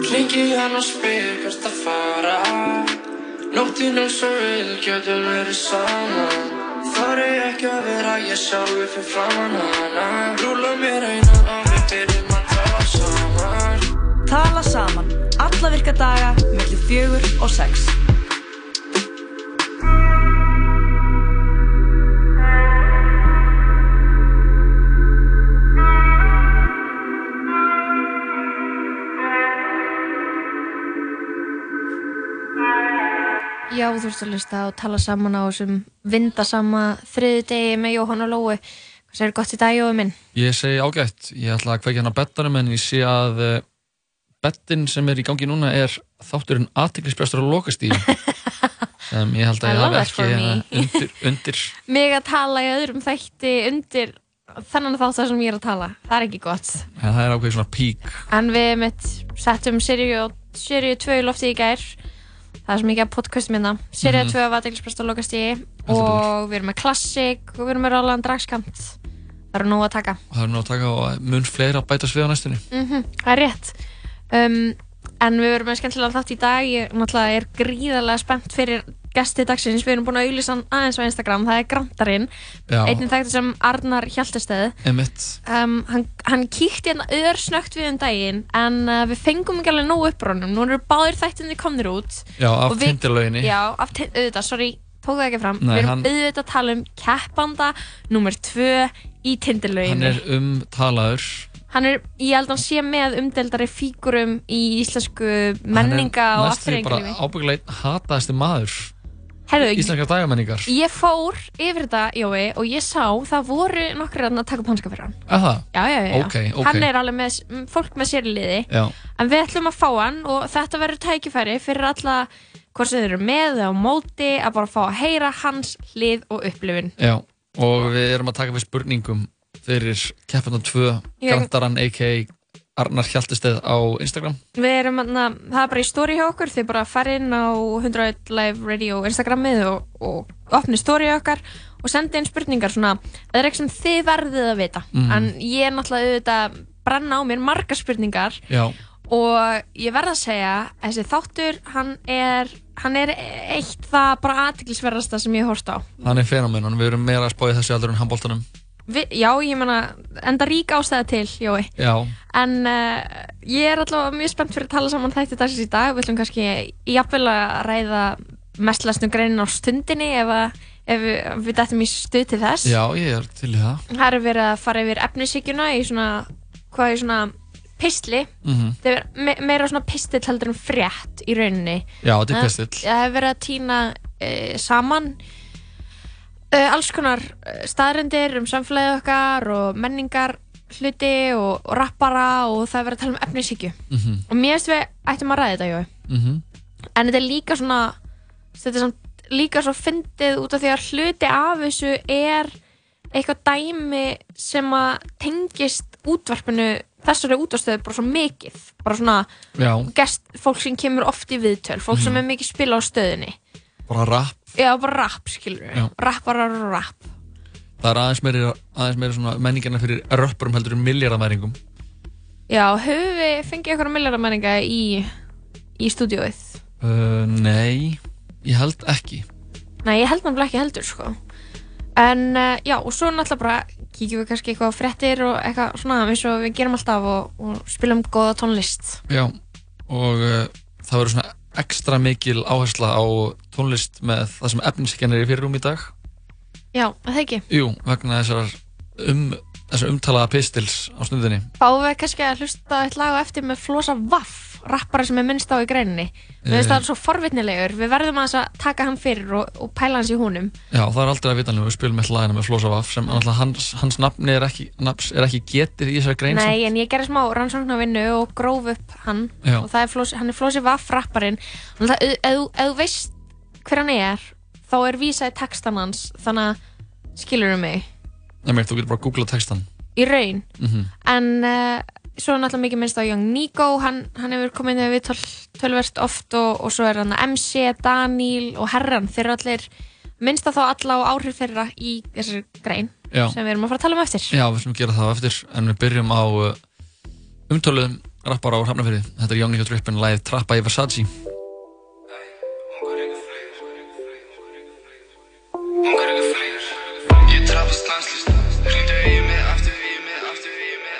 Klingi hann og spyr hvert að fara. Nóttin er svo vil, getur verið saman Þar er ekki að vera ég sjálfur fyrir framann hana. Rúla mér einan og við byrjum að tala saman. Tala saman, alla virka daga, mellir fjögur og sex. Þú ert að hlusta og tala saman á þessum vindasama þriði degi með Jóhann og Lói. Hvað segir gott í dag, Jói minn? Ég segi ágætt, ég ætla að kveikja hann á bettanum en ég sé að uh, bettin sem er í gangi núna er þátturinn aðtiklisbrestur á lokastíð sem ég held að ég hafi ekki me. uh, undir, undir Mig að tala í öðrum þætti undir þennan þátt sem ég er að tala. Það er ekki gott. en það er ákveðið svona pík En við mitt settum seríu 2 í loftið í gær. Það er svo mikið að podcastum hérna. Mhm. 2 var aðeinsprest á lokastíði Heldur og við erum með klassik og við erum með rálaðan dragskamt. Það eru nóg að taka. það er nú að taka og mun fleira að bætast við á næstunni Mm það er rétt um, En við verum með skemmtilega þátt í dag Ég náttúrulega er gríðarlega spennt fyrir gesti dagsins Við erum búin að auðlýsa hann aðeins á Instagram Það er Grantarinn. Einnig þekkti sem Arnar Hjaltesteð Emitt, um, hann, hann kíkti hérna öðrsnögt við um daginn En uh, við fengum ekki alveg nóg upprónum Nú eru báðir þættinni komnir út. Já, af tindirlauginni Já, af tin- auðvitað, sorry Tók það ekki fram. Nei, Við erum hann- auðvitað að tala um keppanda Númer tvö í hann Tindirlauginni er umtalaður. Hann er, ég held að hann sé með umdeldari fígurum í íslensku menninga og næstu því bara afturrenglífi. ábyggilega einn hataðasti maður íslenskar dagamenningar ég fór yfir þetta, Jói, og ég sá það voru nokkur að taka upp hanska fyrir hann. það? Já, já, já. já. Ok, ok. Hann er alveg með, fólk með sér í liði, Já, en við ætlum að fá hann og þetta verður tækifæri fyrir alla hvort sem þeir eru með eða á móti að bara fá að heyra hans hlið og upplifun. já og við erum að taka við spurningum fyrir keppindan 2 Ég- Grandaran a.k.a. Arnar Hjaltesteð á Instagram. Við erum, na, það er bara í story hjá okkur, þið bara farið inn á 101 Live Radio Instagramið og, og opni story okkar og sendi inn spurningar svona, það er eitthvað sem þið verðið að vita. Mhm. en ég er náttúrulega auðvitað brenna á mér margar spurningar Já, og ég verð að segja þessi þáttur, hann er hann er eitt það bara aðtiklisverðasta sem ég hórst á. Hann er fenomenon, við erum meira að spáði þessu aldur en handbóltanum Vi, Já, ég meina, enda rík ástæða til, Jói Já, En uh, ég er allavega mjög spennt fyrir að tala saman þætti dagsins í dag. Við ætlum kannski jafnvel að ræða mestlastum greinin á stundinni ef, að, ef við, við dættum í stuð til þess. já, ég er til það Það er verið að fara yfir efnisíkjuna í svona, hvað er svona pistli. mm Það er me meira svona pistill heldur en frétt í rauninni. Já, þetta er Eh, pistill Það hefur verið að týna uh, saman uh, alls konar uh, staðrendir um samfélagið okkar og menningar hluti og, og rappara og það er verið að tala um efnisíkju. mm Og mér finnst við ættum að ræða þetta, Jói. -hmm. En þetta er líka svona, þetta er samt líka svo fyndið út af því að hluti af þessu er eitthvað dæmi sem að tengist útvarpinu, þessari útvarstöðu bara svo mikið. Bara svona gest, fólk sem kemur oft í viðtöl, fólk sem er mikið spila á stöðinni. bara rap Já, bara rap, skilur við. Já. Rapparar og rap. Það er aðeins meiri, aðeins meiri menningarna fyrir röppurum heldur en miljardamæringum Já, höfum við fengið eitthvað milljaramenninga í, í stúdióið? uh, Nei, ég held ekki Nei, ég held náttúrulega ekki heldur, sko. En uh, já, og svo náttúrulega bara kíkjum við kannski eitthvað á fréttir og eitthvað svona eins og við gerum alltaf og, og spilum góða tónlist. Já, og uh, það verður svona ekstra mikil áhersla á tónlist með það sem efnisikjan er í fyrirrúm í dag Já, það ekki. Jú, vegna þessar um, þessar umtalaða pistils á stundinni Fáum við kannski að hlusta eitt lag á eftir með Flosa Vaff, rappara sem er minnst á í greininni. Við veist Eh. það er svo forvitnilegur, við verðum að taka hann fyrir og, og pæla hans í húnum. Já, það er aldrei að vitanlega, við spilum með lagina með Flósavaf sem mm. hans, hans nafni er ekki, er ekki getið í þessari grein Nei, en ég gerði smá rannsóknarvinnu og gróf upp hann Já. og er Flosi, hann er Flosi Vaff rapparinn og ef, ef, ef þú veist hver hann er þá er vísað í textan hans þannig að skilur mig Nei, mér, þú getur bara að googla textan í raun mm en uh, svo er náttúrulega mikið minnst á Young Nico hann, hann hefur komið inn við töl, tölvert oft og, og svo er hann MC, Daniel og Herran þeir eru allir minnst á þá alla og áhrif þeirra í þessari grein Já. sem við erum að fara að tala um eftir Já, við slum gera það á eftir en við byrjum á uh, umtöluðum rappar á Hrafnafjörði. Þetta er Young Nigga Drippin live Trappa í Versace. Ég trappast landslýst Hringdu í mig aftur, í mig aftur, í mig.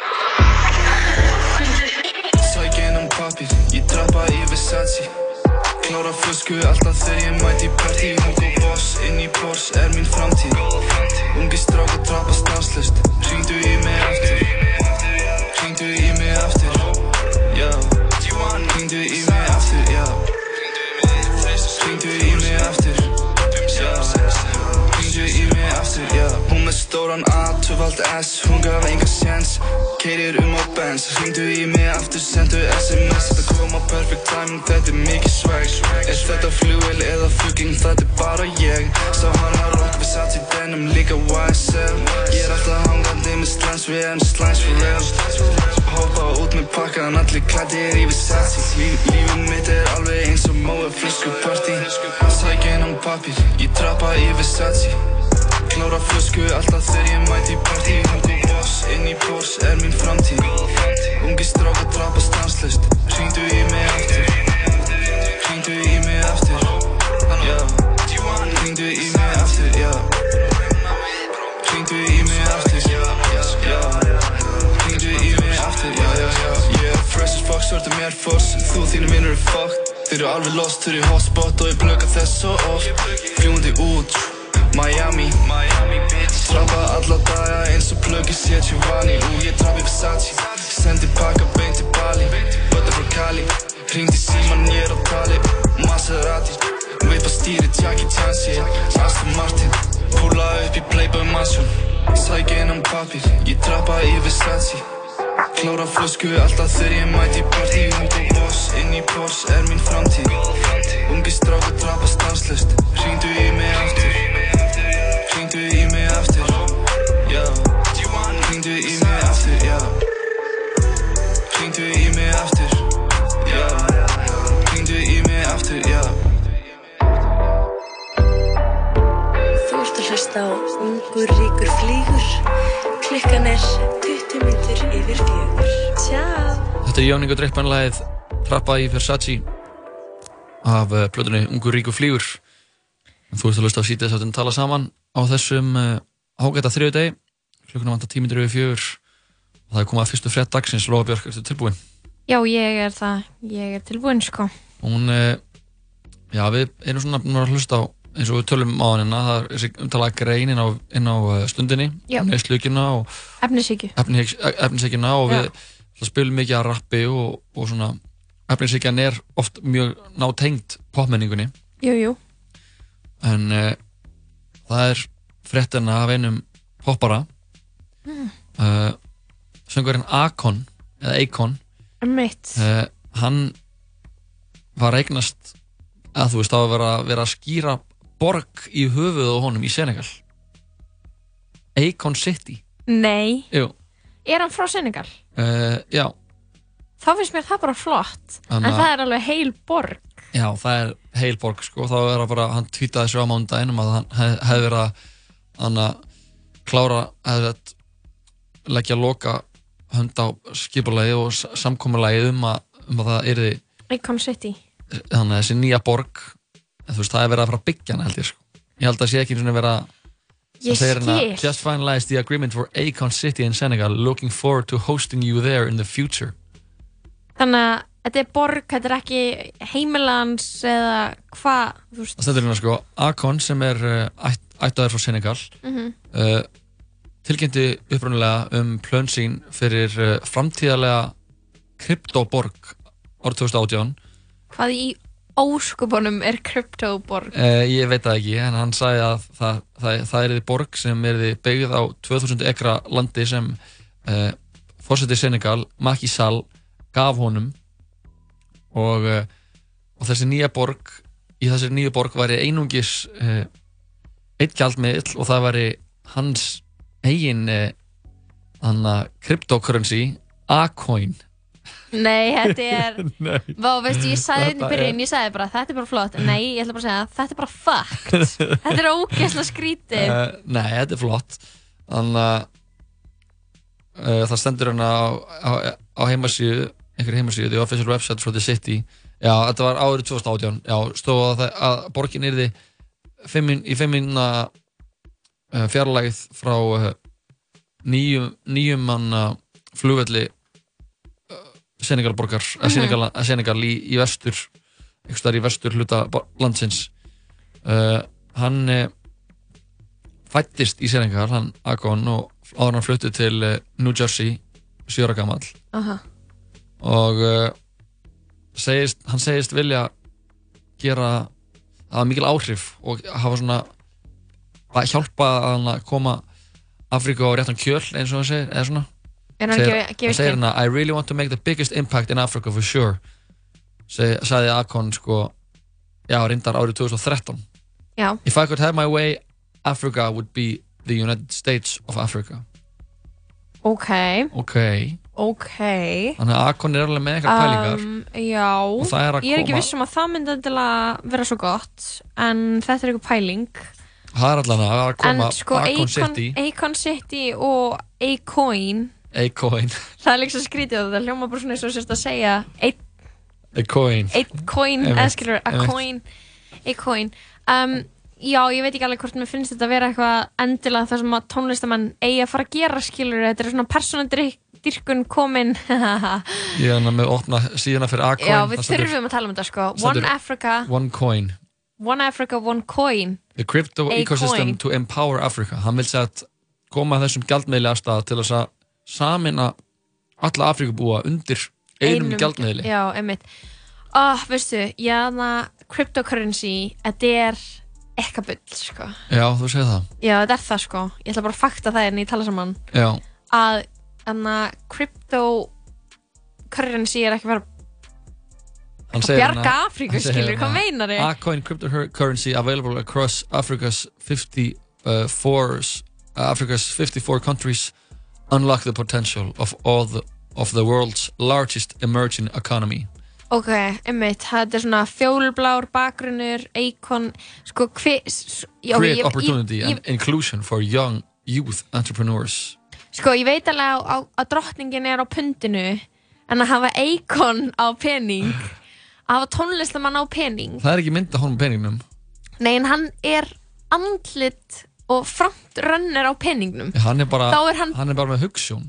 Sækja inn um pappir Ég trappa í Versace Klára flösku alltaf þegar ég mæti í party Hugo Boss inn í Porsche er mín framtíð. Ungi strák að trappa stanslust Hringdu í mig aftur. Hringdu í mig aftur. Já. Hringdu í mig aftur, stóran A, tvöfald S Hún gaf enga séns. Keirir um á Benz Hringdu í mig aftur, sendu SMS Þetta kom á perfect timing, þetta er mikið swag. Er þetta flugvél eða fugging, þetta er bara ég. Sá hann að rock við satt í denim, líka YSL Ég er alltaf hangandi með slæms, við erum slæms for real Hoppa út með pakkan, allir klæddir í Versace. Líf, Lífið mitt er alveg eins og móa flöskupartí Sækja inn á pappir, ég trappa í Versace Klára flösku alltaf þegar ég mæti í partí. Hugo Boss inn í Porsche er mín framtíð. Ungi strák að trappa stanslust Hringdu í mig aftur. Hringdu í mig aftur. Já Hringdu í mig aftur, já. Hringdu í mig aftur. Já Hringdu í mig aftur, Ég er fresh as fuck, svörtu mér foss. Þú og þínu vinnur er fucked. Þeir eru alveg lost, þeir eru hotspot Og ég blöka þess svo oft. Fljúandi út Miami, Miami bitch. Trappa alla daga eins og plöggi sé Giovanni. Ú, ég trappi Versace. Sendi pakka beint til Bali Bötta frá Cali. Hringdi síman, ég er á tali Maserati Veipa stýri, Jackie Chan shit Aston Martin. Púla upp í Playboy Mansion Sækja inn á pappir Ég trappa í Versace. Klára flösku alltaf þegar ég mæti í partí Hugo Boss inn í Porsche er mín framtíð Ungi strák að trappa stanslust Hringdu í mig aftur hlusta á Ungur ríkur flýgur. Klukkan er 20 myndir yfir fjögur. Tjá! Þetta er Nigga Drippin live Trappa í Versace af uh, plötunni Ungur Ríkur Flýgur. Þú ert að hlusta á sítið þess að tala saman á þessum uh, ágæta þriðu degi. Klukkuna vantar tímindur yfir fjögur og það er komað að fyrstu frétt dagsins. Lóa Björk, ertu tilbúin? Já, ég er það, ég er tilbúin sko. Hún, uh, já við erum svona að hlusta á eins og við tölum á hann það er umtalaða grein inn á, inn á uh, stundinni, Já. neðslugina og Efnisíkju. efnisíkjuna og við spilum mikið að rappi og, og svona efnisíkjan er oft mjög nátengt popmenningunni Jú, jú. en uh, það er fréttina af einum poppara Mm. uh, söngurinn Akon eða Akon Mitt. uh, hann var eignast að þú veist var að vera, vera að skýra borg í höfuð á honum í Senegal Akon City Nei. Jú, Er hann frá Senegal? uh, já, Þá finnst mér það bara flott. Þannig En að- það er alveg heil borg. já, það er heil borg sko, þá er það bara, hann tweetaði þessu á mándaginn um að hann hef, hefði verið að hann að klára hefði að leggja loka hönd á skipulagi og s- samkomulagi um að, um að það yrði Icon City. þannig að þessi nýja borg en þú veist, það er verið að fara að byggja hana held ég sko. ég held að sé ekki svona vera Ég það segir hérna, skil. just finalized the agreement for Akon City in Senegal looking forward to hosting you there in the future Þannig að þetta er borg, þetta er ekki heimilans eða hvað, þú veist. það stendur hérna sko, Akon sem er uh, ætt, ættaður frá Senegal Mhm. uh, tilkynnti upprunalega um plön sín fyrir uh, framtíðarlega kryptoborg árið 2018 Hvað í óskupunum er kryptoborg? uh, ég veit það ekki en hann sagði að það, það, það er því borg sem er því byggð á 2000 ekra landi sem uh, fórsetið Senegal, Macky Sall gaf honum og, uh, og þessi nýja borg í þessi nýja borg væri einungis uh, eitt gjaldmiðl og það væri hans eigin hann cryptocurrency A-coin Nei, þetta er, Nei. vá, veistu, ég sagði þetta í Þetta byrjun, ég sagði bara, þetta er bara flott. Nei, ég ætla bara að segja, þetta er bara fucked. þetta er ógeðslega skrítið. Uh, nei, þetta er flott Þannig að uh, það stendur hérna á, á, á heimasíðu einhverju heimasíðu, the official website for the city já, þetta var árið 2018 já, stóð að, það, að borgin yrði fimmin, í fimmina uh, fjarlægð frá nýjum, nýjum manna flugvelli Senegalborgar mm -hmm. Senegal, Senegal í, í vestur einhvers þar í vestur hluta landsins uh, hann uh, fættist í Senegal hann Akon og áður hann fluttu til uh, New Jersey sjóra gammal Aha. og segist, hann segist vilja gera það mikil áhrif og hafa svona að hjálpa að hann að koma Afríku á réttan kjöl eins og hann segir eða svona Er hann gefið segir ekki? hérna I really want to make the biggest impact in Africa for sure. Sagði Akon sko já, reyndar árið 2013 Já, If I could have my way Africa would be the United States of Africa. Ok, ok, ok. þannig að Akon er alveg með eitthvað pælingar. Um, já, og það er að ég er ekki koma viss um að það myndi endilega vera svo gott, en þetta er eitthvað pæling. það er allan að koma en sko, Akon City. Akon City og A-Coin, A-Coin það er líka svo skrítið og það hljóma bara svona eins og sérst að segja eitt A-Coin eitt coin, Einmitt, eða skilur, a coin a coin. Um, já, ég veit ekki alveg hvort mér finnst þetta að vera eitthvað endilega það sem að tónlistamenn eigi að fara að gera skilur, þetta er svona persónadyrkun komin. Ég er hann með opna síðana fyrir A-Coin já, við þurfum að tala um þetta sko. One Africa, One Coin. One Africa, One Coin. The crypto A ecosystem coin. to empower Africa. Hann vil segja að koma þessum gjaldmiðli að stað til þess að samina alla Afrikabúa undir einum, gjaldmiðli. Já, einmitt. Oh, veistu, já, það cryptocurrency, þetta er eitthvað bull, sko. Já, þú segir það. Já, þetta er það, sko, ég ætla bara að fakta það en ég tala saman. Já, að að cryptocurrency er ekki hann að bjarga hérna- Afríku, skilur, hérna, hvað meinar þið? A-Coin cryptocurrency available across Africa's 54 uh, Africa's 54 countries unlock the potential of all the of the world's largest emerging economy. Ok, einmitt, þetta er svona fjólblár bakgrunnur, eikon, sko, já, create opportunity ég, and inclusion for young youth entrepreneurs. Sko, ég veit alveg að, að, að drottningin er á pundinu, en að hafa eikon á pening, að hafa tónlistamann á pening, það er ekki mynd að honum peningnum. Nei, en hann er andlit og frontrunner á peningnum. hann er bara, Þá er hann- er bara með hugssjón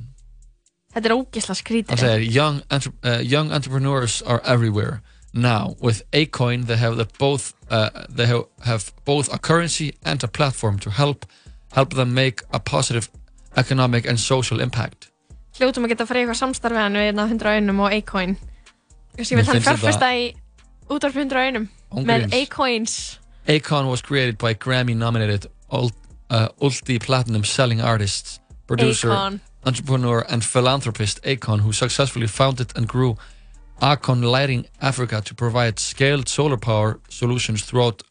Þetta er ógisla skrítið. Hann segir, young, entre uh, young entrepreneurs are everywhere. Now, with Acoin, they have the both uh, they have, have both a currency and a platform to help help them make a positive economic and social impact. Hljótum að geta fyrir eitthvað samstarfið hann við hérna 100 einum og A-coin. Ég vil hann fjárfesta í útvarp 100 einum með. A-coins. Acon was created by Grammy-nominated ult, uh, multi-platinum selling artist, producer, Akon. entrepreneur, and philanthropist Acon, who successfully founded and grew Acon Lighting Africa to provide scaled solar power solutions throughout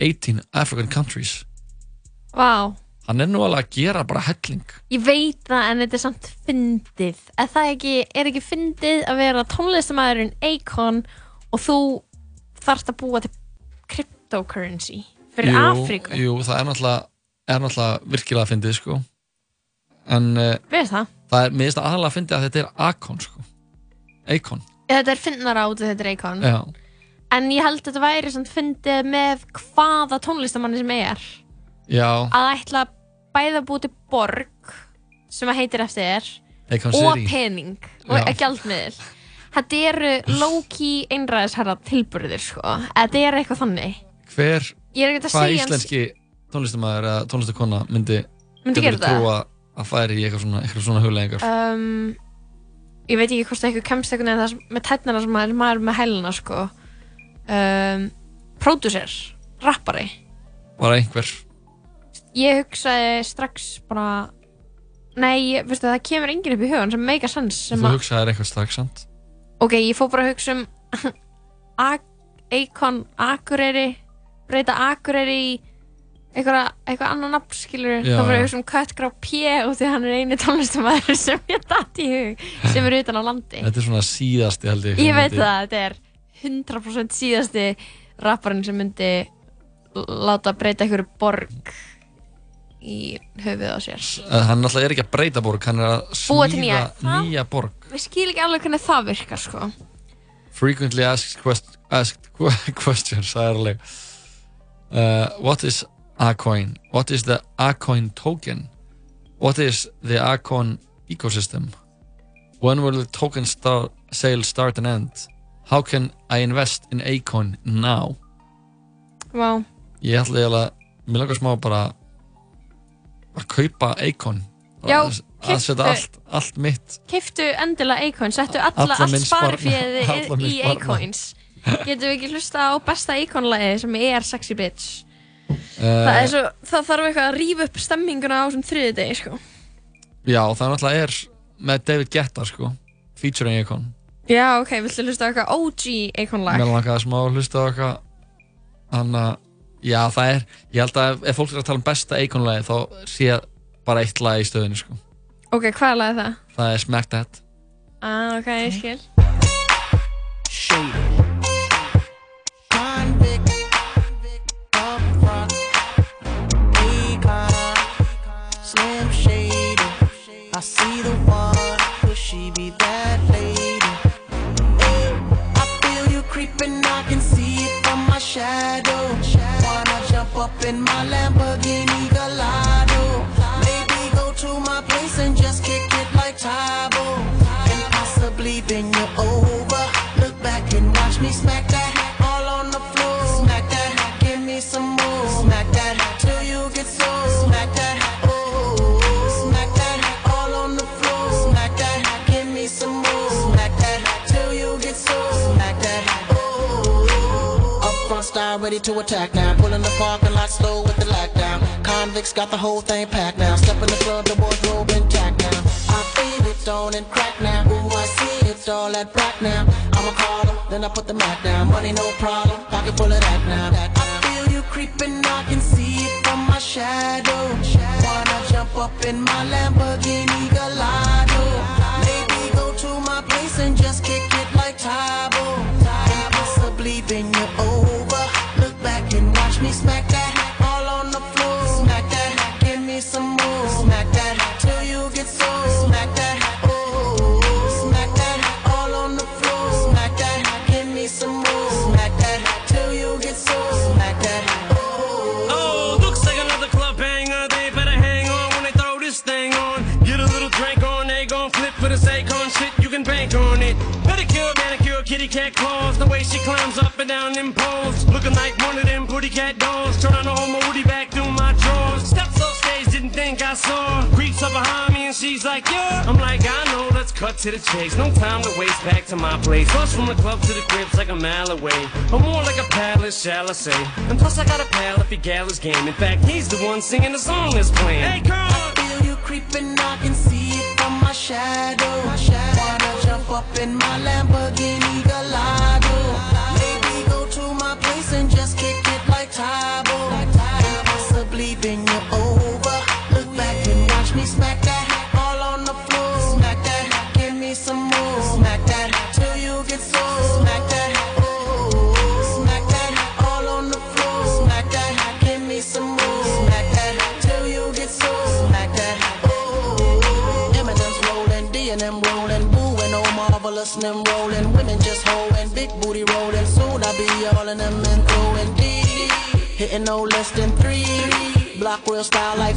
18 African countries. Vá, Hann er nú alveg að gera bara helling. ég veit það en þetta er samt fyndið. Er það ekki, er ekki fyndið að vera tónlistamæðurinn Akon og þú þarft að búa til cryptocurrency fyrir Afríku? Jú, það er náttúrulega, er náttúrulega virkilega að fyndið, sko. En uh, Veist það? það er, mér finnst það aðalega að fyndið að þetta er Acon, sko. Acon, Þetta er fyndnara út af þetta Akon. já. En ég held að þetta væri samt fyndið með hvaða tónlistamanni sem er. Já, að ætla bæða búið til borg sem að heitir eftir þér Acon og City. pening og Já. gjaldmiðl þetta eru low-key einræðisherra tilburðir sko. þetta er eitthvað þannig Hver, ég er ekki að hvað segja íslenski tónlistamæður eða tónlistakonna myndi, myndi gera þetta trúa að færi í eitthvað svona, eitthvað svona huglegingar? um, ég veit ekki hvort eitthvað kemst eitthvað neða með tætnana sem maður, maður með hæluna sko. um, pródúser rappari Var einhver? ég hugsaði strax bara nei, ég- veistu, það kemur enginn upp í hugan sem make a sense sem Þú að hugsaðir eitthvað strax, sant? Ok, ég fór bara að hugsa um Ak- Akon, Akureyri breyta Akureyri í eitthvað, eitthvað annan nafn skilur Já, þá fór ég að já. hugsa um Köttgrá P og því hann er eini tónlistamæður sem ég datt í hug sem er utan á landi Þetta er svona síðasti held ég. ég sem veit það, þetta er 100% síðasti rapparinn sem myndi láta breyta einhverju borg í höfuð á sér hann náttúrulega er ekki að breyta borg, hann er að smíða nýja. Það- nýja borg. Við skil ekki alveg hvernig það virkar sko Frequently asked, quest asked que- questions, það er alveg. Uh, what is Acoin? What is the Acoin token? What is the Acoin ecosystem? When will the token start, sale start and end? How can I invest in Acoin now? Vá, Ég ætla eiginlega, mér langar smá bara að kaupa Acoin. Já, að, setja allt, allt mitt keiftu endilega Acorn, settu alla, allt minn í. Acorns Getum við ekki hlusta á besta Acorn-lagi sem er Sexy Bitch það, er svo, það þarf eitthvað að rífa upp stemminguna á þessum þriði degi sko. Já, það náttúrulega er með David Guetta sko featuring Akon Já, ok, viltu hlusta á eitthvað OG Acorn-lag? Mér langaði smá að hlusta á eitthvað Þannig að, já það er Ég held að ef, ef fólk er að tala um besta Akon-lagi þá sé bara eitt lag í stöðinu sko Ok, hvað lag er það? Það er Smack That Ah, ok, ég skil Convict, see the one, could she be that lady? I feel you creeping, I can see it from my shadow. Wanna jump up in my Lamborghini Gallardo? Maybe go to my place and just kick it like Tybo, and possibly bend you over. Look back and watch me smack that Up ready to attack now. Pulling the parking lot slow with the lockdown. Convicts got the whole thing packed now. Step in the club, the wardrobe intact now. I feel it on and crack now. Ooh, I see it's all that crack now. I'ma call them, then I put the Mac down. Money no problem, pocket full of that now. I feel you creeping, I can see it from my shadow. Wanna jump up in my Lamborghini Gallardo? Maybe go to my place and just kick it like Tybo. And possibly bend you over. Me smack that all on the floor. Smack that, give me some more. Smack that till you get so. Smack that, oh. Smack that all on the floor. Smack that, give me some more. Smack that till you get so. Smack that, oh. Oh, looks like another club banger. They better hang on when they throw this thing on. Get a little drink on, they gon' flip for this Akon shit. You can bank on kitty cat claws. The way she climbs up and down them poles. Looking like one of them pretty cat dolls. Trying to hold my woody back through my drawers. Steps off stage, didn't think I saw. Creeps up behind me and she's like, yeah. I'm like, I know, let's cut to the chase. No time to waste back to my place. Bus from the club to the crib's like a mile away. Or more like a palace, shall I say. And plus I got a pal if he gal is game. In fact, he's the one singing the song that's playing. Hey, girl! I feel you creeping, I can see it from my shadow. Wanna jump up in my Lamborghini Gallardo? No less than three. Block real style like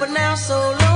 but now so long.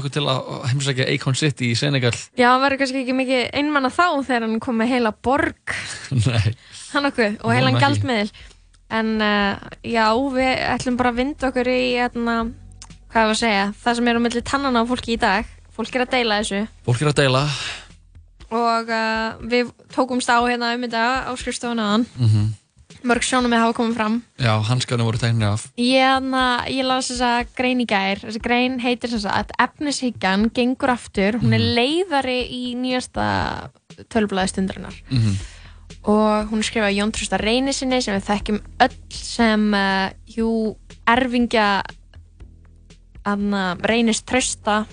hlökkum til að heimsækja Akon City í Senegal. Já, hann verður kannski ekki mikið einmann að þá þegar hann kom með heila borg. Hann okkur og heilan gældmiðil en uh, já, við ætlum bara að vinda okkur í hérna, hvað er að segja það sem er á um milli tannan á fólki í dag. Fólk er að deila þessu. Fólk er að deila. Og uh, við tókumst á hérna um þetta á skrifstofunaðan mm -hmm mörg sjónum við hafa komið fram. Já, hanskarna voru tegnir af. Ég, na, ég las þessa grein í gær. Þessa grein heitir þess að efnishyggjan gengur aftur, hún er mhm. leiðari í nýjasta tölublaði stundarinnar. Mm -hmm. og hún er skrifað Jón Trústa Reyni sinni sem við þekkjum öll sem eh, uh, jú erfingja aðna eh, Reynis Trústa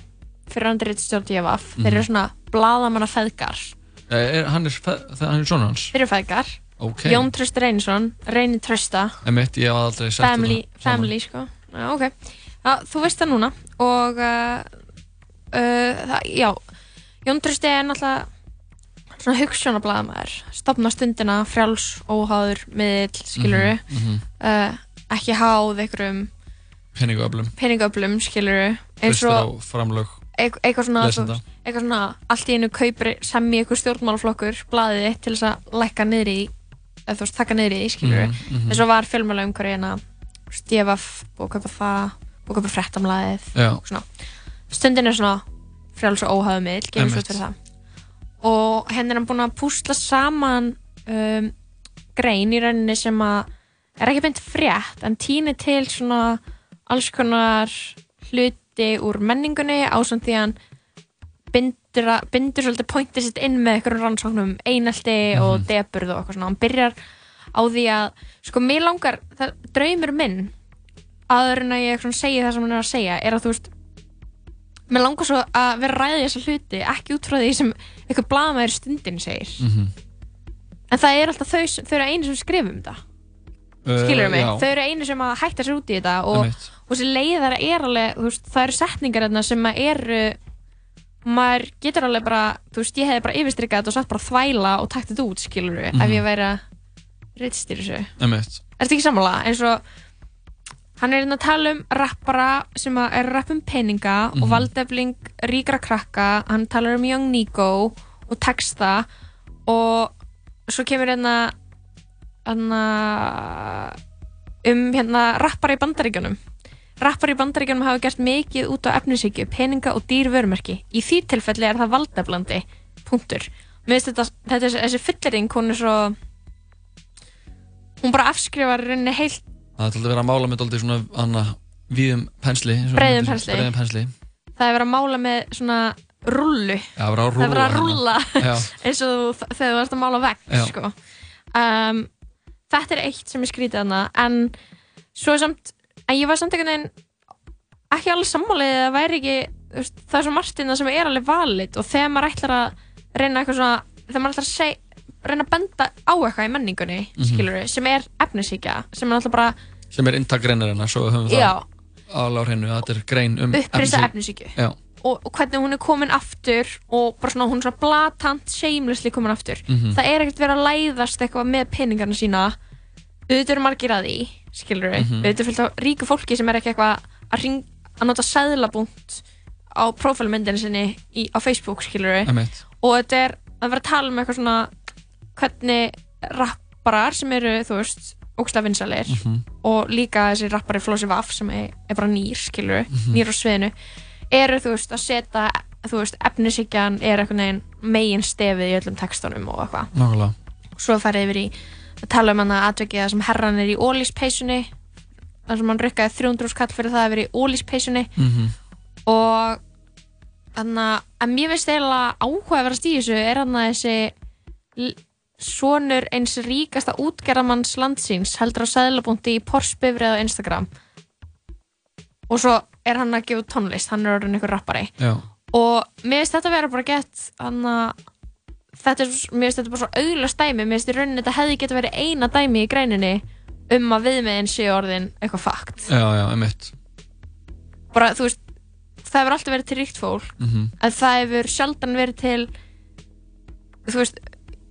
fyrir andri rittstjórn ég var, mm -hmm. þeir mhm. eru svona bladamanna feðgar eh, er, hann, er feð, hann er svona hans? Þeir eru feðgar. Okay. Jón Tröst Reynsson, Reyni Trösta Emitt, ég hef aldrei sett family, þetta Family, sko. Já, okay. það, Þú veist það núna og uh, uh, það, já. Jón Trösti er náttúrulega svona hugsunablaðamæður stopna stundina, frjáls, óháður miðl, skiluru mm -hmm. uh, eh, ekki háð einhverjum peningöflum, peningöflum skiluru eitthvað svona, svona, svona allt í einu kaupri sem í einhver stjórnmálaflokkur blaðið eitt til þess að lækka niður í eða þú veist, taka neyri í, skiljur mm -hmm. en mhm. svo var fjölmjöla umhverju en að stjefa og köpa það og köpa frettamlaðið stundin er svona frjáls og óhafðu miðl, gefum svo til það. Og henn er hann búin að púsla saman um, grein í rauninni sem að er ekki beint frétt, en týnir til svona alls konar hluti úr menningunni á samt því að hann bindur, að- bindur svolítið pointið sitt inn með einhverjum rannsóknum einelti og deburð og eitthvað svona. Hann byrjar á því að sko mér langar, það, draumur minn aður en að ég svona segi það sem hann er að segja er að þú veist mér langar svo að vera að ræða þessa hluti ekki út frá því sem eitthvað blaðmaður stundin segir. Mhm. en það er alltaf þau, þau eru einu sem skrifum þetta skilur mig, Uh, þau eru einu sem að hætta sér út í þetta og, þessi leiðara er alveg veist, það eru setningar sem eru maður getur alveg bara þú veist, ég hefði bara yfirstrykað þetta og satt bara þvæla og takt þetta út, skilur við, ef Mhm. ég væri að rittstýra þessu Einmitt. Ertu ekki sammála? eins og hann er hérna að tala um rappara sem að er að rappa um peninga og Mhm. valdefling ríkra krakka hann talar um Young Nico og texta og svo kemur hérna hérna um hérna rappara í bandaríkjunum rappara í bandaríkjunum hafa gert mikið út á efnishyggju, peninga og dýr vörumerki í því tilfelli er það valdeflandi punktur Mér finnst þetta, þetta er þessi fullering, hún er svo hún bara afskrifar rauninni heilt Það er alltaf verið að mála með dálítið svona anna, víðum pensli Breiðum pensli. breiðum pensli það er verið að mála með svona rullu Já, það er verið að það er verið að rúlla rúlla Já. eins og þegar þú ert að mála Já. sko. um, þetta er eitt sem er skrítið hana en svo samt en ég var samt einhvern veginn ekki alveg sammálið að það væri ekki veist, það er svo margt innan sem er alveg valið og þegar maður ætlar að reyna eitthvað svona þegar maður ætlar að seg, reyna að benda á eitthvað í menningunni Mhm. skilur sem er efnisíkja sem er alltaf bara sem er inntak greinarinnar, svo við höfum það Já. alveg á hreinu, að þetta er grein um efnishyggju. efnisíkju og, og hvernig hún er komin aftur og bara svona hún er svona blatant shamelessly komin aftur Mhm. það er ekkert verið að læðast eitthvað með peningarna sína auðvitað eru margir að því skilur við, Mhm. auðvitað er fullt af ríku fólki sem er ekki eitthvað að, ring, að nota sæðlabúnt á prófælmyndinu sinni í, á Facebook skilur við Einmitt. og þetta er að vera að tala um eitthvað svona hvernig rapparar sem eru þú veist ógstlega vinsalir Mhm. og líka þessi rappari Flósi Vaff sem er, er bara nýr skilur Mhm. nýr á sviðinu eru þú veist að setja þú veist efnisíkjan er eitthvað megin stefið í öllum textunum og eitthvað nákvæmlega svo farið yfir í að tala um hann að atvikið það sem herran er í ólíspeysunni þar sem hann rukkaði 300 skall fyrir það að vera í ólíspeysunni Mhm. og þannig að mér finnst eiginlega áhugaverðast í þessu er hann að þessi sonur eins ríkasta útgerðamanns landsins heldur á sæðlabúndi í Porsbifrið á Instagram. Og svo er hann að gefa tónlist hann er orðin einhver rappari. Já, og mér finnst þetta vera bara gett hann að þetta er, mér finnst þetta bara svo auðlast dæmi. Mér finnst í rauninni þetta hefði geta verið eina dæmi í greininni um að viðmiðin séu orðin eitthvað fakt já, já, einmitt. Bara þú veist það hefur alltaf verið til ríkt fólk Mhm. en það hefur sjaldan verið til þú veist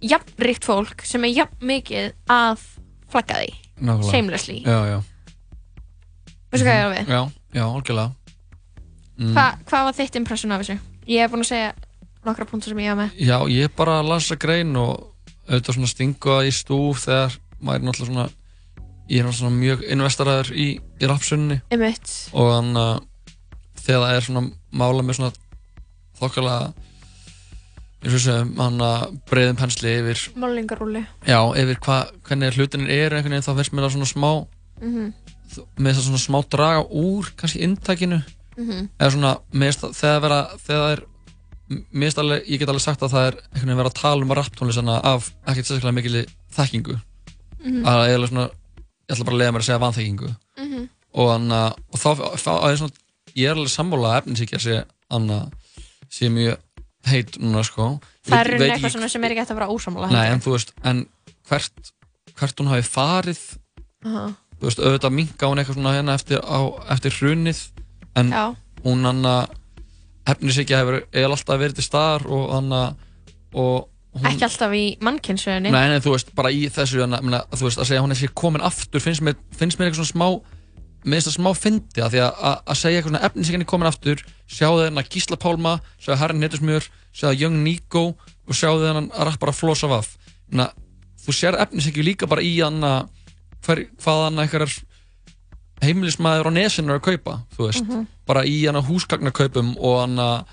jafn ríkt fólk sem er jafn mikið að flagga því Nákvæmlega. shamelessly. Já, já. Veistu hvað ég er á við Já, já, algjörlega. Mm. Hva, hvað var þitt impression af þessu? Ég hef búin að segja nokkra punktur sem ég hafa með. Já, ég bara las að grein og auðvitað svona stingu að í stúf þegar maður er náttúrulega svona ég er náttúrulega svona mjög investaraður í, í rapsunni og þannig að þegar það er svona mála með svona þokkalega eins og sem hann að breiðum pensli yfir. Málingarúli já, yfir hva, hvernig hlutinir eru einhvern veginn þá finnst mér það svona smá mhm. með þess að svona smá draga úr kannski inntækinu Mhm. eða svona, það- þegar vera þegar það er alveg, ég get alveg sagt að það er einhvern veginn verið að tala um rapptónlistina af ekkert sérstaklega mikil þekkingu Mhm. að ég, svona, ég ætla bara að leiða mér að segja vanþekkingu Mhm. og, anna, og þá, að ég, svona, ég er alveg sammála að efninsíkja sé, sé mjög heit núna sko það er veit eitthvað svona sem er ekki hægt að vera ósamála Nei, en þú veist, en hvert hvert hún hafi farið Aha. þú veist, auðvitað minka hún eitthvað svona hérna eftir, á, eftir hrunið en Já. hún hann að hefnisíkja hefur alltaf verið til staðar og hann að og hún, ekki alltaf í mannkynsögunni nei, nei, þú veist, bara í þessu hana, mena, þú veist, að segja að hún er sér komin aftur finnst mér, finnst mér eitthvað svona smá mér finnst það smá fyndi að því að, að, að segja eitthvað svona efnisíkjan er komin aftur sjáðu þennan Gísla Pálma, sjáðu Harry Nettusmjör sjáðu Young Nico og sjáðu þennan rappara Flosa Vaff Menna, þú sér efnisíkju líka bara í hann að hver, hvað hann eitthvað heimilismæður á nesinu er að kaupa þú veist, Mhm. bara í húsgagnarkaupum og hana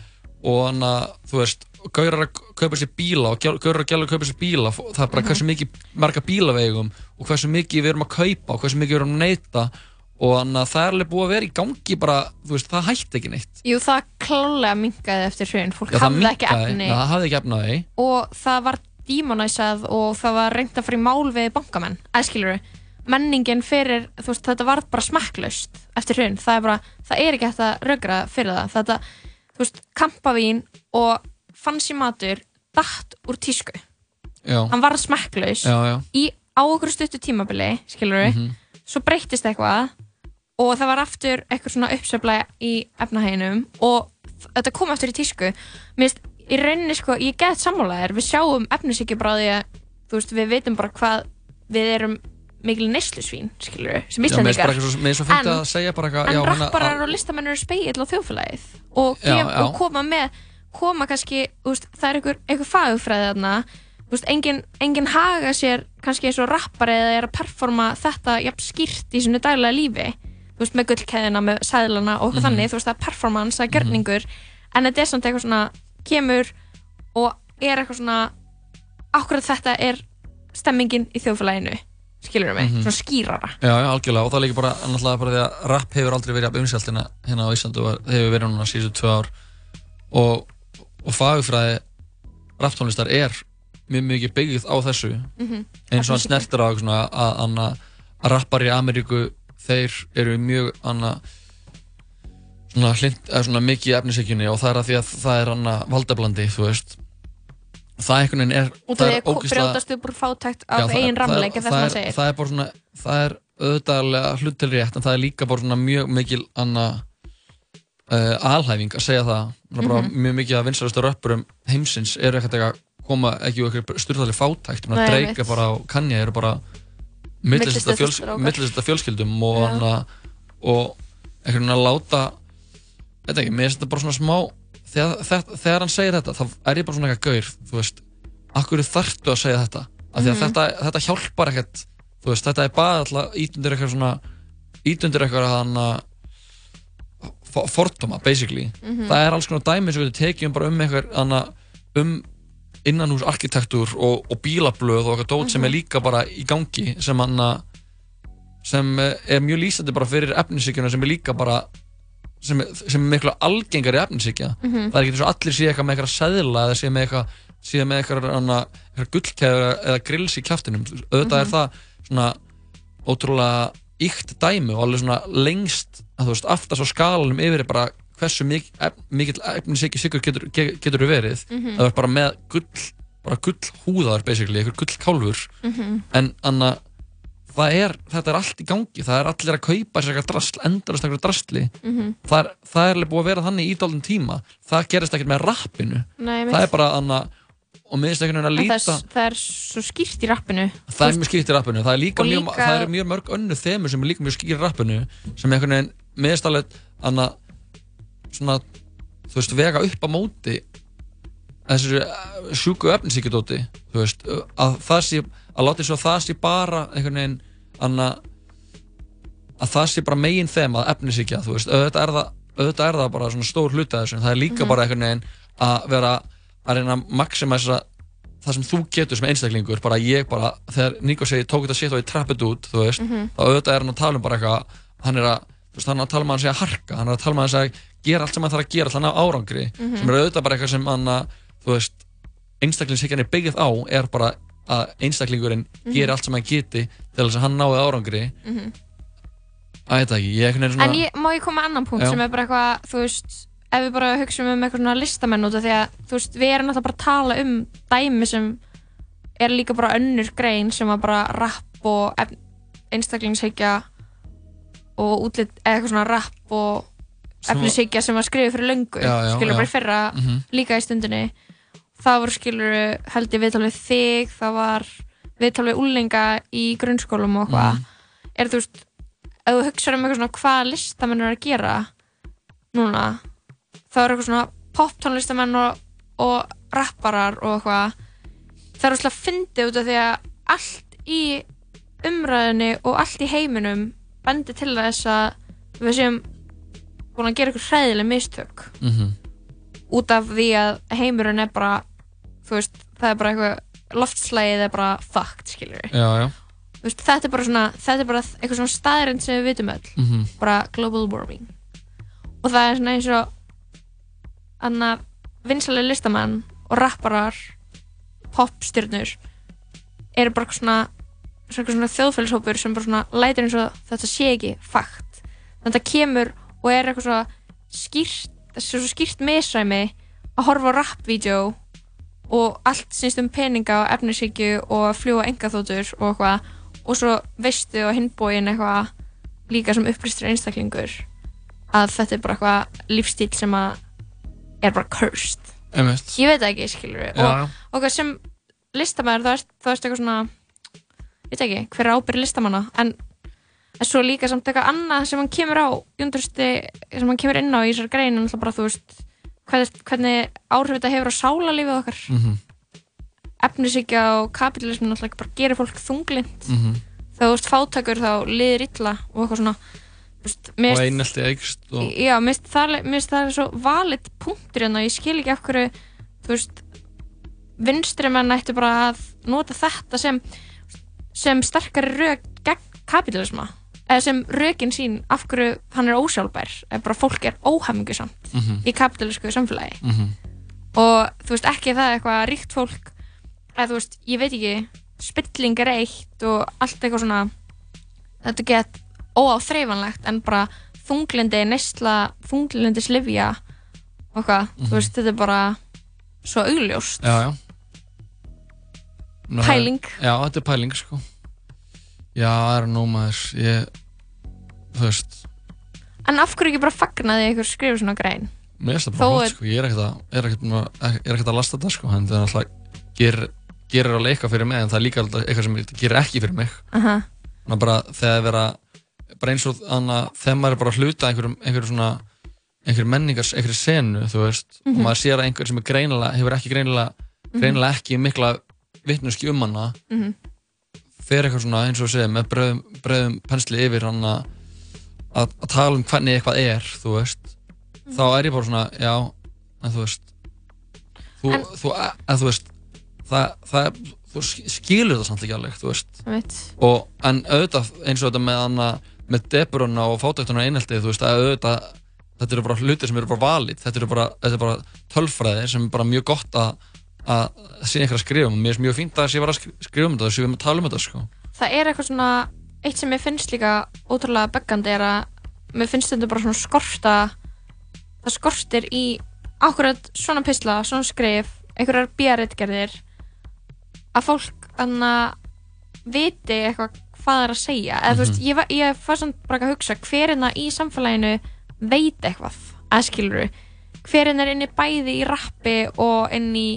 og hana, þú veist, gaurar að kaupa sér bíla og görur og gælur kaupa sér bíla. Það er bara Mhm. hversu mikið marga bílavegum og hversu mikið við erum að kaupa og hversu mikið við erum að neyta. Og þannig að það er alveg búið að vera í gangi bara, þú veist, það hætti ekki neitt. Jú, það klálega minkaði eftir hrun. Fólk Já, hafði ekki efni. Já, það hafði ekki því. Og það var demonæsað og það var reynd að fara í mál við bankamenn. Eðskiluru, menningin fyrir þú veist, þetta var bara smekklaust eftir hrun, það er bara, það er ekki hægt að rögra fyrir það, þetta, þú veist kampavín og fancy matur datt úr tísku. Já, hann var já í á okkur stuttu tímabili skiluru, Mhm. svo breyttist eitthvað og það var aftur eitthvað svona uppsöfla í efnahæginum og þetta kom aftur í tísku. Mér finnst í rauninni sko, ég get sammálaðir við sjáum efnisíkju bara á því að þú veist, við veitum bara hvað við erum mikil neyslusvín, skilur sem Já, mér eitthvað svo- En- að segja bara eitthvað en hérna, rapparar og listamenn eru speill á þjóðfélagið og, Já, gef, já. og koma með koma kannski, veist, það er einhver, einhver fagfræði þarna. Veist, engin, engin haga sér kannski eins og rappari eða er að performa þetta jafn skýrt í sinu daglega lífi. Þú veist, með gullkeðina, með sæðlana og eitthvað Mhm. þannig, þú veist, það er performance, það er gjörningur. En þetta er samt eitthvað svona kemur og er eitthvað svona akkurat þetta er stemmingin í þjóðfélaginu skilur mig, Mhm. svona skýrara. Já, já, algjörlega. Og það er líka bara, náttúrulega bara því að rap hefur aldrei verið umsæltina hérna á Íslandi og hefur verið núna síðustu tvö ár. Og, og fagfræði raptónlistar er mjög mikið byggð á þessu. Mhm. eins og hann snertir á svona að, að, að rappar í Ameríku þeir eru mjög anna, svona, hlind, svona mikið í efnisíkjunni og það er að því að það er valdablandi, þú veist það einhvern veginn er út það er að ógeðslega- brjótast upp úr fátækt Já, af það- eigin það ramleik það það segir það er bara svona það er auðvitaðlega hlutilrétt en það er líka bara svona mjög mikil anna uh, alhæfing að segja það mm bara Mhm. mjög mikið að vinsalastu röppurum heimsins eru ekkert eitthvað koma ekki úr eitthvað styrðalega fátækt Drake einmitt. er bara á Kanye eru bara millisetta fjöls, fjölskyldum og, Já. hana, og einhvern veginn að láta þetta ekki, mér finnst þetta bara svona smá þegar, þegar, þegar hann segir þetta þá er ég bara svona eitthvað gaur þú veist, akkur þarftu að segja þetta af því að Mhm. þetta, þetta hjálpar ekkert þú veist, þetta er bara alltaf ítundir eitthvað svona ítundir eitthvað hann að fordóma, basically Mhm. það er alls konar dæmi sem við tekjum bara um eitthvað um innanhús arkitektúr og, og bílablöð og eitthvað dót sem er Mhm. líka bara í gangi sem hann sem eh, er mjög lýsandi bara fyrir efnisíkjuna sem er líka bara sem, sem er miklu algengari efnisíkja Mhm. það er ekki eins og allir sé eitthvað með eitthvað seðla eða sé með eitthvað sé með eitthvað, eitthvað gullkæður eða grills í kjaftinum auðvitað er Mhm. það svona ótrúlega ykt dæmi og alveg svona lengst veist aftast á skalanum yfir er bara hversu mik mikill efnisíki sigur getur, ge- getur verið Mhm. það er bara með gull bara gull húðar basically, eitthvað gull kálfur Mhm. en anna það er, þetta er allt í gangi það er allir að kaupa sér eitthvað drasl endalist eitthvað drastli Mhm. það, er, það er búið að vera þannig í dálum tíma. Það gerist ekkert með rappinu. Nei, það er bara anna og minnst einhvern veginn að líta það, er- það er svo skýrt í rappinu. Það er mjög skýrt í rappinu. Það er líka, Og mjög, líka- það er mjög mörg önnu þemu sem er líka mjög skýrt í rappinu sem einhvern veginn minnst alveg anna svona þú veist vega upp á móti þessu sjúku efnisíkjadóti þú veist að það sé að láta svo að það sé bara einhvern veginn anna að það sé bara megin þema að efnisíkja þú veist auðvitað er það auðvitað er það bara svona stór hluti af þessu en það er líka Mhm. bara einhvern veginn að vera að reyna að maximæsa það sem þú getur sem einstaklingur bara ég bara, þegar Nico segi tók þetta shit og ég trappið út, þú veist Mhm. þá auðvitað er hann að tala um bara eitthvað hann er að, veist, hann er að tala um að hann að harka hann er að tala um að hann að gera allt sem hann þarf að gera alltaf ná árangri, Mhm. sem er auðvitað bara eitthvað sem hann að, þú veist einstaklingshyggjan er byggð á, er bara að einstaklingurinn Mhm. geri allt sem hann geti til þess að hann náði árangri Mhm. að þetta ekki, ég er einhvern veginn En svona ég, má ég koma að annan punkt Já. sem er bara eitthvað, þú veist, ef við bara hugsaum um eitthvað svona listamenn út af því að, þú veist, við erum náttúrulega bara að tala um dæmi sem er líka bara önnur grein sem að bara rapp og einstaklingshyggja og útlit, eða eitthvað svona rapp og efnishyggja sem var skrifið fyrir löngu, skilur bara fyrra, Mhm. líka í stundinni. Það voru skilur, held ég viðtal við þig, það var viðtal við úlinga í grunnskólum og eitthvað. Mhm. Er þú veist, ef þú hugsaður um eitthvað svona hvað listamenn eru að gera núna, þá eru eitthvað svona poptónlistamenn og, og rapparar og eitthvað það er úrslega fyndið út af því að allt í umræðinni og allt í heiminum bendir til þess að við séum búin að gera eitthvað hræðileg mistök Mhm. út af því að heimurinn er bara veist, það er bara eitthvað loftslægið er bara fucked, skilur Já, já. veist, þetta er bara svona þetta er bara eitthvað svona staðrind sem við vitum öll Mhm. bara global warming og það er svona eins og anna vinsalega listamann og rapparar popstjörnur eru bara svona svona, svona þjóðfélagshópur sem bara svona lætur eins og þetta sé ekki fakt þetta kemur og er eitthvað svona skýrt, þessi svo skýrt misræmi að horfa á rap-vídeó og allt snýst um peninga og efnishyggju og að fljúa engaþótur og eitthvað og svo veistu á hinbóin eitthvað líka sem upplýstur einstaklingur að þetta er bara eitthvað lífstíl sem að er bara cursed Einmitt. ég veit ekki, skilur já. og, og sem listamæður það er, það er eitthvað svona ég veit ekki, hver er ábyrði listamanna en, svo líka samt eitthvað annað sem hann kemur á júndursti, sem hann kemur inn á í þessar grein en bara þú veist hvernig, áhrif þetta hefur á sálarlífið okkar Mhm. efnisíkja og kapitalismin náttúrulega bara gerir fólk þunglind Mhm. þegar þú veist fátakur þá liðir illa og eitthvað svona veist, mér Og einelti eikst og... Já, mér finnst það, það svo valid punktur en ég skil ekki af hverju þú veist vinstri menn ættu bara að nota þetta sem sem sterkari rök gegn kapitalisma sem rökin sín af hverju hann er ósjálfbær eða bara fólk er óhamingusamt Mhm. í kapitalisku samfélagi Mhm. og þú veist ekki það eitthvað ríkt fólk eða þú veist, ég veit ekki spilling er eitt og allt eitthvað svona þetta get óáþreifanlegt en bara þunglindi neysla, þunglindi slifja og hvað, Mhm. þú veist, þetta er bara svo augljóst Já, já. Ná, Pæling. Já, þetta er pæling, sko. Já, það er nú maður, ég, þú veist, en af hverju ekki bara fagnaði ykkur skrifa svona grein mér finnst það bara er- sko. Ég er ekkert að, er ekkert, að- er ekkert að lasta þetta, sko. En það er alltaf, gerir, gerir alveg eitthvað fyrir mig, en það er líka alltaf eitthvað sem gerir ekki fyrir mig. Aha. Þannig að bara þegar vera, bara eins og þannig að þegar maður er bara að hluta einhverjum, einhverjum svona, einhverjum menningars, einhverjum senu, þú veist, Mhm. og maður sér að einhver sem er greinilega, hefur ekki greinilega, Mhm. greinilega ekki mikla vitnuski um hana, Mhm. fer eitthvað svona eins og segir með breiðum, breiðum pensli yfir hann að að að tala um hvernig eitthvað er þú veist. Þá er ég bara svona, já en þú veist þú, En- þú, að, að, þú veist það, það, þú sk- skilur það samt ekki alveg þú veist. Og, en auðvitað eins og þetta með hana, með deburuna og fátæktuna einhelti þú veist, að auðvitað þetta eru bara hlutir sem eru bara valid. Þetta eru bara, þetta er bara tölfræði sem er bara mjög gott að að sé einhver að skrifa um mér finnst mjög fínt að bara að skri- skrifa um þetta og sé við erum að tala um þetta sko. Það er eitthvað svona eitt sem mér finnst líka ótrúlega beggandi er að mér finnst þetta bara svona skorta það skortir í akkurat svona pisla, svona skrif einhverjar bíaritgerðir að fólk anna viti eitthvað hvað það er að segja. Eða þú veist, ég, var- ég fannst samt bara að hugsa hver er það í samfélaginu veit eitthvað, aðskiluru hver er inni bæði í rappi og inn í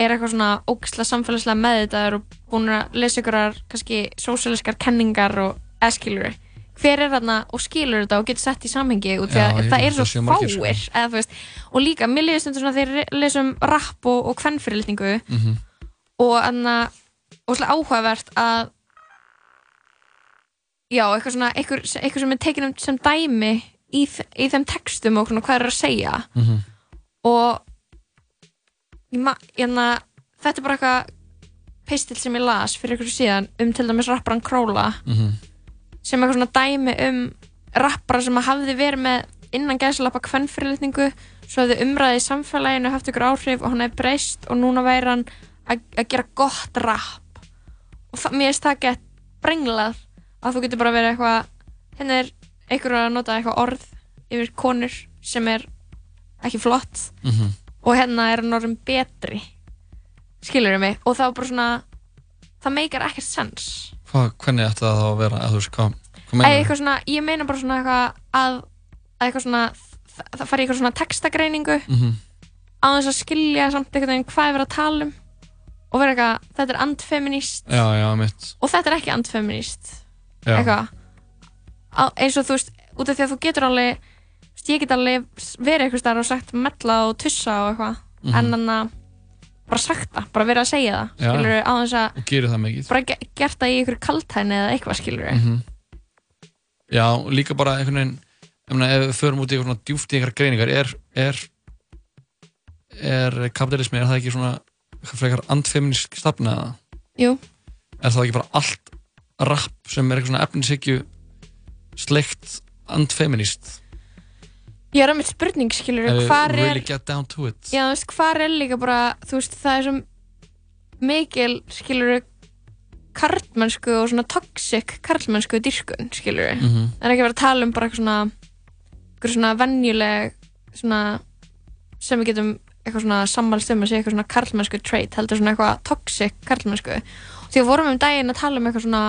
er eitthvað svona ógislega samfélagslega meðvitaður og búin að lesa ykkur kannski sósíaliskar kenningar og eskilur hver er þarna og skilur þetta og getur sett í samhengi og Já, að það er að svo sko. fáir eða, veist, og líka, mér liðist um svona þegar ég lesum rapp og, og kvennfyrirlitningu Mhm. og anna og svolítið áhugavert að já, eitthvað svona eitthvað, eitthvað sem er tekin sem dæmi í, í þeim textum og hvað er að segja og ég ma, hérna, þetta er bara eitthvað pistil sem ég las fyrir ykkur síðan um til dæmis rapparan Króla Mhm. sem eitthvað svona dæmi um rappara sem hafði verið með innan gæðslappa kvennfyrirlitningu svo hefði umræði í samfélaginu haft ykkur áhrif og hann hefði breyst og núna væri hann að gera gott rapp og það, mér finnst það gett brenglað að þú getur bara verið eitthvað henni er einhver að nota eitthvað orð yfir konur sem er ekki flott Mhm. Og hérna er hann orðin betri. Skilur mig? Og þá bara svona það meikar ekkert sens. Hvað, hvernig ætti það þá að vera, eða þú veist, hvað, meinar eitthvað svona, ég meina bara svona eitthvað að, að eitthvað svona það, fari eitthvað svona textagreiningu. Mhm. á þess að skilja samt einhvern veginn hvað er verið að tala um. Og vera eitthvað, þetta er andfeminist Já, já, mitt. Og þetta er ekki andfeminist eitthvað. Eins og þú veist, út af því að þú getur alveg ég get alveg verið eitthvað starf og sagt mella og tussa og eitthvað Mhm. en þannig að bara sagt það, bara verið að segja það Já. skilur á þess að Og gerir það mikið bara ge gert það í ykkur kaltæni eða eitthvað skilur Mhm. Já, líka bara einhvern veginn ég meina, ef við förum út í svona djúft í einhverja greiningar er, er er kapitalismi, er það ekki svona frekar andfeminist stafna eða? Jú, Er það ekki bara allt rap sem er eitthvað svona efnishyggju sleikt andfeminist? Ég er að mitt spurning skilur við hvar er, really get down to it. Já þú veist, hvar er líka bara þú veist, það er svo mikil skilur karlmennsku og svona toxic karlmennsku dyrkun skilur Mhm. það er ekki verið að tala um bara eitthvað svona eitthvað svona venjuleg svona sem við getum eitthvað svona sammálst um að segja eitthvað svona karlmennsku trait heldur svona eitthvað toxic karlmennsku. Því að vorum við um daginn að tala um eitthvað svona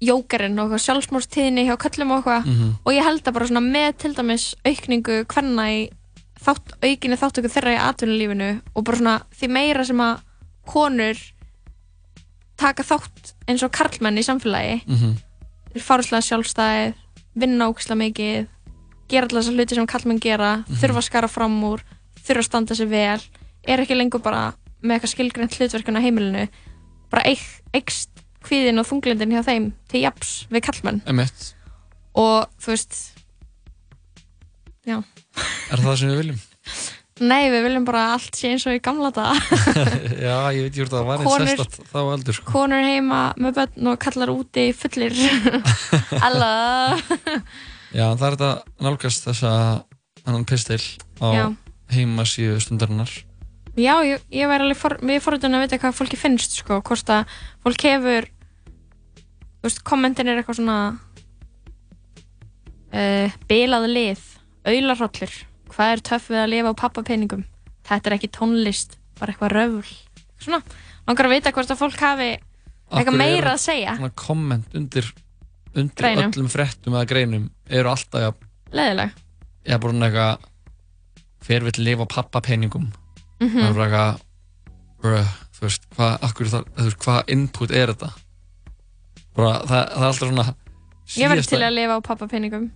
jókerinn og sjálfsmórstíðinni hjá köllum og eitthvað Mhm. og ég held að bara svona með til dæmis aukningu hvenna í þátt, aukinni þáttöku þeirra í atvinnulífinu og bara svona því meira sem að konur taka þátt eins og karlmenn í samfélagi Mhm. fáruslega sjálfstæð vinna ógislega mikið gera alltaf þessar hluti sem kallmenn gera þurfa að skara fram úr, þurfa að standa sig vel er ekki lengur bara með eitthvað skilgreint hlutverkun á heimilinu bara eik- eikst kvíðin og þunglindin hjá þeim til japs við kallmenn Emmett, og þú veist já, er það það sem við viljum? nei við viljum bara að allt sé eins og í gamla daga. Já, ég veit ekki hvort það var einn Konur- sérstatt þá aldur sko. konur heima með börn og kallar úti fullir. Alla. Já, það er þetta nálgast þessa annan pistil á Já. heimasíðu stundarinnar. Já, ég, ég væri alveg for, við forutun að vita hvað fólki finnst sko, hvort að fólk hefur þú veist, kommentin er eitthvað svona uh, bilað lið aularhrollur, hvað er töff við að lifa á pappapenningum þetta er ekki tónlist, bara eitthvað röfl. Svona, langar að vita hvort að fólk hafi Af eitthvað meira að segja. Svona komment undir, undir öllum fréttum eða greinum eru alltaf leðileg ég er bara eitthvað hver vill lifa á pappapenningum Mhm. það er bara eitthvað þú veist, hvað, hvað input er þetta bara, það, það er alltaf svona ég verði síðasta- til að lifa á pappapenningum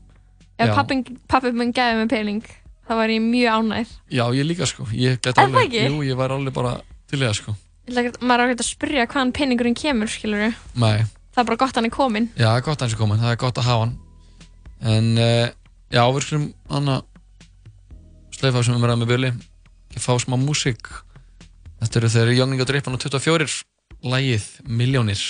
Já. ef pappin, pappi minn gefið mig pening. Þá var ég mjög ánægð. Já, ég líka sko, ég Er það ekki? Jú, ég væri alveg bara til það sko. Ekki- maður er ekkert að spyrja hvaðan peningurinn kemur skilur Nei, það er bara gott að hann er komin já, gott að hans er komin, það er gott að hafa hann. En, uh, já, við skulum hann að sleifa sem við verðum með bjöli ekki fá smá músík. Þetta eru þeir Young og Drippan og 24 Lægið Miljónir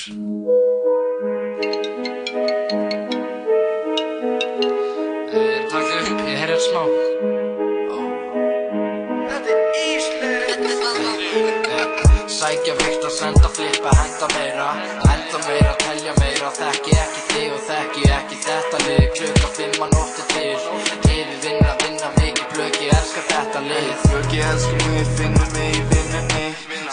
Sækja vikt að senda flippa, henda meira. Henda meira, telja meira Þekki ekki þig og þekki ekki þetta lið. Klukka fimm að nótti til Yfir vinna, vinna mikið plöki Elskar þetta lið. Flöki elskar mig, finnur mig í vinnunni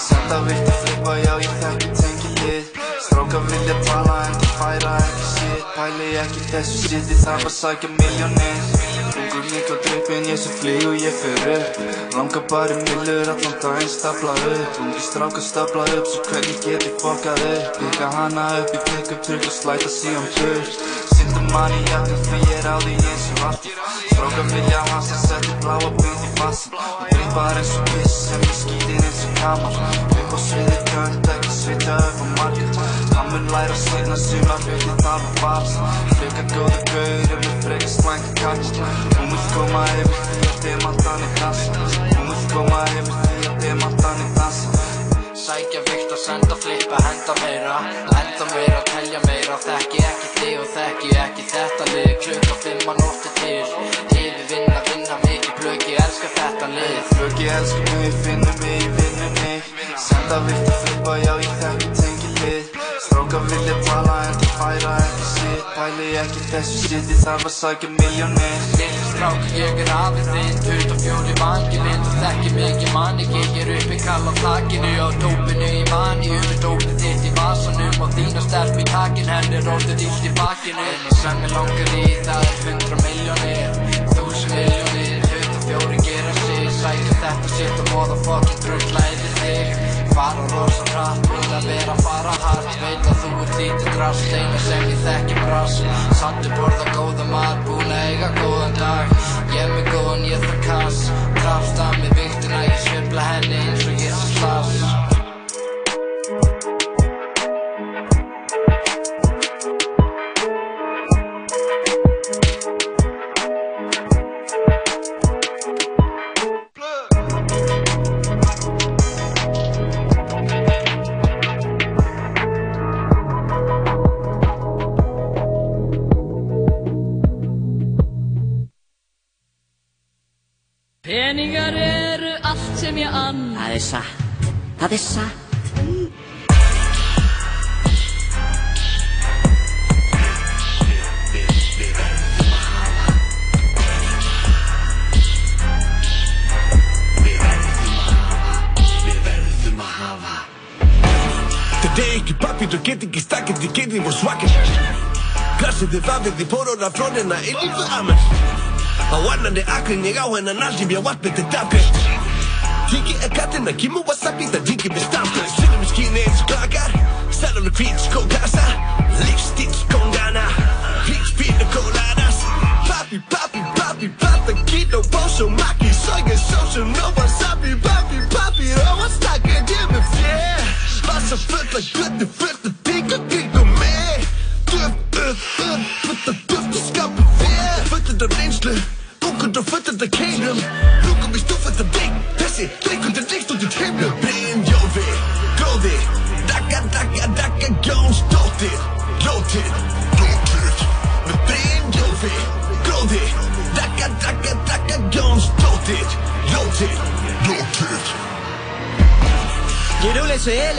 Senda vilt að flippa, já ég þekki tengilið Strákar vilja tala en það færa ekki shit. Pæli ekki þessu shit, ég þarf að sækja miljónir Ungur líka drippin, ég sé og ég fer upp. Langar bara í millur, allan daginn stapla upp. Ungi strákar stapla upp, svo hvernig get ég fokkað upp? Pika hana upp í pick-up trygg og slæta síðan burt Sýndu manni jakka því ég er á því eins og alltaf Strákar vilja hasa, setja bláa bund í fassan Og drippar eins og piss, sem ég skýtin eins og kamar. Upp á sviði gönd, ekki svita upp á marga Hann mun læra seinna suma hluti þar að farast Frekar góða gaur, ef við frekar slænga kall Hún vil koma yfir því að demantan er dansa Hún vil koma yfir því að demantan er dansa Sækja vikt að senda flippa, henda meira. Henda meira, telja meira. Þekki ekki þig og þekki ekki þetta lið. Klukka fimm að nótti til. Yfir vinna, vinna mikið. Plöki Elskar þetta lið. Flöki elskar mig, finnur mig í vinnunni Senda vilt að flippa, já ég Strákar vilja tala en það færa ekki shit Pæli ekki þessu shit, ég þarf að sækja miljónir Lille strák, ég er afið þinn. 24 vangi minn, þú þekki mikið manni Ég er uppi kall á þakkinu á dópinu í mani Umir dópið þitt í vasanum. Og þína stelp í takin Henni rótið illt í bakinu. Einu sem ég langar í, það er 100 miljónir Þúsund miljónir, 24 gera sig. Sækja þetta sitt og motherfucking drulla yfir þig Fara rosa hratt, vil að vera fara hart? Veit að þú ert lítið drast, eina sem ég þekki brass Sattu borða góða mat, búin að eiga góðan dag. Ég er með góðan, ég þarf kass. Drafst að með viktina, ég svifla henni eins og ég sé slass satt, það er satt Þetta er ekki pappir og get ekki stakkið, ég get því voru svakir Glassið þið vafið, þið fóruð af flónina, Tiki er kattinn að kimu wasabi, ríkir við stamflöð Sýnum við skýni eins og klakar, sælun og hvít skókassa Lífstíl skóngana, hvít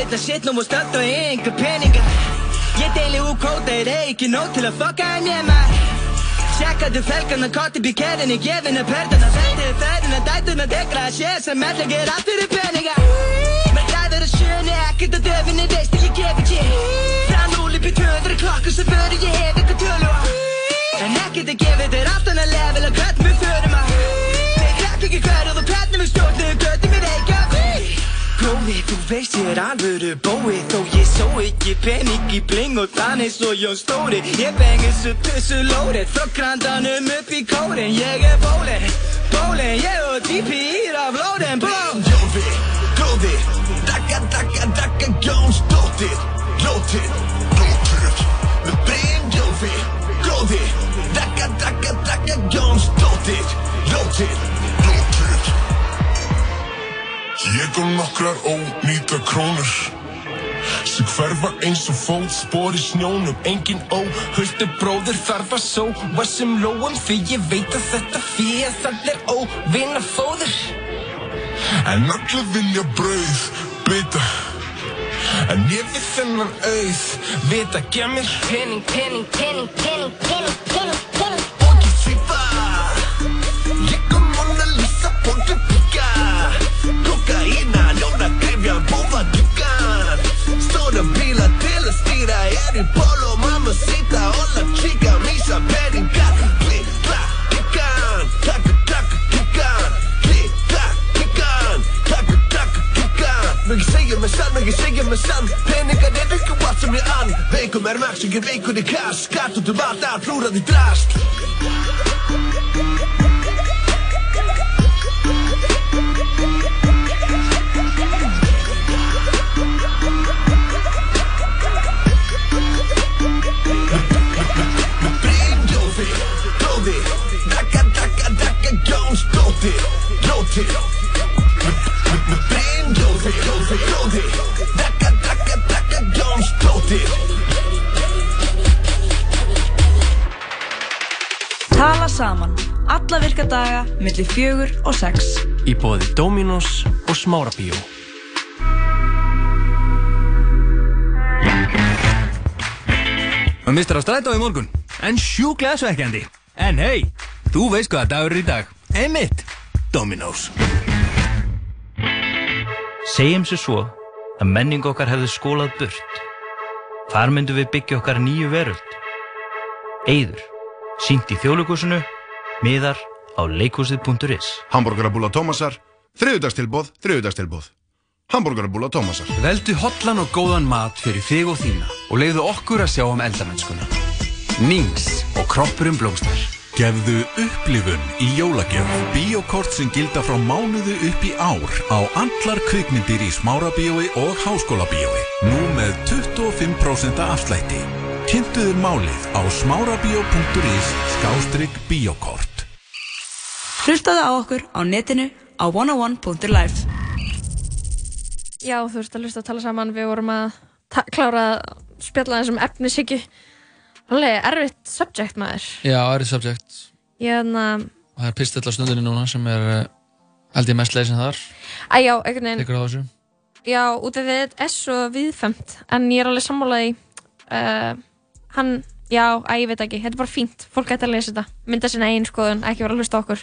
elit að shit nú múið stönd og enga peningar Ég deili úr kóta, er ekki nóg til að fucka en ég maður Sjekkaðu felgarna, korti bíkerðinni, gefinu perðuna Veldiðu ferðina, dætuna, degra að sé sem ger allt fyrir peningar Með gæður að sjöni, ekkert að döfinni, veist að ég gef ekki Frá núli býr 200 klokkur sem fyrir ég hef eitthvað tölu á En ekkert að gefa þér allt annað level að hvernig veist ég er alvöru bói Þó ég só ekki pening í bling og þannig svo Jón Stóri. Ég bengi svo tussu lórið Frá grandanum upp í kórin. Ég er bólin, bólin Ég og DP ír af lóðin. Jófi, gróði, dakka, dakka, dakka, Jónsdóttir Lóttir, lóttir Með Brynjófi, gróði, dakka, dakka, dakka, Jónsdóttir lóttir Ég og nokkrar ónýta krónur sem hverfa eins og fótspor í snjónum. Engin óhultu bróður þarf að sóa sem lóum því ég veit að þetta fías allir óvinna fóður en allir vilja brauð bita en ég við þennan auð vita gef mér pening, pening, pening, pening, pening, pening, pening búfa, dukkan Stóra bíla til að stýra. Er í polo, mamacita Hola chica, mísa, peningar Klikk, klakk, kikkan Klakka, klakka, kikkan Klikk, klakk, kikkan Klakka, klakka, kikkan Mikið segja mig sann, mikið segja mig sann. Peningar er ekki allt sem ég ann. Veikum er maks, er veikur í kass. Skatt út um allt, allt flúrað í drast saman. Alla virka daga, milli fjögur og sex. Í bóði Dominos og Smárabíó. Við mistur á strætó í morgun, en sjúklega svekkjandi. En hei, þú veist hvaða dagur er í dag. Einmitt, Dominos. Segjum sér svo að menning okkar hefði skólað burt. Hvar myndum við byggja okkar nýju veröld? Eyður, sínt í þjóðlugusinu, miðar á leikhúsið.is. Hamburgerabúla Tómasar, þriðudagstilbóð, þriðudagstilbóð. Hamburgerabúla Tómasar. Veldu hotlan og góðan mat fyrir þig og þína og leiðu okkur að sjá um eldamennskuna. Nings og kroppurinn blómstar. Gefðu upplifun í jólagjöf. Bíokort sem gilda frá mánuðu upp í ár á allar kvikmyndir í smárabíói og háskólabíói. Nú með 25% afslætti. Kynntuður málið á smárabíó.is skástrygg bíokort. Hlustaðu á okkur á netinu á 101.life. Já, þú veist að hlusta að tala saman, við vorum að klára að spjalla þessum efnishyggju. Alveg erfitt subject maður. Já, er subject Ég þannig að, og það er pistill á stundinni núna sem er uh, held ég mest leysin þar Æ, já, einhvern veginn tekur á þessu Já, út af því þetta er svo viðfemt en ég er alveg sammálaði uh, hann, já, að ég veit ekki þetta er bara fínt, fólk ætti að lesa þetta. Mynda sinna einn skoðun, ekki vera að hlusta á okkur.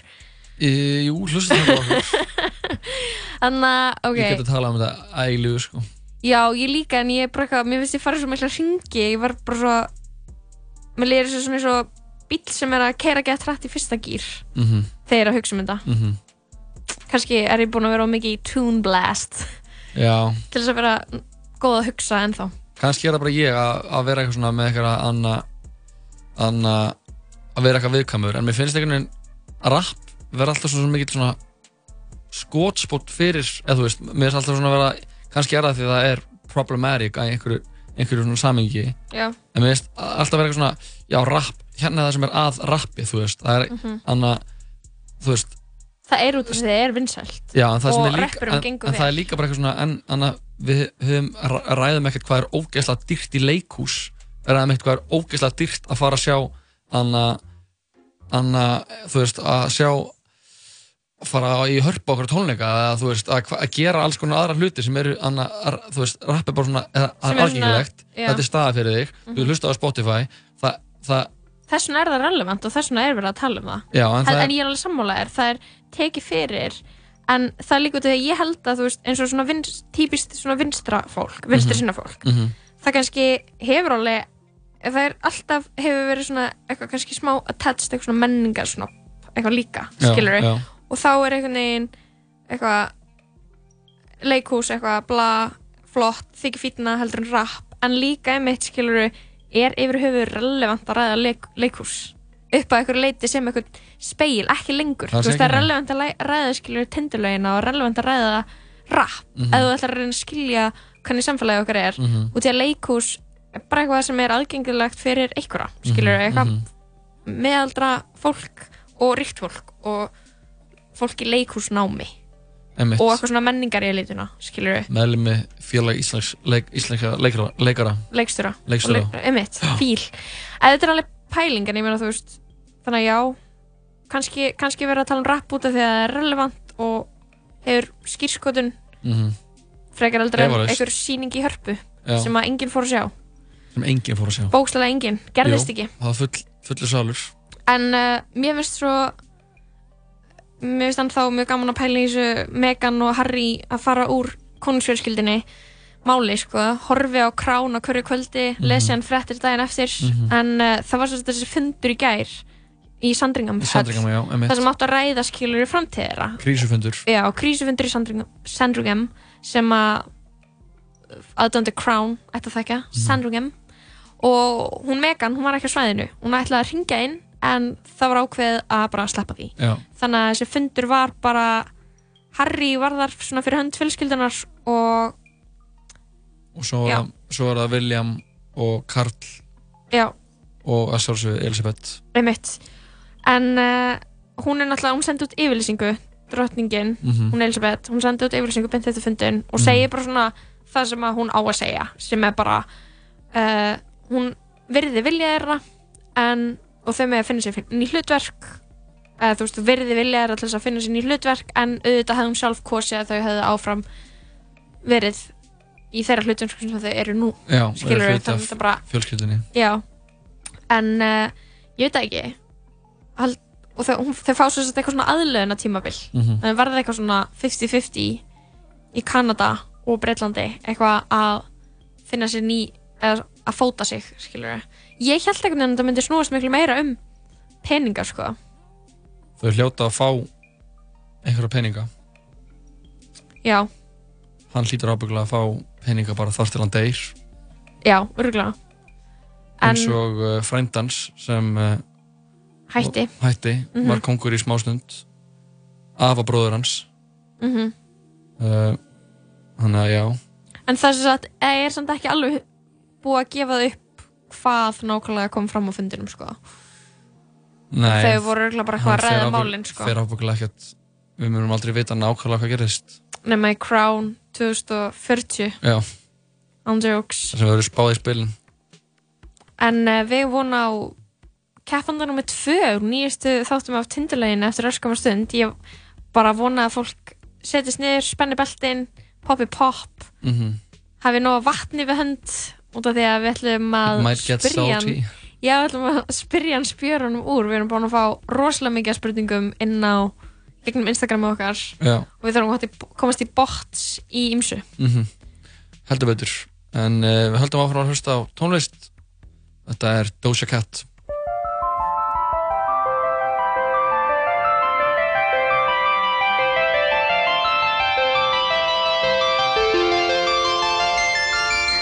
E, Jú, hlusta það okkur. Þannig að, ok. Ég get að tala um þetta æglu sko. Já, ég líka, en ég er bara eitthvað, mér finnst ég farið svo mikla hringi, ég var bara svo mér lýðir svo svona svo bíl sem er að keira gett hrætt í fyrsta gýr Mhm. þegar ég er að hugsa um þetta. Mhm. kannski er ég búin að vera mikið í Toon Blast Já, til þess að vera góð að hugsa ennþá kannski er það bara ég að, að vera eitthvað svona með eitthvað anna, anna að vera eitthvað viðkvæmur en mér finnst einhvern veginn að rapp vera alltaf svona mikill svona skotspott fyrir, eða þú veist mér finnst alltaf svona að vera, kannski er það því það er problematic að einhverju, einhverju svona samengi Já. en mér finnst alltaf vera eitthvað svona, já rapp hérna er það sem er að rappi, þú veist það er Mhm. anna, þú veist það er út af því að það er vinsælt Já, en það líka, en, en það er líka bara eitthvað svona, en anna, við höfum ræðum ekkert hvað er ógeðslega dýrt í leikhús, ræðum ekkert hvað er ógeðslega dýrt að fara að sjá, anna, anna, þú veist, að sjá, fara í hörpa okkur tónleika, eða þú veist, að, að gera alls konar aðra hluti sem eru, anna, ar, þú veist, rapp er bara svona, aðgengilegt, þetta er staða fyrir þig, Mhm. þú hlusta á Spotify, það, það, þess vegna er það relevant og þess vegna er verið að tala um það. Já, en en, það er- en ég er alveg sammálaðir, það er tekið fyrir en það er líka út af því að ég held að þú veist, eins og svona vinst, típist svona vinstra fólk, vinstri sinna fólk Mhm. það kannski hefur alveg það er alltaf hefur verið svona eitthvað kannski smá attached eitthvað svona menningar svona eitthvað líka, skilur já. og þá er einhvern veginn eitthvað leikhús eitthvað bla, flott, þykir fítna heldur en rap, en líka einmitt skilur er yfir höfuð relevant að ræða leik, leikhús upp á einhverju leiti sem einhvern speil, ekki lengur. Það veist það er relevant að ræða skilur tindurlaugina og relevant að ræða rap. Mhm. ef þú ætlar að reyna að skilja hvernig samfélagi okkar er Mhm. og til að leikhús er bara eitthvað sem er aðgengilegt fyrir einhverja, Mhm, eitthvað mhm. meðaldra fólk og ríkt fólk og fólk í leikhúsnámi. Einmitt. og eitthvað svona menningar í elituna skilur við, meðlumi félag Íslands leik, íslenska leikara, leikstjóra. Leik, emitt, fíl. Eða þetta er alveg pæling en ég meina þú veist þannig að já kannski, kannski verið að tala um rap út af því að það er relevant og hefur skýrskotun Mhm. frekar aldrei einhver síning í hörpu Já. sem að enginn fór að sjá sem enginn fór að sjá bókslega enginn, gerðist Jú, ekki það var full, fullu salur En uh, mér finnst svo mér finnst hann þá mjög gaman að pæla í þessu Meghan og Harry að fara úr konungsfjölskyldinni máli, sko, horfi á krán á hverju kvöldi, Mhm. lesi hann fréttir daginn eftir Mhm. en uh, það var svo þessi fundur í gær í einmitt. það sem átt að ræða skilur í framtíðira krísufundur. Já, krísufundur í Sandringham, Sandringham sem að aðdöndu Crown ætti að þekka, Mhm. Sandringham. Og hún Megan, hún var ekki á svæðinu. Hún ætlaði að ringja inn en það var ákveð að bara sleppa því. Já. þannig að þessi fundur var bara Harry var þar svona fyrir hönd fjölskyldunar og og svo, var- svo var það William og Karl já, og að sjálfsögðu Elisabeth einmitt en uh, hún er náttúrulega, hún sendi út yfirlýsingu drottningin, Mhm. hún Elisabeth hún sendi út yfirlýsingu beint þetta fundin og Mhm. segir bara svona það sem hún á að segja sem er bara uh, hún virði vilja þeirra en, og þau með að finna sér ný hlutverk eða þú veist, virði vilja þeirra til þess að finna sér ný hlutverk en auðvitað hefði hún sjálf kosið að þau hefði áfram verið í þeirra hlutverk sem þau eru nú Já, skilur af þannig að bara fjölskyldunni Já, en uh, ég veit það ekki Hald, og þau, hún, þau fá svo eitthvað svona aðlöðuna tímabil Mhm. en verða eitthvað svona 50-50 í Kanada og Breitlandi eitthvað að finna sér ný eða að fóta sig, skilur við ég held einhvern veginn að þetta myndi snúast miklu meira um peningar, sko. Þau hljóta að fá einhverja peninga. Já, hann hlýtur ábygglega að fá peninga bara þar til hann deyr. Já, örgulega en eins og uh, frændans sem uh, hætti. Hætti. Mhm. var kongur í smástund. Afa bróður hans. Mm uh, hann að já. En það er, satt, er samt ekki alveg búið að gefa það upp hvað nákvæmlega kom fram á fundinum, sko. Nei, Þau voru bara eitthvað að ræða ábygg- málin, sko. fer ábygglega ekkert. Við munum aldrei vita nákvæmlega hvað gerist nema í Crown 2040 já, jokes. Það sem verður spáð í spilin. En uh, við vonum á keppandar nummið tvö nýjastu þáttum af tindulegin eftir öskamar stund. Ég bara vona að fólk setjast niður, spenni beltin poppi pop, Mhm. hafi nóga vatni við hönd út af því að við ætlum að spyrja hann Já, við ætlum að spyrja hann spjörunum úr. Við erum búin að fá rosalega mikið spurningum inn á gegnum Instagramu okkar. Já. og við þurfum að komast í bots í ymsu Mhm. heldur betur. En uh, við höldum áfram að hlusta á tónlist. Þetta er Doja Cat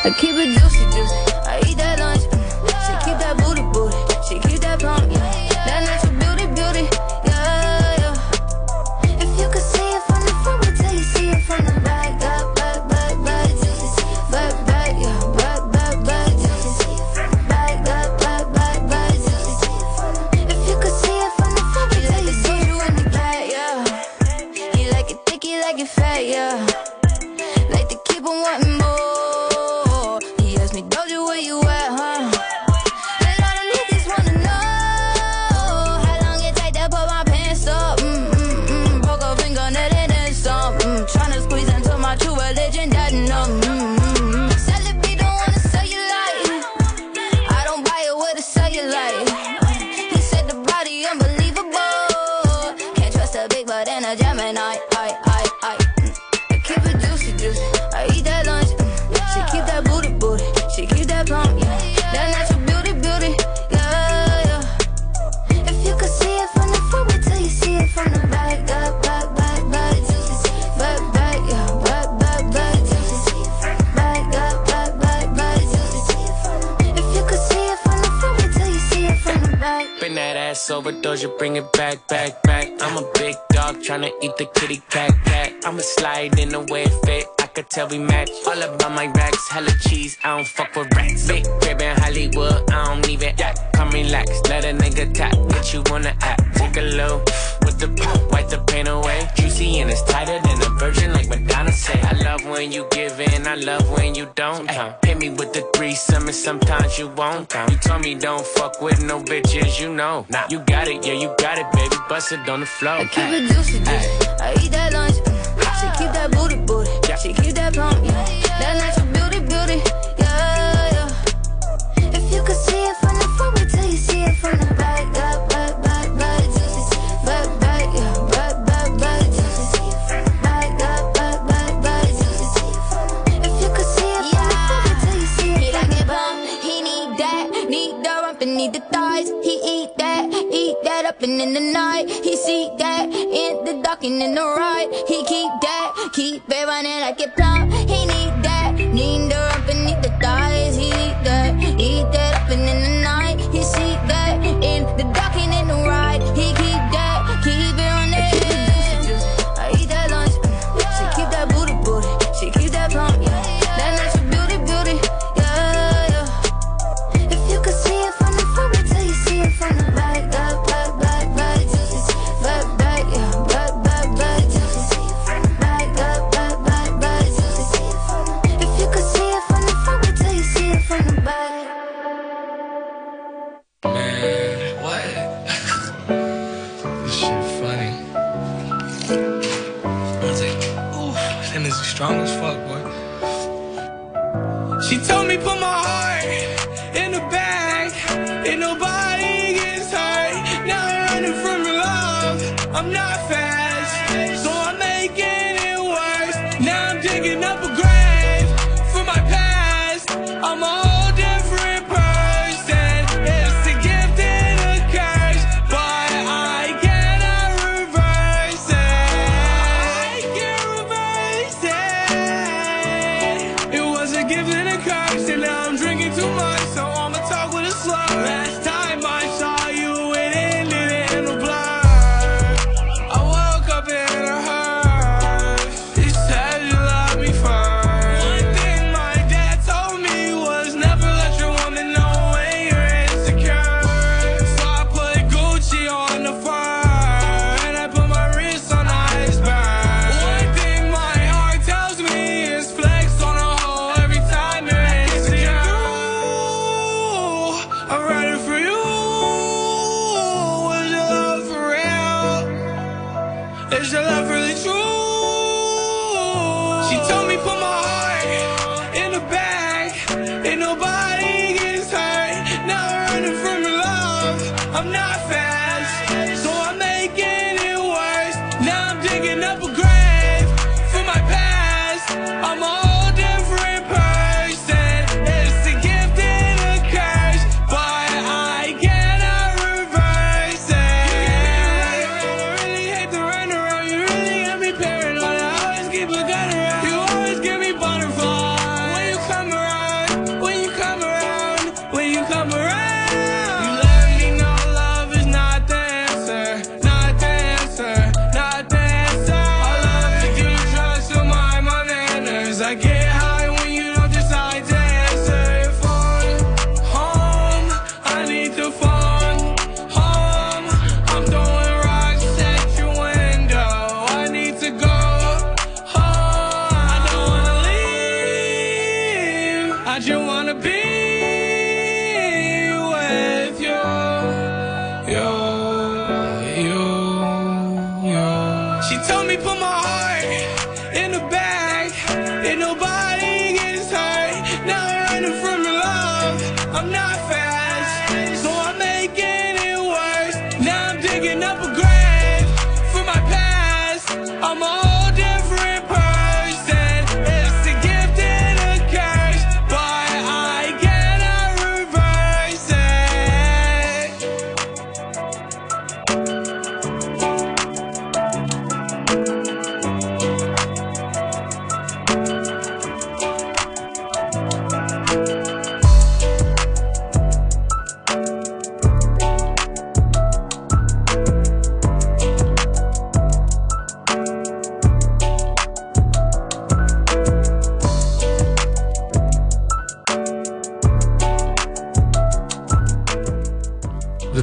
I keep it juicy, juicy. I eat that lunch. mm. She keep that booty, booty. She keep that plump, yeah. That natural beauty, beauty, yeah, yeah. If you could see it from the front, wait till you see it from the back, back, back, back, back. Back, back, yeah, back, back, back. Back, back, back, back, back. If you could see it from the front, wait till you see you in the back, yeah. He like it thick, he like it fat, yeah. Like to keep on wanting over, Doja, bring it back, back, back. I'm a big dog tryna eat the kitty cat, cat. I'ma slide in the way it fit. Could tell we match. All about my racks, hella cheese. I don't fuck with rats. Big crib in Hollywood, I don't even act. Come relax, let a nigga tap. Get you wanna act. Take a low with the pop, wipe the pain away. Juicy and it's tighter than a virgin, like Madonna say. I love when you give in, I love when you don't. Ay, hit me with the threesome, and sometimes you won't. You told me don't fuck with no bitches, you know. Nah, you got it, yeah, you got it, baby. Bust it on the floor. I keep it juicy, juicy. I eat that lunch. mm. She keep that booty, booty. She keep that plump, yeah. That natural beauty, beauty, yeah, yeah. If you could see it from the front, wait till you see it from the back, and in the night. He see that in the dark and in the right. He keep that, keep it running like it plump. He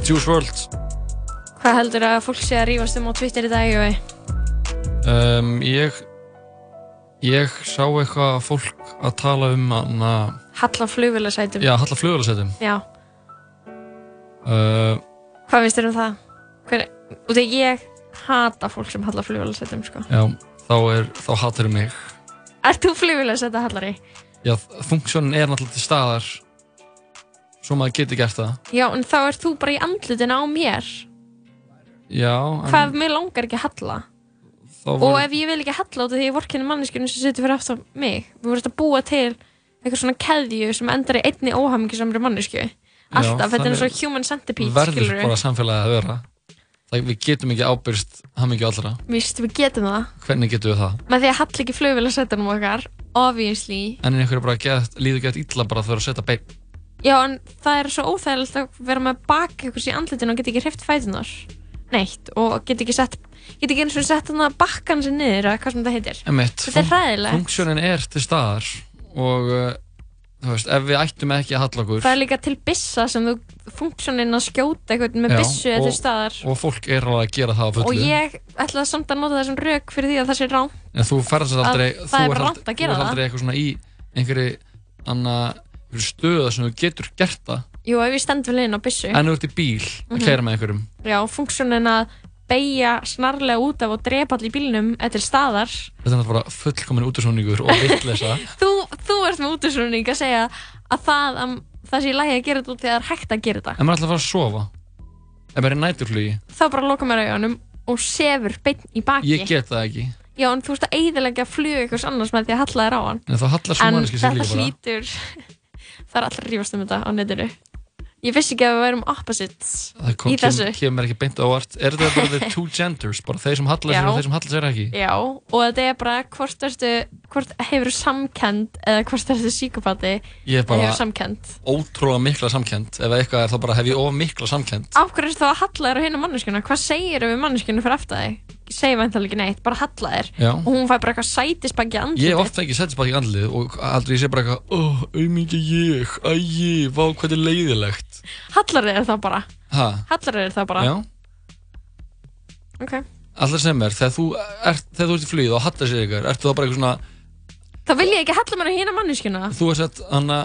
Juice WRLD Hvað heldur að fólk sé að rífast um á Twitter í dag, Jói? um, Ég Ég sá eitthvað fólk að tala um hana Halla flugvélasætum. Já, Halla flugvélasettum Já. uh, Hvað finnst þér um það? Hver, og þegar ég hata fólk sem halla flugvélasætum, sko. Já, þá er Þá hattir mig Ert þú flugvélasæta hallari? Já, funksjónin er náttúrulega til staðar Svo maður geti gert það Já, en þá ert þú bara í andlutin á mér. Já, en Hvað ef mér langar ekki að halla? þá Og ef ég vil ekki halla út af því ég vorkenni manneskjörnum sem situr fyrir aftan mig, þú verður að búa til eitthvað svona keðju sem endar í einni óhamingisamri manneskju. Alltaf, þetta er eins og human centipede, verður bara samfélagið að vera Það við getum ekki ábyrst hamingju allra Víst, við getum það. Hvernig getum við það? Með því að halla ekki flugvélasætunum okkar, obviously. En er einhverju bara líður gett illa bara þegar að setja bein Já, en það er svo óþægilegt að vera með bak eitthvað í andlutinu og geta ekki hreift fætunar. Neitt, og geta ekki sett, geta ekki eins og sett hann að bakkan sér niður, eða hvað sem það heitir. Emitt, Þetta er hræðilegt. Funksjónin er til staðar og uh, þú veist, ef við ættum ekki að halla okkur Það er líka til bissa sem þú, funksjónin að skjóta eitthvað með Já, bissu eða og- til staðar. og fólk er alveg að gera það á fullu Og ég ætla samt að nota þessum rauk fyrir því að það sé rán. en þú ferðast aldrei það þú er ert bara ald- rangt að gera þú ert það. aldrei eitthvað svona í einhverju anna, einhverju stöða sem þú getur gert það Jú, ef ég stend vel inn á bissu. en þú ert í bíl að Mhm. kæra með einhverjum Já, funksjónin að beigja snarlega út af og drepa allir í bílnum til staðar. þetta er náttúrulega bara fullkomin útusóningur og vittleysa Þú, þú ert með útusrunning að segja að það, að það sé í lagi að gera þetta út að það er hægt að gera þetta. en maður ætla að fara að sofa ef maður er í næturflugi Þá bara loka mér augunum og sefur beinn í baki. ég get það ekki Já, en þú veist að eiðilega fluga eitthvað annars með því að halla þér á hann. en það hallar svo En manneski sér þetta líka bara hlýtur, það er allir að rífast um þetta á netinu. Ég vissi ekki að við værum opposites það kom, í þessu. kem, kemur ekki beint á óvart er þetta bara the two genders bara þeir sem hallar sér og þeir sem hallar sér ekki Já, og þetta er bara hvort, ertu, hvort hefur samkend eða hvort ertu síkopati ég er bara ótrúlega mikla samkend ef eitthvað er þá bara hef ég of mikla samkend Af hverju er þá að halla þér á hinna manneskjuna? Hvað segir við manneskjunu fyrir aftur þig? Segir væntalega ekki neitt, bara halla þér. Já. og hún fær bara eitthvað sætisbakki andlið ég hef oft ekki í andlið og aldrei ég sé bara eitthvað oh, auðmikið ég, ægi, vá hvað er leiðilegt. Hallar þér það bara. Ha, Hallar þér það bara. Já. Ok. Allir sem er, þegar þú ert, þegar þú ert í flýð og hattar sér ykkur, ertu þá bara eitthvað svona Þá vil ég ekki halla mér á hinna manneskjuna. Þú er sett, anna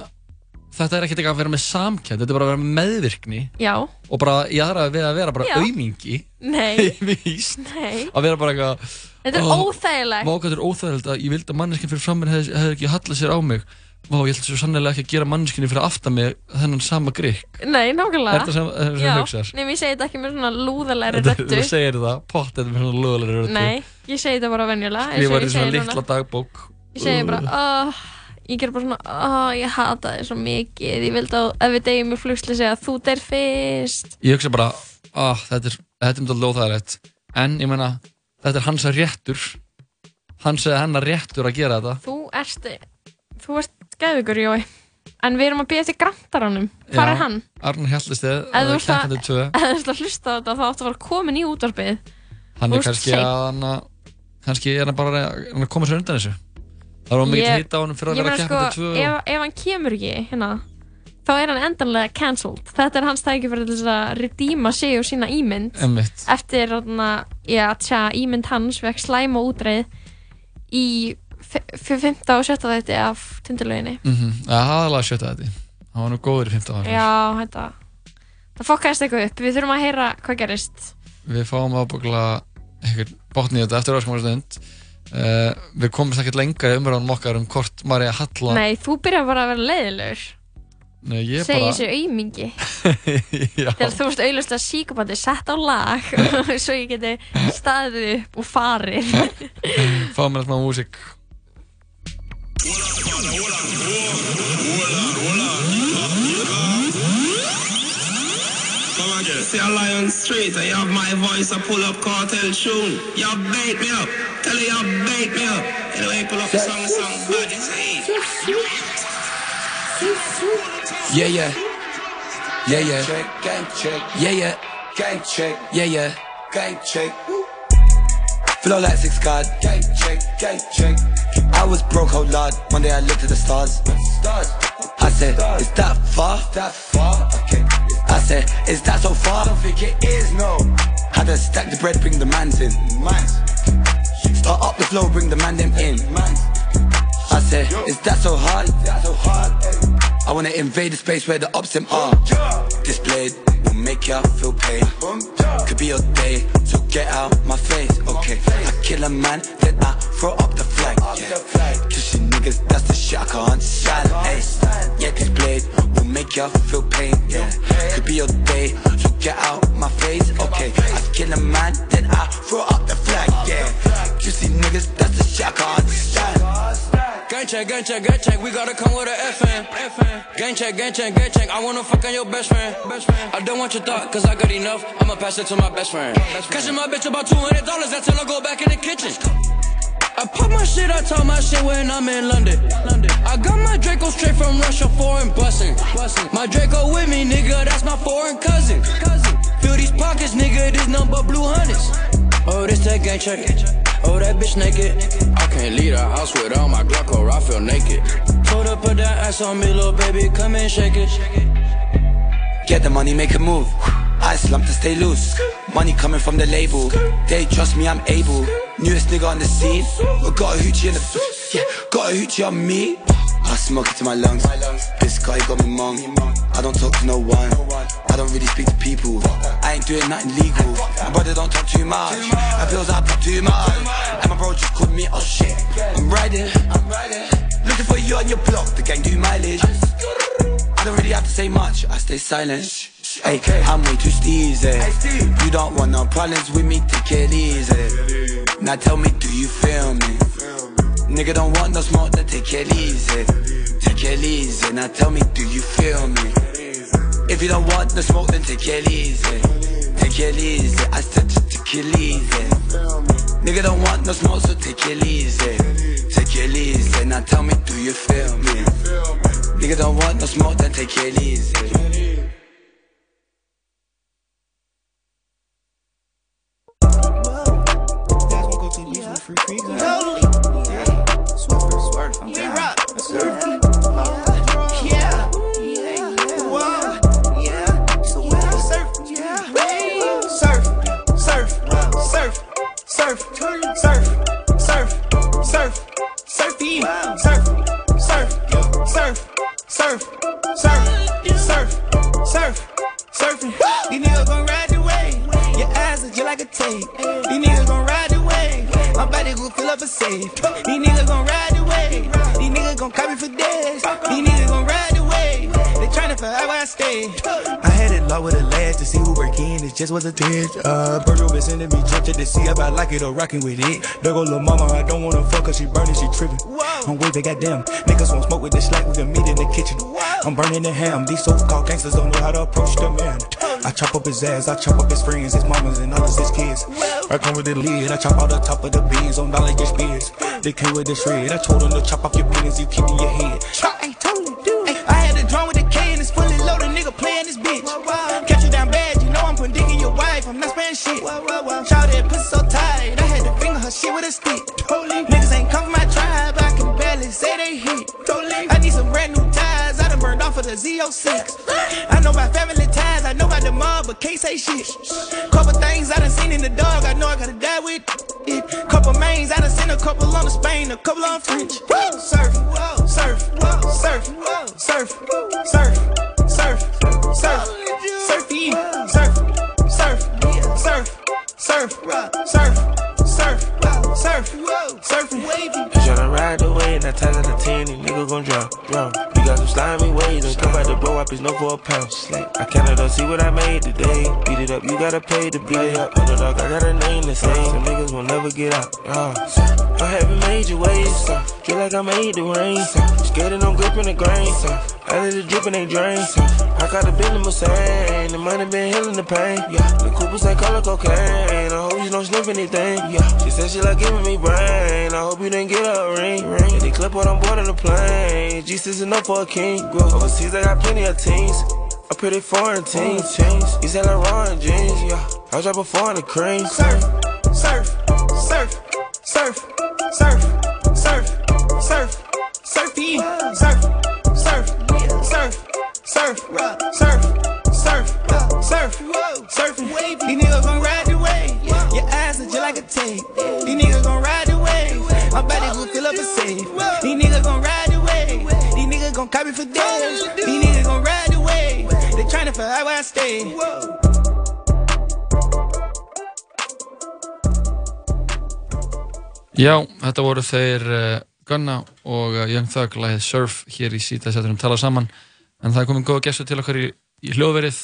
þetta er ekkert eitthvað að vera með samkend þetta er bara að vera með meðvirkni Já, og bara í aðra við að vera bara Já. auðmingi nei, víst nei. Að vera bara eitthvað Þetta er "Ó, óþægilegt. Vá, hvað þetta er óþægilegt að ég vildi að manneskinn fyrir fram mér hefði, hefði ekki hallað sér á mig. Vá, ég held svo sannlega ekki að gera manneskinni fyrir aftan mig þennan sama grikk. Nei, nákvæmlega. Er þetta sem- er þetta sem Já, hugsar? Nei, ég segi þetta ekki með svona lúðalegri Þetta- röttu Þú segir það, pott þetta með svona lögulega röddu. Nei, ég segi þetta bara venjulega Ég var í segi svona núna. litla dagbók. Ég segi bara, oh, ég ger bara svona, oh, ég hata þig svo mikið, ég vildi að ef við degjum í flugsli segja þú deyr fyrst. Ég hugsa bara, ah, þetta er, þetta er mjög óþægilegt En ég meina, þetta er hans réttur Hans eða hennar réttur að gera þetta Þú ert, þú ert geðvigur, Jói. En við erum að býja til grantaranum. Hvað er hann? Arn Hjallisteð, Ef þú ert að- keppandi 2 Ef þú ert að hlusta þetta þá áttu að vera komin í útvarpið. Hann er ert kannski að hann að kannski er hann bara að hann að koma sér undan þessu Það var mikið hitt á hann fyrir að vera meina keppandi sko, 2 ef, ef hann kemur ekki hérna, þá er hann endanlega cancelled. Þetta er hans til þess að redeema sig og sína ímynd. Emmitt Eftir tja, ímynd hans vekk slæma útreið í f- f- 5. og 7. þetta af tindilöginni. mm -hmm. Það er aðalega sjötta þetta Hann var nú góður í 15 ára Já, þetta, það fokkaðist eitthvað upp. Við þurfum að heyra hvað gerist. Við fáum ábyggla einhvern botni í þetta eftir öskumar stund uh, Við komumst ekkert lengra í umræðanum okkar um hvort Marja Halla Nei, þú byrjar bara að vera leiðilegur. Nei, ég Segir bara þessu aumingi. Já, Þegar þú ert auðvitað síkabandi sett á lag svo ég geti staðið upp og farið. fáum mér smá músík Come on, just see a lion street. I have my voice, I pull up cartel tune. Y'all bait me up. Tell you y'all bait me up. Anyway, pull up the song, song, bad Yeah, yeah. Yeah, yeah. Check, gang check. Yeah, yeah. Gang check. Yeah, yeah. Gang check. Flow like six card. Gang check, gang check. I was broke, oh lord. One day I looked at the stars. Stars. I said, is that far? That far? I said, is that so far? I don't think it is, no. Had to stack the bread, bring the mans in. Mans. Start up the flow, bring the man them in. Mans. I said, is that so hard? That so hard? Eh? I wanna invade the space where the ups them are. Blade will make ya feel pain. Could be your day, so get out my face. Okay, I kill a man, then I throw up the flag. Yeah. You niggas, that's the shit I can't stand. Hey, yeah, this blade will make ya feel pain. Yeah, could be your day, so get out my face. Okay, I kill a man, then I throw up the flag. Yeah, juicy niggas, that's the shit I can't stand. Gang check, gang check, gang check, we gotta come with a FN. Gang check, gang check, gang check, I wanna fuck on your best friend. Best friend. I don't want your thought, cause I got enough, I'ma pass it to my best friend. Catching my bitch about $200, I tell her go back in the kitchen. I pop my shit, I talk my shit when I'm in London. London. I got my Draco straight from Russia, foreign bussin'. My Draco with me, nigga, that's my foreign cousin. Fill these pockets, nigga, this number blue hundreds. Oh, this that gang check. Oh, that bitch naked. I can't leave the house without my Glock or I feel naked. Told her put that ass on me, little baby, come and shake it. Get the money, make a move. I slump to stay loose. Money coming from the label. They trust me, I'm able. Newest nigga on the scene. Got a hoochie in the yeah, got a hoochie on me. I smoke it to my lungs. This guy got me mung. I don't talk to no one. I don't really speak to people. I ain't doing nothing legal. My brother don't talk too much. I feels I pop too much. And my bro just called me, oh shit. I'm riding. Looking for you on your block. The gang do mileage. I don't really have to say much, I stay silent. Hey, I'm way too steezy. You don't want no problems with me, take it easy. Now tell me, do you feel me? Nigga don't want no smoke, then take it easy. Eh. Take it easy. Eh. Now tell me, do you feel me? If you don't want no smoke, then take it easy. Eh. Take it easy. I said just take it easy. Nigga don't want no smoke, so take it easy. Take it easy. Now tell me, do you feel me? Nigga don't want no smoke, then take it easy. Surf, surf, surf, surf, surf, surfing. These niggas gon' ride the wave. Your eyes are just like a tape. These niggas gon' ride the wave. My body gon' fill up a safe. These niggas gon' ride the wave. These niggas gon' copy for days. These niggas Forever I stay. I had it low with a lad to see who work in. It just was a test. Uh, Virgil been sending me drip to see if I like it or rockin' with it. There go lil' mama, I don't wanna fuck her, she burning, she trippin'. I'm waving, goddamn. Niggas won't smoke with this slack, we can meet in the kitchen. I'm burning the ham. These so-called gangsters don't know how to approach the man. I chop up his ass, I chop up his friends, his mamas and others, his kids. I come with the lid, I chop out the top of the beans on dollar get spears. They came with the shred, I told them to chop off your penis, you keep in your head. I ain't totally do. I had to bitch. Catch you down bad, you know I'm putting dick in your wife. I'm not sparing shit. Shout that pussy so tight, I had to finger her shit with a stick. Niggas ain't come say they hit. I need some brand new ties, I done burned off of the Z06. I know about family ties, I know about the mob, but can't say shit. Couple things I done seen in the dog, I know I gotta die with it. Couple mains, I done seen a couple on the Spain, a couple on French. Surf, surf, surf, surf, surf, surf, surf, surf, yeah. surf, surf, surf, surf, surf, surf, surf, surf, wavy. You tryna ride the wave, now times out of ten, these niggas gon' drop, drop. You got some slimy waves, and come back to blow up, it's no for a pound. I counted up, see what I made today. Beat it up, you gotta pay to beat it up. Underdog, I got a name to say. Some niggas will never get out. Yeah. I haven't made your waves, feel like I made the rain. Scared and I'm gripping the grain. I let it drip and they drain. I got a in Mercedes, the money been healing the pain. Yeah. The Coopers ain't color cocaine. I hope you don't sniff anything. Yeah. She said she like giving me brain. I hope you didn't get a ring. ring. They clip what I'm board on the plane. Jesus enough for a king. Overseas, I got plenty of teams. I pretty foreign teams. He said like Ron jeans. Yeah. I drop a four in the cream. Surf, surf, surf, surf, surf, surf, surf, surfy, surf, surf, surf, surf, surf, surf, surf, surf, wave. These niggas gon' ride just like a tape. These niggas gon' ride wave. My body gon' fill up a safe. These niggas gon' ride wave. These niggas gon' copy for days. These niggas gon' ride wave. They tryna find out where I stay. Já, þetta voru þeir uh, Gunna og uh, Young Thug lagið Surf hér í síðan tala saman en það er komin góða gestur til okkar í, í hljóðverið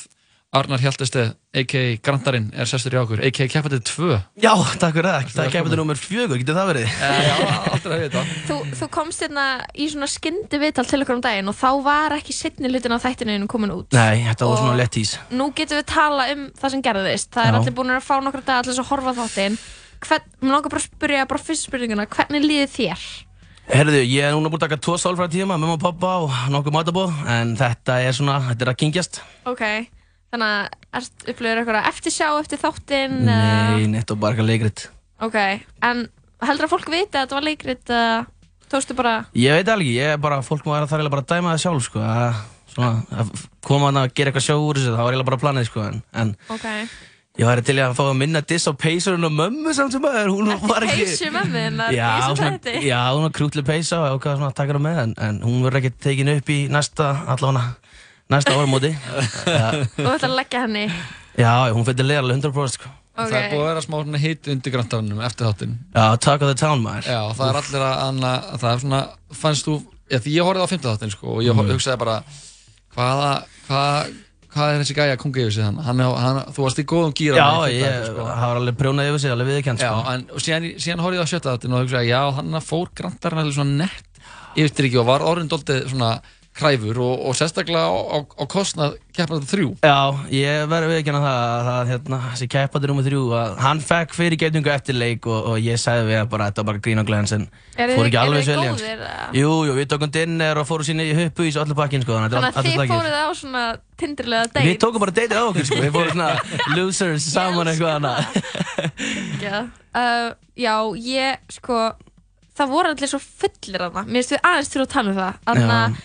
Arnar Hjaltesteð, a.k.a. Grandarinn er sestur í okkur, a.k.a. Keppandið 2 Já, takk fyrir það, það er keppandið nummer 4, getur það verið? Já, aldrei að vita Þú, þú komst hérna í svona skyndi viðtal til okkur um daginn og þá var ekki setni hlutin á þættinu komin út Nei, þetta var svona lett ís Nú getum við tala um það sem gerðist Það er Já. allir búin að fá nokkra dag allir að horfa þáttinn Hvern, Mér langar bara að spyrja bara fyrst spurninguna Hvernig líður þér? Herðu, ég er núna búin að taka tvo sálfræða tíma með mamma og pappa og nokkuð matabóð en þetta er svona, þetta er að kyngjast Ok, þannig að ertu upplifir eitthvað eftirsjá eftir þáttinn Nei, neitt og bara eitthvað leikrit. Ok, en heldur að fólk viti að þetta var leikrit uh, Tókstu bara? Ég veit alveg, ég er bara, fólk má vera þar eiginlega bara að dæma það sjálf sko, að, svona, að koma að gera eitthvað sjó úr þessu, það var eiginlega bara planið sko, en, en Ok. ég væri til að fá að minna diss á peysurinn og mömmu samt sem maður, hún var ekki Peysu mömmu þessum svona, þætti já, hún var krútlega peysa og ákvaða svona að taka hana með en, en hún verður ekki tekin upp í næsta allavega næsta áramóti Já, Og þú ætlar að leggja henni já, hún fyrir leira alveg 100% sko. Ok. Það er búið að vera smá svona hit undir Grandarannum eftir þáttinn Já, Talk of the Town maður Já, það er allir að, anna, það er svona, fannst þú, já, því ég horfði á 15 þáttinn sko og ég Mm. hugsaði bara, hvaða, hvað, hvað er þessi gæja kungi yfir sig hann, hann, hann, þú varst í góðum gýra Já, ég hafa alveg prjónað yfir sig, alveg viðkjönd Já, sko. en, og síðan, síðan horfði ég á sjötta þáttinn og hugsaði, já, hann fór Grandarinn alveg svona nett yfirstyrki og var orðin doldið svona kræfur og, og sérstaklega á, á, á kostnað keppnað þrjú. Já, ég viðkjönd það að það, hérna, þessi keppaður nummer þrjú að hann fekk fyrir getungu eftir leik og, og ég sagði við hann bara að þetta var bara grín og glens en fór þið- ekki alveg þið svo vel í hann. góðir, eða? Jú, jú, við tókum dinner og fórum sín í huppu í allir pakkin sko, þannig Þannig að að þið var fóruð á svona tindrilega date? Við tókum bara deytið á okkur sko, við fórum svona losers saman eitthvað annað. Já, uh, já, ég sko það voru allir svo fullir af það mér finnst við aðeins til að tala um það. Þannig að,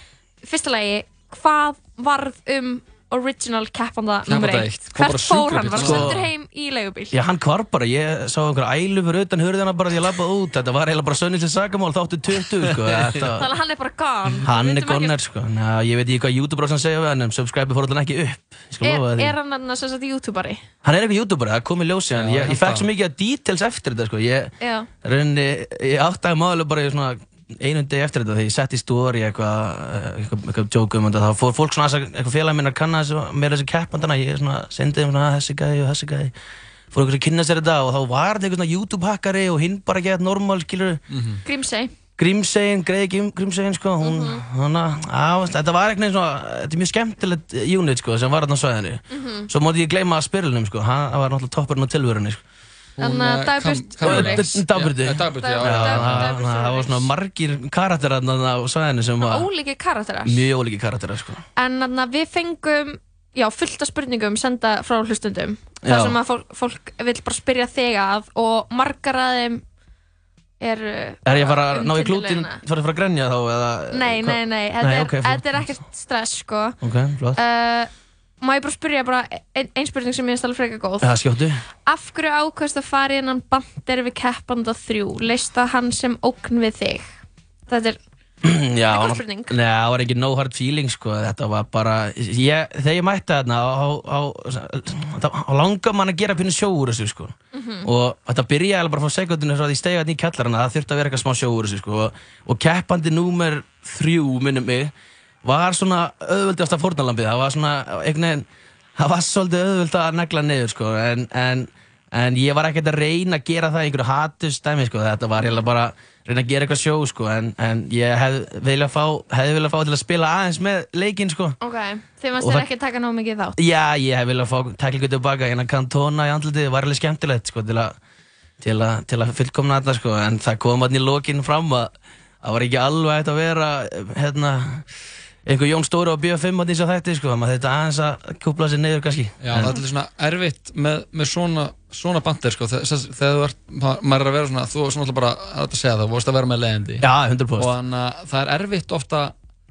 fyrsta lagi, hvað varð um original keppanda nummer Keppanda 1 eitt, kom bara hvert fór hann, var hann sko. sendur heim í leigubíl? Já, hann hvarf bara, ég sá einhver ælu fyrir utan hurðina bara því að labba út, þetta var eiginlega bara sönnilsins sakamál þáttu 20 sko, þetta, þannig að hann er bara gone. Hann er gonner sko, Ná, ég veit ekki hvað YouTuber hann segja við hann, en subscribe fór allan ekki upp, ég er, því. er hann hann sem sagt youtuberi Hann er eitthvað YouTuber, það kom í ljósi hann, Já, ég, ég ég fekk svo mikið að details eftir þetta sko, ég, einum degi eftir þetta þegar ég sett í story eitthvað, eh, eitthvað, eitthvað joke um þetta, þá fór fólk svona að- eitthvað félag minn að kanna þessu, mér þessi keppandana, ég svona sendið þeim svona "Ah, þessi gæði og þessi gæði, fór eitthvað að kynna sér þetta og þá var þetta eitthvað svona YouTube-hakkari og hinn bara gett normal, skilur, Grímsey Grímsegin, Greiði Grímsegin, sko, hún, hana, á, þetta var eitthvað svona, þetta er mjög skemmtilegt unit, sko, sem var þarna á svæðinu. Mhm. Svo móti ég gleyma spyrlunum, sko, hann var náttúrulega toppurinn á tilvörunni, sko. Þannig að Dagbjört Ulriks Dagbjördi Já, Dagbjörti, já, það- það var svona margir karakterar þarna á svæðinu sem var ólíki karakterar. Mjög ólíki karakterar sko. en þannig að við fengum já, fullt af spurningum senda frá hlustundum þar sem að fólk, fólk vil bara spyrja þig að og margar að þeim er Er ég að fara að ná í klútin, fara að fara að grenja þá eða? Nei, nei, nei, þetta er, þetta er ekkert stress sko. Ok, flott. Má ég bara spyrja bara ein, ein spurning sem ég er alveg freka góð Já, skjóttu. Af hverju ákvæmst að fara innan bandir við keppanda þrjú? Leist það hann sem ógn við þig? Þetta er Já, góð spurning. Nei, það var ekki no hard feeling sko, þetta var bara, ég, þegar ég mætti þarna, á, á, á, á langar mann að gera pínu sjó úr þessu sko. Mhm. og þetta byrjaði alveg bara frá sekundinu frá því stegi þarna í kjallarana, það þurfti að vera eitthvað smá sjó úr þessu sko. og, og keppandi númer þrjú, minnum mig, var svona auðvöldast af fórnalambið, það var svona, einhvern veginn, það var svolítið auðvöld að negla niður sko, en, en, en ég var ekkert að reyna að gera það í einhverju hatustæmi sko, þetta var hérna bara reyna að gera eitthvað sjó sko, en, en ég hef viljað fá, hefði viljað fá til að spila aðeins með leikinn sko. Ok, Og þér það- ekki taka nóg mikið þátt? Já, ég hef viljað fá tæklingu tilbaka en að kantona í andlitið var alveg skemmtilegt sko, til, að, til, að, til að fullkomna þetta sko, en það kom hann í lokin fram að það var ekki alveg hægt að vera hérna, einhver Jón Stóri á BF5 að þess að þetta sko, maður þetta aðeins að kúpla sér niður kannski Já, en, það er svona erfitt með, með svona, svona bandir sko, þegar, þegar þú ert, ma- maður er að vera svona, þú er svona alltaf bara, það er að segja það, þú vorst að vera með leiðindi. Já, 100%. Og þannig að það er erfitt ofta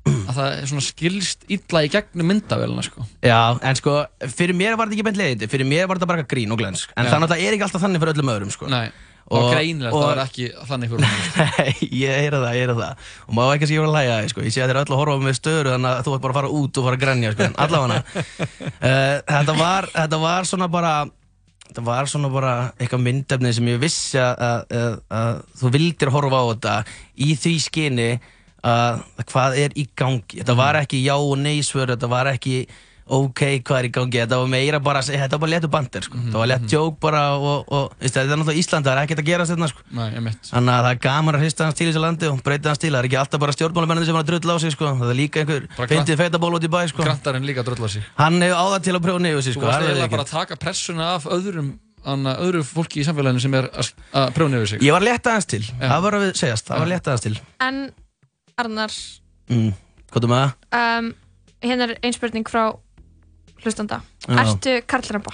að það er svona skilst illa í gegnum myndavélina sko. Já, en sko, fyrir mér var þetta ekki beint leiðindi, fyrir mér var þetta bara grín og glens En Já. það er ekki alltaf þannig fyrir öllum öðrum sko. Nei, og, greinilegt það er ekki þannig fyrir hún. Nei, ég heyra það, ég heyra það. Og maður ekki að var að læga það, sko. Ég sé að þér öll að horfa mig með störu Þannig að þú ert bara að fara út og fara að grenja, sko. Allavega uh, þetta, var, þetta var svona bara Þetta var svona bara eitthvað myndefni sem ég vissi að, að, að, þú vildir horfa á þetta í því skyni að hvað er í gangi. Þetta var ekki já og nei svör, þetta var ekki ok, hvað er í gangi, þetta var meira bara, þetta var bara léttu bandir, sko. Þetta var létt joke bara og, og þetta er náttúrulega Ísland, það er ekkert að gera þetta, sko. Þannig að það er gaman að hrista hans til í þessu landi og breyta hans til. Það er ekki alltaf bara stjórnmálamennin sem er að drulla á sig, sko. Það er líka einhver feintið feitaból út í bæ, sko. Grantarinn líka að drölla sig. Hann hefur áða til að prjóna yfir sig, Þú sko. varst það er eiginlega bara að taka pressuna af öðrum, anna, öðru fólki í samfélaginu sem er að, að prjóna yfir sig. Ég var létt aðeins til, það var að við segjast, það var létt aðeins til. En Arnar, Mm. Hvað er það? um, hérna er ein spurning frá hlustanda Já. Ertu karlremba?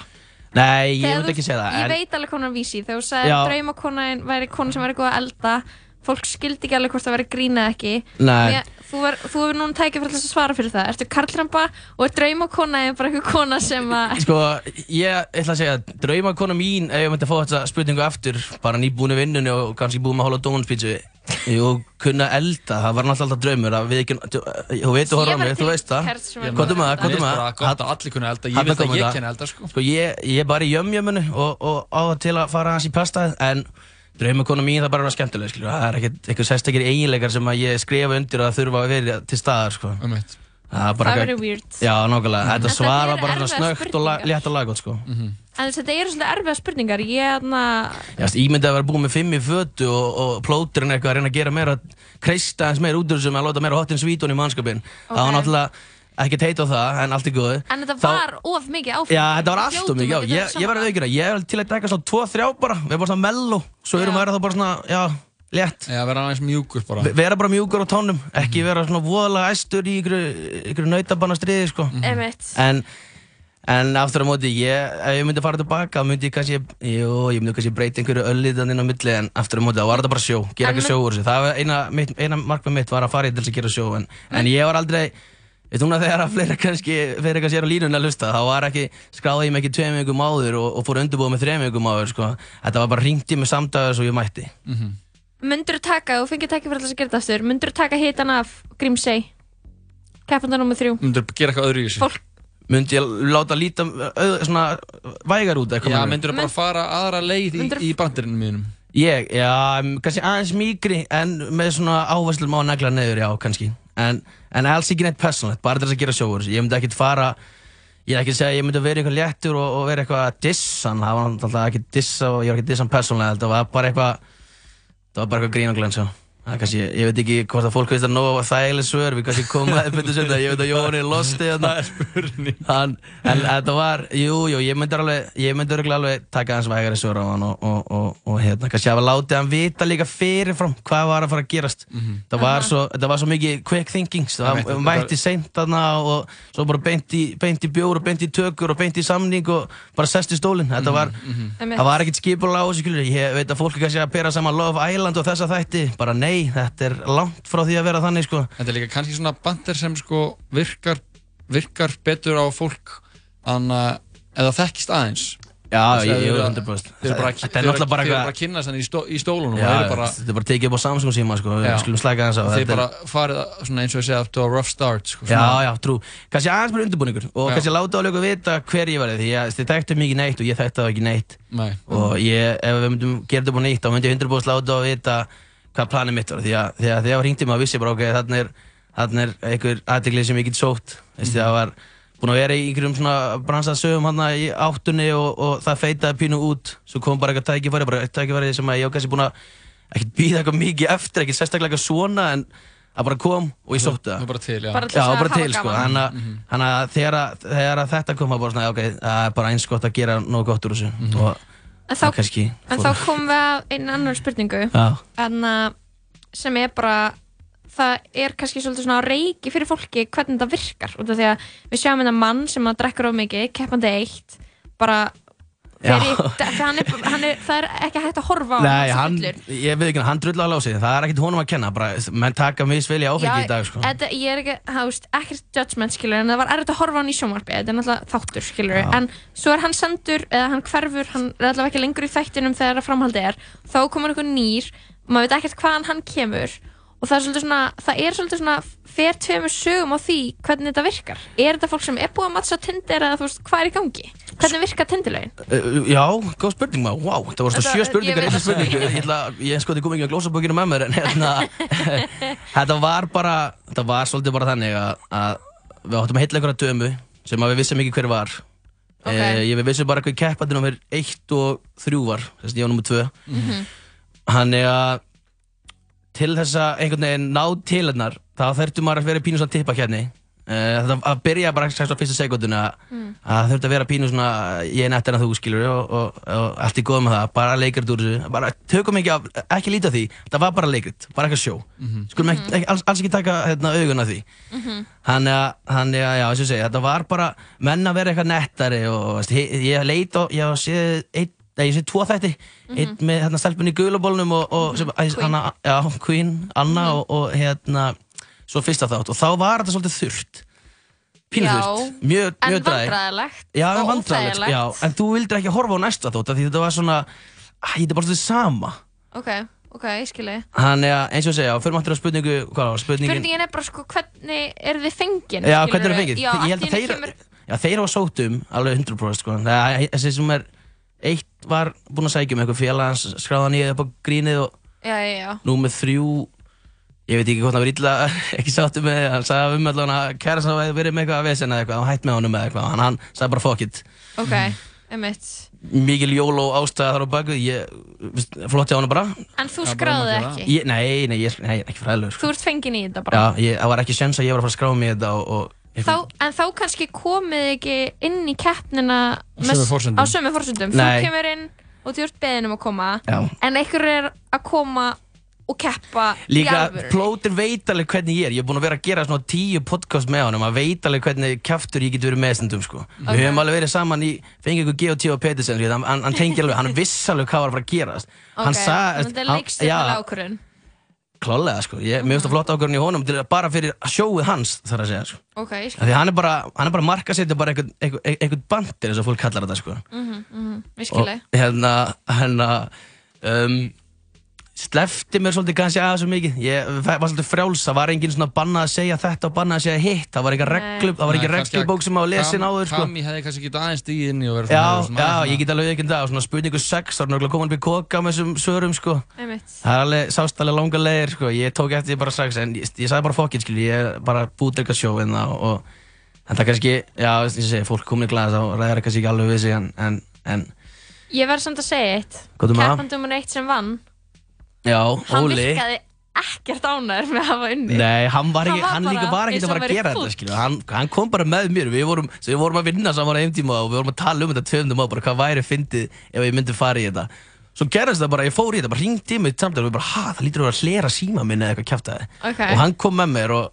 Nei, ég myndi ekki segja það. Ég en- veit alveg konar vísi þegar þú sagði að draumakonan væri kona sem væri góð að elda fólk skildi ekki alveg hvort það væri grín eða ekki Nei. Mér, þú, þú hefur núna tækið fyrir þess að svara fyrir það. Ertu karlremba og er draumakonan bara einhver kona sem að Sko, ég ætla að segja að draumakona mín, ef ég myndi að fá þetta spurningu aftur, bara nýbúin í vinnunni og kannski búin með að hóla dónspítsu og kunna elda, það var náttúrulega alltaf draumur að við ekki, þú veit þú horfum á mig, þú veist það. Hvað um það, hvað um bara gott að allir kunna elda, ég vil að ég kenna elda sko. Sko, ég, ég er bara í jömjömunu og, og á það til að fara hans í pastaðið, en draumakona mín það er bara vera skemmtileg, skilju, það er ekkert eitthvað sérstakir eiginleikar sem að ég skrifa undir að þurfa að vera til staðar, sko. Það er bara Það verður weird. Já, nákvæmlega, En þetta þetta svar var bara svona snögt og létt og laggótt, sko. En þetta eru svolítið erfiða spurningar. Ég er þarna Já, veist, ímyndið að vera búið með fimm í fötu og, og plóturinn eitthvað að reyna að gera meira kreista eins meira út úr þessum að láta meira hotinn svítun í mannskapin það var náttúrulega ekkert heit á það en allt er góð. En þetta Þá- var of mikið áfram Já, þetta var allt of mikið, já, ég, ég var að veikina ég er til að taka svona 2-3 bara. Við erum bara svona mello, svo erum við að vera þá bara svona já, létt. Já, vera aðeins mjúkur bara. Ve- vera bara mjúkur á tónum, ekki vera svona voðalega æstur í ykkur, ykkur nautabanna stríði sko. Einmitt. en, en aftur á móti ég, ef ég myndi fara tilbaka myndi ég kannski, jú, ég myndi kannski breyta einhverju öllítan inn á milli en aftur á móti þá var þetta bara sjó, gera mynd- sjó úr þessu Veit núna þegar að fleira kannski fyrir eitthvað sér á línunni að hlusta þá var ekki, skráði ég mig ekki tveim vikum áður og, og fór undirbúið með þreim vikum áður sko. Þetta var bara ringt í mig samdæðis og ég mætti Mundur þú taka, þú fengið tækið fyrir að gera þetta aftur Mundur þú taka hitan af Grímsey Keppanda nr. 3 Myndur gera eitthvað öðru í þessu Fólk Myndi ég láta líta öð, svona vægar út eitthvað Já, meinarðu? myndur bara fara aðra leið í, í bandirinn mínum Ég, já, kannski aðeins mýkri en með svona áherslum á að negla niður, já, kannski en, en alls ekki neitt personlegt, bara þess að gera sjóur ég myndi ekkert fara ég er ekki að segja að ég myndi vera eitthvað léttur og, og vera eitthvað að dissa hann, það var náttúrulega ekki dissa og ég var ekki að dissa hann persónlega, það var bara eitthvað það var bara eitthvað grín og glens, já Það er kannski, ég veit ekki hvort að fólk veist að nóga þægileg svör við kannski komaði betur sem það, ég veit að Jón er losti. Það er en þetta var, jú, jú, ég myndi alveg, ég myndi örugglega alveg taka hans vægari svör á hann og, og, og, og hérna, kannski hafa látið hann vita líka fyrirfram hvað var að fara að gerast. Það var svo, þetta var svo mikið quick thinking, það var þetta mætti seint þarna og svo bara beint í, beint í bjór og beint í tökur og beint í samning og bara sest í stólinn. Þetta var, Einmitt. það var ekkert skipulega á þessu, skilur, ég veit að fólk kannski að pera saman Love Island og þessa þætti, bara nei, þetta er langt frá því að vera þannig, sko. Þetta er líka kannski svona bandir sem sko virkar, virkar betur á fólk en uh, eða þekkist aðeins Já, að ég- þeir ég- eru- 100%. Þeir eru bara, Þetta er náttúrulega bara þeir eru eitthvað- bara að kynna þannig í, stó, í stólunum Já, og þeir eru bara, þetta er bara tekið upp á Samsung síma, sko, við skulum slæka þess á. þeir þetta bara farið að- svona eins og ég segja to a rough start sko, Já, svona- já, trú. Kannski aðeins bara undirbúningur og kannski láta alveg vita hver ég var því að þið þekktu mikið neitt og ég þekktu það ekki neitt Nei. og ég, ef við myndum gera þetta búin nýtt þá myndi ég 100% láta að vita hvað planið mitt var því að því að þegar ég ringdi maður vissi bara ok, þarna er, þarna er einhver aðdeglið sem ég get sótt Veistu, það var búin að vera í einhverjum svona bransaðsögum hann í áttunni og, og það feitaði pínu út svo kom bara eitthvað tækifæri, bara eitthvað tækifæri sem að ég var kannski búin að ekkert býða eitthvað mikið eftir, ekkert sérstaklega eitthvað svona en það bara kom og ég sótti það. Bara til, já. Bara til já, bara til, sko. Þannig að- þannig að þegar, að- þegar að þetta kom að bara svona, ok, það er bara eins gott að gera nógu gott úr þessu. Og En þá, það en þá komum við að einu annar spurningu. En að sem er bara það er kannski svolítið svona reiki fyrir fólki hvernig þetta virkar. Út af því að við sjáum hérna mann sem að drekkur of mikið keppandi eitt bara Já. fyrir, það, er, það ekki hægt að horfa á Nei, hann, sé fullur. ég veit ekki, hann drull alveg á sig, það er ekkert honum að kenna, bara, menn taka misvel í áfengi í dag, sko. þetta, ég er ekki, það veist, ekkert judgment skilur, en það var erfitt að horfa á hann í sjónvarpi þetta er náttúrulega þáttur skilur Já. en svo er hann sendur, eða hann hverfur hann er allavega ekki lengur í þættinum þegar að framhaldi er þá komur einhver nýr maður veit ekkert hvaðan hann kemur og það er svolítið svona, það er svolítið svona fer tveimur sögum á því hvernig þetta virkar er þetta fólk sem er búið að matcha Tinder eða þú veist, hvað er í gangi? Hvernig virkar Tinderlögin? Uh, já, góð spurning maður, wow, það voru svona sjö spurningar í þessu spurningu, ég ætla, ég sko þið kom ekki að glósabókinu með mér, en hérna, þetta var bara, þetta var svolítið bara þannig að, að við áttum að heitla einhverja dömu sem að við vissum ekki hver var. Ok. Eh, ég við vissum bara hver keppandi nummer 1 og 3 var, þess að ég var nummer 2. Mhm. Þannig að til þess að einhvern veginn ná til hennar þá þurftu maður að vera pínu svona tippa hérna þetta að byrja bara strax á fyrsta sekunduna Mm. að þurftu að vera pínu svona ég er nettir en þú skilur og, og, og allt í góð með það, bara leikrit úr þessu. Bara tökum ekki af, ekki lítið af því. Það var bara leikrit, bara eitthvað sjó. Mhm. skulum ekki, ekki, alls, alls ekki taka hérna, augun af því. Þannig að, þannig að, já, og ég segi, þetta var bara menn að vera eitthvað nettari og veist, ég, ég leit á, ég sé nei, ég sé tvo þætti, einn með hérna stelpunni í gulabólnum og, og sem, æ, hana, já, Queen, Anna og, og hérna, svo fyrsta þátt og þá var þetta svolítið Já, þurrt, mjög, en mjög dræ. vandræðilegt Já, og óþægilegt. já, en þú vildir ekki horfa á næsta þátt því þetta var svona, þetta er bara svolítið sama. ok, ok, ég skilji Þannig að, eins og ég segja, fyrir maður að spurningu, hvað var spurningin? spurningin er bara sko hvernig eru þið fengin Já, hvernig er það fengið? já, ég held að þeir, kemur, já, þeir hafa sótt um alveg 100% sko. Er þessi sem er eitt var búinn að sækja um eitthvað félagans skráðan í upp á grínið og já nú með þrjú ég veit ekki hvort hann var illa ekki sáttu með hann sagði um allan að kæra sá að verið með eitthvað að vesen eða eitthvað hann hætt með honum eða eitthvað hann, hann sagði bara fuck it. Ok, einmitt. Mikil jól og ástæða þar á baku ég veist, flott hjá hann bara. En þú skráði ekki? Ég, nei, nei, ég, nei, ekki fræðilegur sko. þú ert fengin í þetta bara? Já, ég, það var ekki sjans að ég var að fara að skrá mig í þetta og, og Þá, en þá kannski komið þið ekki inn í keppnina með- á sömu forsendum. Nei. þú kemur inn og þú ert beðin um að koma Já. en einhver er að koma og keppa í Líka, alvöru plóter veit alveg hvernig ég er Ég er búinn að vera að gera svona tíu podcast með honum að veit alveg hvernig kjaftur ég get verið meðstundum sko. Ok. Við höfum alveg verið saman í Fengið ykkur G.O.T. og Petersen sko. hann, hann, hann tengir alveg, hann viss alveg hvað var að fara að gerast Hann Ok, sagði þannig að þetta er hann- leikstjórnilega já, ákvörðun Klálega sko, ég, mér finnst það flott ákvörðin í honum til, Bara fyrir sjóið hans þarf að segja sko. ok, ég Af skil Því hann er bara, hann er bara marka setja bara einhvern, einhvern, einhvern bandir eins og fólk kallar þetta sko. mhm, mhm, ég og skil hérna, hérna um, slefti mér svolítið kannski aðeins svo mikið. Ég var svolítið frjáls, það var engin svona bannað að segja þetta og bannað að segja hitt, það var ekki reglu það var ekki reglubók sem á að lesa inn áður sko. Kami hefði kannski getað aðeins stíð inn í og verið já, svona- já, svona- ég get alveg ekki það. Og svona spurningu 6, þá er náttúrulega komin upp í koka með þessum svörum sko. Það er alveg, sást alveg langa leiðir sko. Ég tók eftir því bara strax, en ég, ég sagði bara fokkin skil, ég er bara búið eitthvað sjó en það og en það kannski, já, ég segi, fólk komin í glæð þá ræðir það kannski ekki alveg við sig en, en, en ég verð samt að segja eitt. Hvað er með það? keppandum eitt sem vann já, hann Óli virkaði ekkert ánæður með að hafa unni Nei, hann var, ekki, Hann líka bara ekki að fara að gera þetta, skilju. Hann, hann kom bara með mér, við vorum, svo við vorum að vinna saman á einn tíma og við vorum að tala um þetta tveimdum á bara hvað væri fyndið ef ég myndi fara í þetta. Svo gerðist það bara, ég fór í þetta, bara ringdi í mig samtal og við bara, ha, það lítur að vera að hlera síma minni eða eitthvað kjæftæði. Ok. Og hann kom með mér og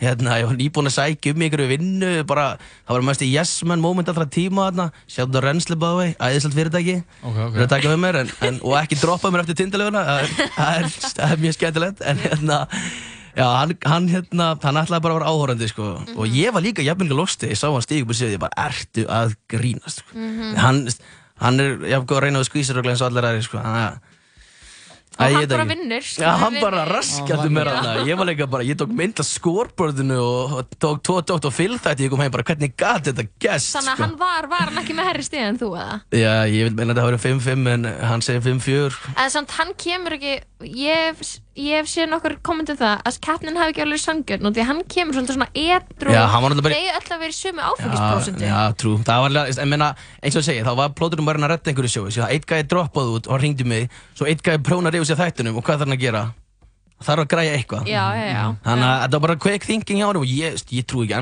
hérna, ég var nýbúinn að sækja um í einhverju vinnu, bara, það var mest í yes man moment allra tíma þarna, sjáttu það the way, æðislegt fyrirtæki, Ok, ok. fyrir að taka með mér en, en, og ekki droppa mér eftir tindalöfuna, það er- það er, það er mjög skemmtilegt, en hérna, Já, hann, hann, hérna, hann ætlaði bara að vera áhórandi, sko, og ég var líka jafnvel losti, ég sá hann stíg upp og séð, ég bara, ertu að grínast, sko. Mhm. hann, hann er, ég haf góð að reyna að skvísa röglega eins og allir aðri, sko, hann er, Og hann bara vinnur, Já, skilur hann bara raskandi mér hann, ég var líka bara, ég tók mynd af scoreboardinu og tók tvo dótt og fylgþætti, ég kom heim bara, hvernig gat þetta gest, Þannig að sko. hann var, var hann ekki með herri stíð en þú eða? Já, ég vil meina að hafi verið 5-5, en hann segir 5-4, En samt hann kemur ekki, ég hef, ég hef séð nokkur komment um það að keppnin hafi ekki alveg sangjörn og því að hann kemur svolítið svona edru bara- Þeir öll að vera í sömu Já, já, trú, það var alveg, ég meina, eins og ég segi, þá var plóturinn bara að redda einhverju sjói, svo eitt gæði droppaði út og hann ringdi mig, svo eitt gæði prjónar yfir sér þættinum og hvað þarf hann að gera? Þarf að græja eitthvað. Já, já, já. Þannig að þetta var bara quick thinking hjá hann og ég, ég trú ekki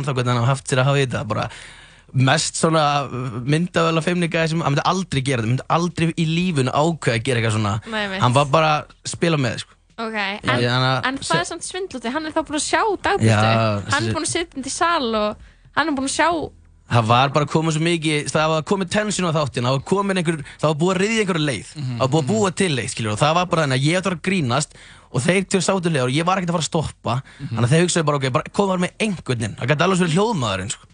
hann að þetta, mest svona myndavel að feimni gæði sem hann myndi aldrei gera þetta, myndi aldrei í lífunu ákveða að gera eitthvað svona. Nei, hann var bara að spila með, sko. Ok, en, Já, að- en það er samt svindluti, hann er þá búinn að sjá dagbústu Já, Hann er búinn að sitja í sal og hann er búinn að sjá Það var bara komið svo mikið, það var komið tension á þáttin, það var komið einhver, það var búið að riðja einhverju leið, það var búið að búa til leið, skiljur, og það var bara þannig að ég ætti að grínast og þeir til sátu leið og ég var ekkert að fara að stoppa, þannig að þeir hugsaði bara, ok, bara koma með einhvern veginn, það gæti alveg svo verið hljóðmaðurinn, sko.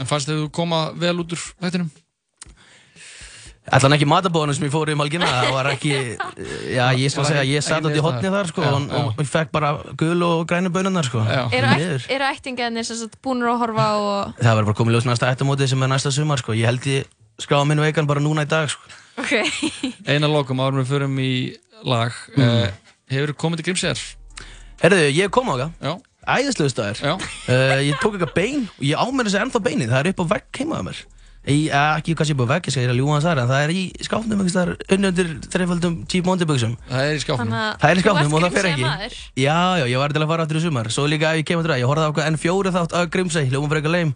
En fannst þið þú koma vel út úr þættinum? Ætlan ekki matabóðunum sem ég fór í malgina, það var ekki, já, ég skal segja, ég satt átt í hotni þar, sko, Já, og, og ég fekk bara gul og grænu bönunnar, sko. Eru, ættingarnir sem sagt búinir að horfa og Það verður bara komið ljós næsta ættamóti sem er næsta sumar, sko, ég held ég skráða minn veikan bara núna í dag, sko. Ok Eina lokum árum við förum í lag Mm. uh, Hefur komið til Grímseyjar? Herðu, ég kom á það. Já. Æðislegu staðir. Já. Uh, ég tók eitthvað bein og ég ámennir þessi ennþá beinið. Það er upp á vegg heima á mér. Í, uh, ekki kannski upp á vegg, ég skal ég að ljúa hans þar, en það er í skápnum einhvers þar unnundir þreiföldum Cheap Monday buksum. Það er í að Það er í ert og það fer ekki. Já, já, ég var til að fara aftur í sumar. Svo líka ef ég kemur til það, ég horfði á okkar N4 þátt af Grímsey, hljóma fyrir eitthvað leim.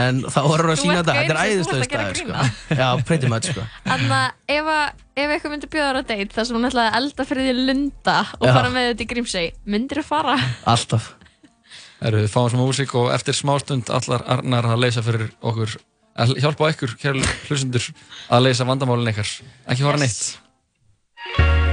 En þá hann að sína þetta, þetta er að staðir, sko. sko. Að ef, að- ef eitthvað myndi bjóða þér að date þar sem hún ætlaði að elda fyrir því lunda og Já. fara með þetta í Grímsey, myndir þú fara? Alltaf. Erum við fáum smá músík og eftir smástund allar Arnar að leysa fyrir okkur að hjálpa ykkur, kæru hlustendur að leysa vandamálin ykkar. Ekki hóra neitt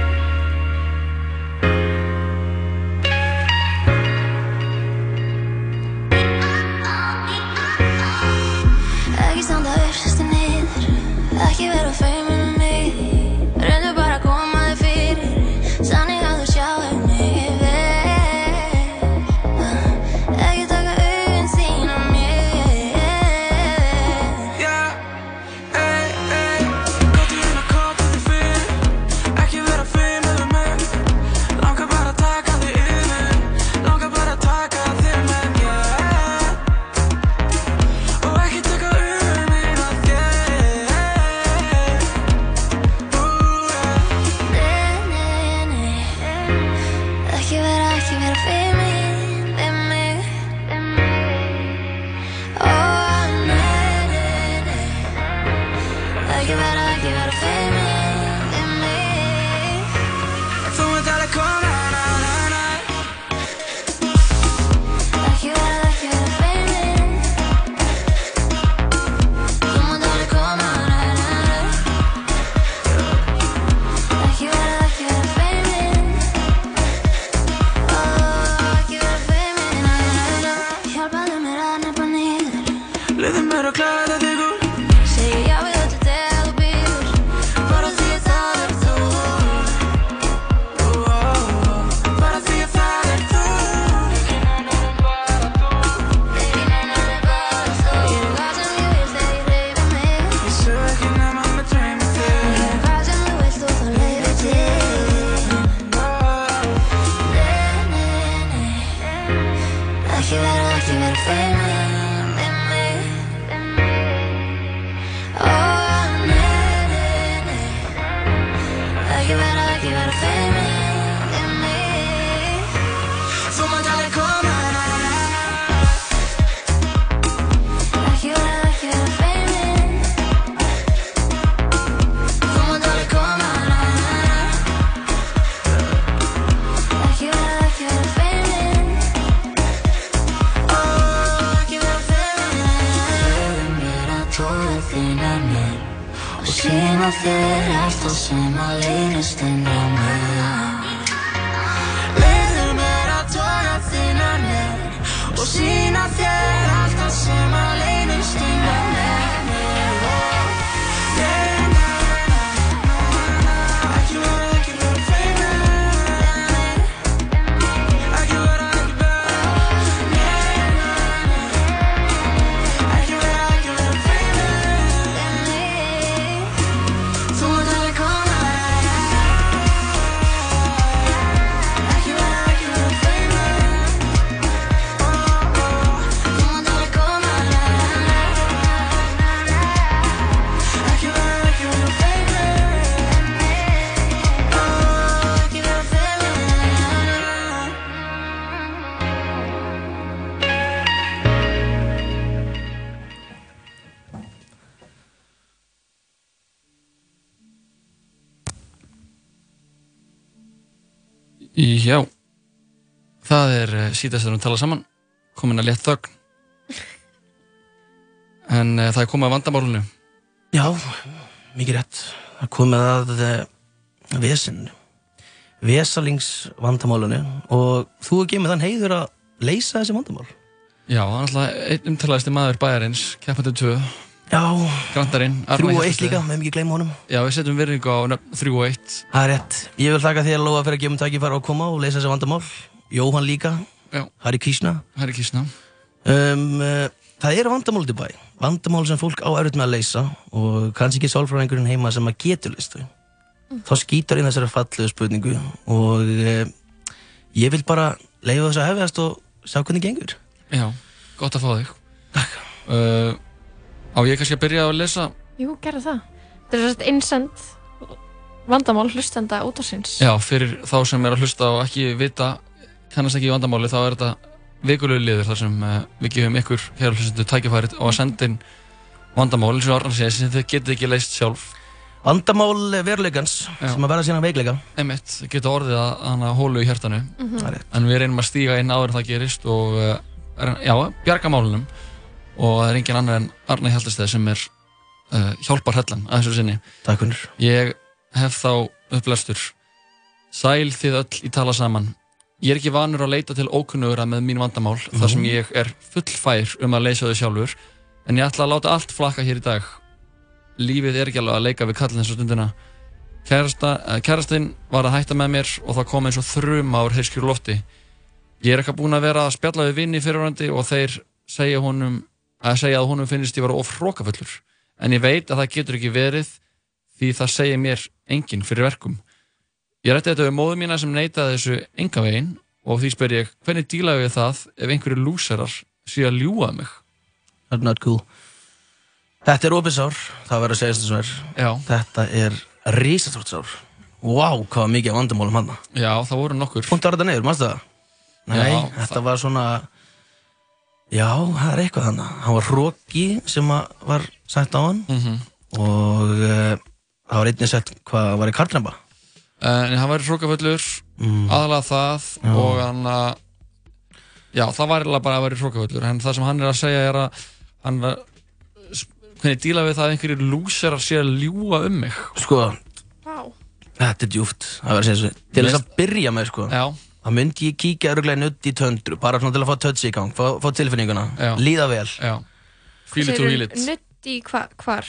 Já, það er síðast að við tala saman, komin að létt þögn. En uh, það er komið að vandamálunu. Já, mikið rétt. Það er komið að uh, vesen, vesalingsvandamálunni og þú er gefið þann heiður að leysa þessi vandamál. Já, hann er alltaf einn umtalaðist maður bæjarins, keppandi 2. Grandarinn. Þrjú og eitt líka, með mikið gleyma honum. Já, við setjum virðingu á 3 og 1. Það er rétt. Ég vil þakka þér að lofa fyrir að gefa um tækifæra að koma og leysa þessi vandamál. Jóhann líka. Já. Harry Krishna. Harry Krishna. Um, uh, það eru vandamál til bæ. Vandamál sem fólk á erfitt með að leysa og kannski ekki sálfræðingurinn heima sem að getur leyst þau. Þá skýtar inn þessari fallegu spurningu og uh, ég vil bara leiða þess að hefðast og sjá hvernig gengur. Já, gott að fá þig. Á ég kannski að byrja að lesa? Jú, gerðu það. Þetta er svona einsend vandamál hlustenda út af síns. Já, fyrir þá sem er að hlusta og ekki vita, kannast ekki í vandamáli, þá er þetta vikulegu liður þar sem uh, við gefum ykkur hér að hlustendu tækifærið á að senda inn vandamál, eins og Arnar segir, sem þið getið ekki leist sjálf. Vandamál veruleikans sem að verða síðan veikleika. Einmitt, geta orðið að hana hólu í hjartanu. Það er rétt. En við reynum að stíga inn áður en það gerist og, uh, er- já, bjarga málunum. Og það er engin annar en Arnar Hjaltesteð sem er uh, hjálpar hellan að þessu sinni. Takk fyrir. Ég hef þá upplæstur. Sæl þið öll í tala saman. Ég er ekki vanur að leita til ókunnugra með mín vandamál þar sem ég er fullfær um að leysa þau sjálfur en ég ætla að láta allt flakka hér í dag. Lífið er ekki alveg að leika við kallin þessu stundina. Eh, kærastinn var að hætta með mér og það kom eins og þruma úr heiskjur lofti. Ég er eitthvað búinn að vera að spjalla við vinni fyrirvandi og þeir segja honum að segja að honum finnist ég vera of hrókafullur. En ég veit að það getur ekki verið því það segir mér enginn fyrir verkum. Ég rætti þetta við móðu mína sem neitaði þessu enga veginn og því spyr ég hvernig dílaðu ég það ef einhverju lúsarar sé að ljúga um mig? That's not cool. Þetta er opinsár, það verður að segja þess að er. Já. Þetta er risastórt sár. Vá, hvað var mikið vandamálum hann. Já, það voru nokkur. Punkt var þetta neyður, mannstu það? Nei, Já, þetta var svona... Já, það er eitthvað hann. Hann var hróki sem að var sagt á hann Mhm. og uh, það var einnig sett hvað var í kartnæmba. En hann væri hrókafullur, Mm. aðalega það Já. og hann að Já, það var eiginlega bara að vera hrókafullur en það sem hann er að segja er að hann var hvernig díla við það að einhverjir lúsarar sé að ljúga um mig Sko, Vá. þetta er djúft. Það var að segja þessu. Til þess að byrja með, sko. Já. Það myndi ég kíkja öruglega nutt í töndru, bara svona til að fá tötsi í gang, fá, fá tilfinninguna, Já. líða vel. Já. Feel it or heal it. Nutt í hva, hvar?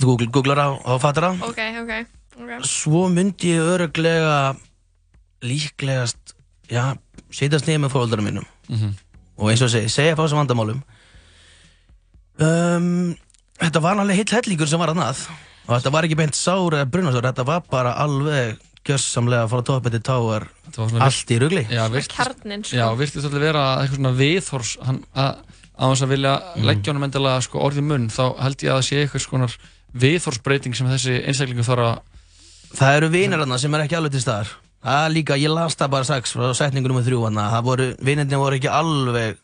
Þú googl- googlar á og fattar það. Ok, ok. okay. Svo myndi ég öruglega líklegast, já, setjast niður með fóröldarum mínum. Mhm. Og eins og segi, segja frá þessum vandamálum. Um, þetta var alveg heill hellingur sem var annað. Og þetta var ekki beint sár eða brunasár, þetta var bara alveg gjössamlega frá toppið til táar, allt í rugli. Já, virtist, Kjarninn, sko. Já, virtist alltaf vera eitthvað svona viðhors hann, að, að þess að vilja Mm. leggja honum endilega sko, orðið munn þá held ég að það sé eitthvað svona viðhorsbreyting sem þessi einstaklingu þarf að Það eru vinir þarna sem er ekki alveg til staðar. Það er líka, ég las það bara strax frá setningu nummer þrjú hann það voru, vinirni voru ekki alveg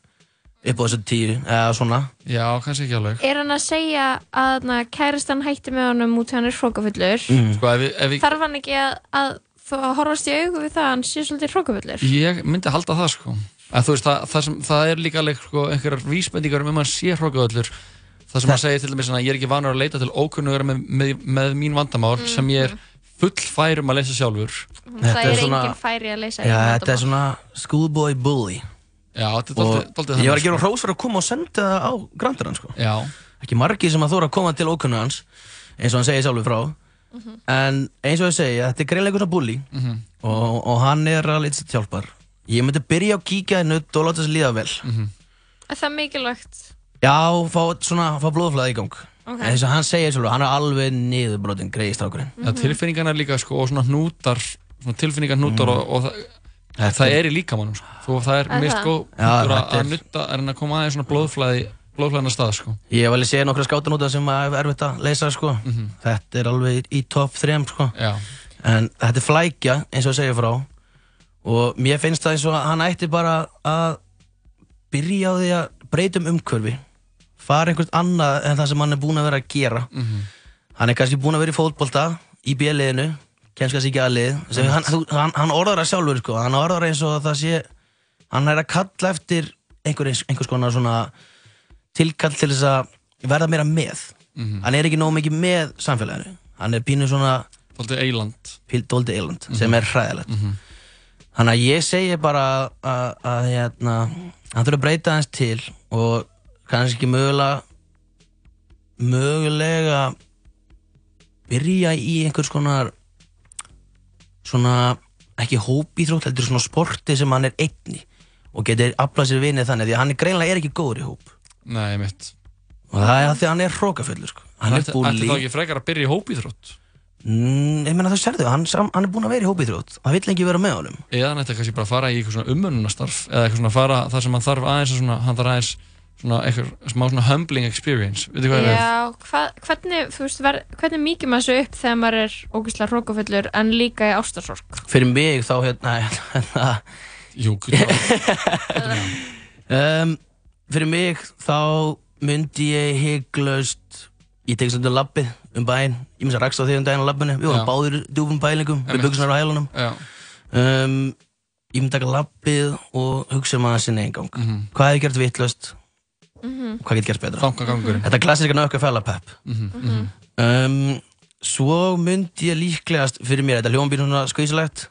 upp á þessu tíu, eða svona. Já, kannski ekki alveg. Er hann að segja að na, kæristan hætti með honum út þegar hann er hrókafullur? Mm. Sko, ef við, ef við, Þarf hann ekki að, að þú horfast í augu við það að hann sé svolítið hrókafullur? Ég myndi halda það sko að veist, það, það, sem, það er líka alveg sko, einhverjar vísbendingar um að hann sé hrókaðallur það sem hann segir til dæmis að ég er ekki vanur að leita til ókunnugur með, með, með mín vandamál sem ég er full fær um að leysa sjálfur það er engin færi að leysa Já, eigin þetta er svona schoolboy bully Já, þetta er dálítið- dálítið Ég var þannig, að gera hrós fyrir að koma og senda það á grandur hans sko. Já. Ekki margir sem að þóra að koma til ókunnu hans eins og hann segir sjálfur frá. En eins og ég segi, þetta er greinlega svona bully. Mhm. og, og hann er að lítið til hjálpar. Ég myndi byrja að kíkja í nutt og láta þess að líða vel. Mhm. Er það mikilvægt? Já, fá, svona, fá blóðflæði í gang. Ok. En eins og hann segir sjálfur, hann er alveg niðurbrotin greið strákurinn. Já, tilfinningarna líka sko, og svona hnútar svona tilfinningar hnútar og, og það, það er í líkamannum sko. Svo það er mist það? góð Já, punktur að, þetta er- að nutta er hann að koma aðeins svona blóðflæði blóðflæðina stað sko. Ég alveg séð nokkra skátanóta sem er erfitt að leysa sko. Þetta er alveg í, topp 3 sko. Já. En þetta er flækja eins og segja frá Og mér finnst það eins og að hann ætti bara að byrja á því að breyta um umhverfi Fara einhvert annað en það sem hann er búinn að vera að gera Mhm. Hann er kannski búinn að vera í fótbolta í B-liðinu Kemst kannski ekki að lið. Sem hann, hann, hann orðar það sjálfur sko. Hann orðar eins og að það sé Hann er að kalla eftir einhver, einhvers konar svona tilkall til þess að verða meira með. Mhm. hann er ekki nóg mikið með samfélaginu. Hann er pínu svona Dóldi eiland Dóldi eiland, Mhm. sem er hræðilegt. Þannig að ég segi bara að hérna, hann þurfa að breyta hans til og kannski mögulega mögulega byrja í einhvers konar svona ekki hópíþrótt, heldur svona sporti sem hann er einni og getur aflað sér vinið þannig því að hann er greinlega er ekki góður í hóp. Nei, mitt og það er af því að hann er hrókafullur sko. hann er Ætti ætti búli þá ekki frekar að byrja í hópíþrótt? Mm, ég meina það sérðu, hann, hann er búinn að vera í hópíþrótt. Hann vill ekki vera með honum. Eða hann ætti kannski bara að fara í eitthvað svona umönnunastarf eða eitthvað svona fara þar sem hann þarf aðeins að svona, hann þarf aðeins svona eitthvað smá svona humbling experience veitu hvað ég við? Já, hva, hvernig, þú veist, ver, hvernig mýkir maður þessu upp þegar maður er ógeðslega hrókafullur en líka í ástarsorg? fyrir mig þá hérna, hérna Jú, um, fyrir mig þá myndi ég hygglust ég tek stundu lappið um bæinn ég myndi að raksta því um daginn á lappinu við vorum Já. báðir djúfum Einmitt. við buksunar á hælunum Já. um, ég myndi taka lappið og hugsa um að sinni eingang Mhm. hvað hefði gert vittlust. Hvað getur gert betra Fangagangurinn. þetta er klassíska nökka fellapepp Mhm, mhm. um, svo myndi ég líklegast fyrir mér, þetta hljóðum býr svona skvísilegt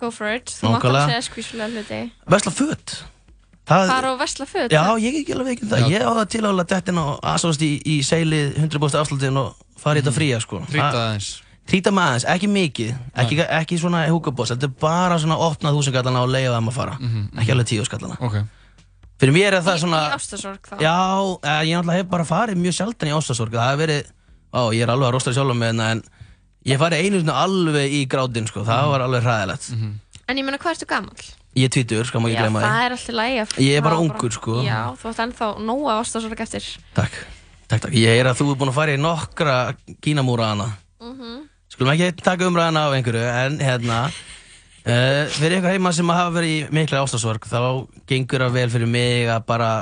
Go for it, þú mátt Nákvæmlega. að segja skvísulega hluti vesla föt það, Fara og vesla föt Já, ég er ekki alveg ekki um það. Ég á það til að alveg dettin og aðsóðast í, í seilið 100% afslutin og fara í þetta fría, sko. Trýta aðeins. Trýta með aðeins, ekki mikið. Ekki, ekki svona húkaboss, þetta er bara svona opnað þúsungallana og leiða þeim að fara. Ekki alveg tíu skallana. Ok. Fyrir mér er það svona... Í ástarsorg þá Já, eh, ég náttúrulega hef bara farið mjög sjaldan í ástasorg. Það hefur verið, á, ég er alveg að rosta sjálf með hérna, en ég farið einu svona alveg í grátin, sko. Það var alveg hræðilegt. En ég meina, hvað ertu gamall? Ég er tvítur, skal maður Já, ekki gleyma því. það er alltaf lægi að Ég er bara ungur, sko. Já, þú ætti ennþá nóga ástarsorg eftir Takk, takk, takk. Ég heyr að þú er búinn að fara í nokkra kínamúra hana. Mhm. Skulum uh, fyrir ykkur heima sem hafa verið í mikla ástasorg, þá gengur það vel fyrir mig að bara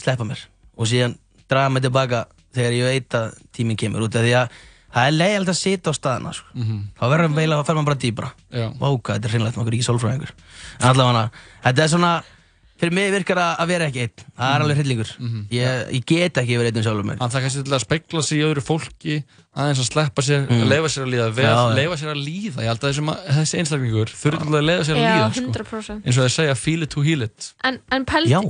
sleppa mér og síðan draga mig tilbaka þegar ég veit að tíminn kemur út af því að það er leiðilegt að sitja á staðina, sko. Mhm. Þá verður maður eiginlega að maður bara dýbra. Váka, þetta er hreinlegt, maður er ekki sólfræðingur. En allavega, þetta er svona, fyrir mig virkar að að vera ekki einn. Það er alveg hryllingur. Ég, ég get ekki verið einn um sjálfur mér. Hann það kannski til að spegla sig í öðru fólki aðeins að sleppa sér, Mm. leifa sér að líða vel, Já, já. leifa sér að líða ég held að þessum, þessi einstaklingur þurfi til að leifa sér að Já, líða sko. 100%. eins og þeir segja feel it to heal it En, en pældi Já,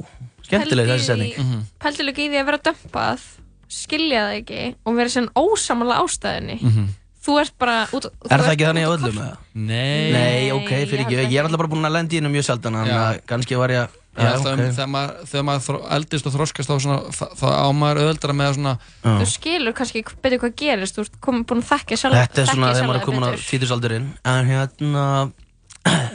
skemmtileg þessi setning. Mhm. Pældi líka í því að vera dömpað skilja það ekki og vera svona ósamanlega ástæðinni Mhm. Þú ert bara út, þú Er það ekki þannig á út- öllum eða? Nei Nei, ok, fyrir ég ekki. Ég er alltaf bara búinn að lenda í hennu mjög sjaldan, þannig Já. að kannski var ég að... Ég held að um, þegar maður, þegar maður þró, eldist og þroskast þá, svona, þá- þá á maður auðveldara með að svona Þú skilur kannski betur hvað gerist Þú ert komin búin að þekkja sjálf Þetta er svona þegar maður er komin á betur. títusaldurinn. En hérna...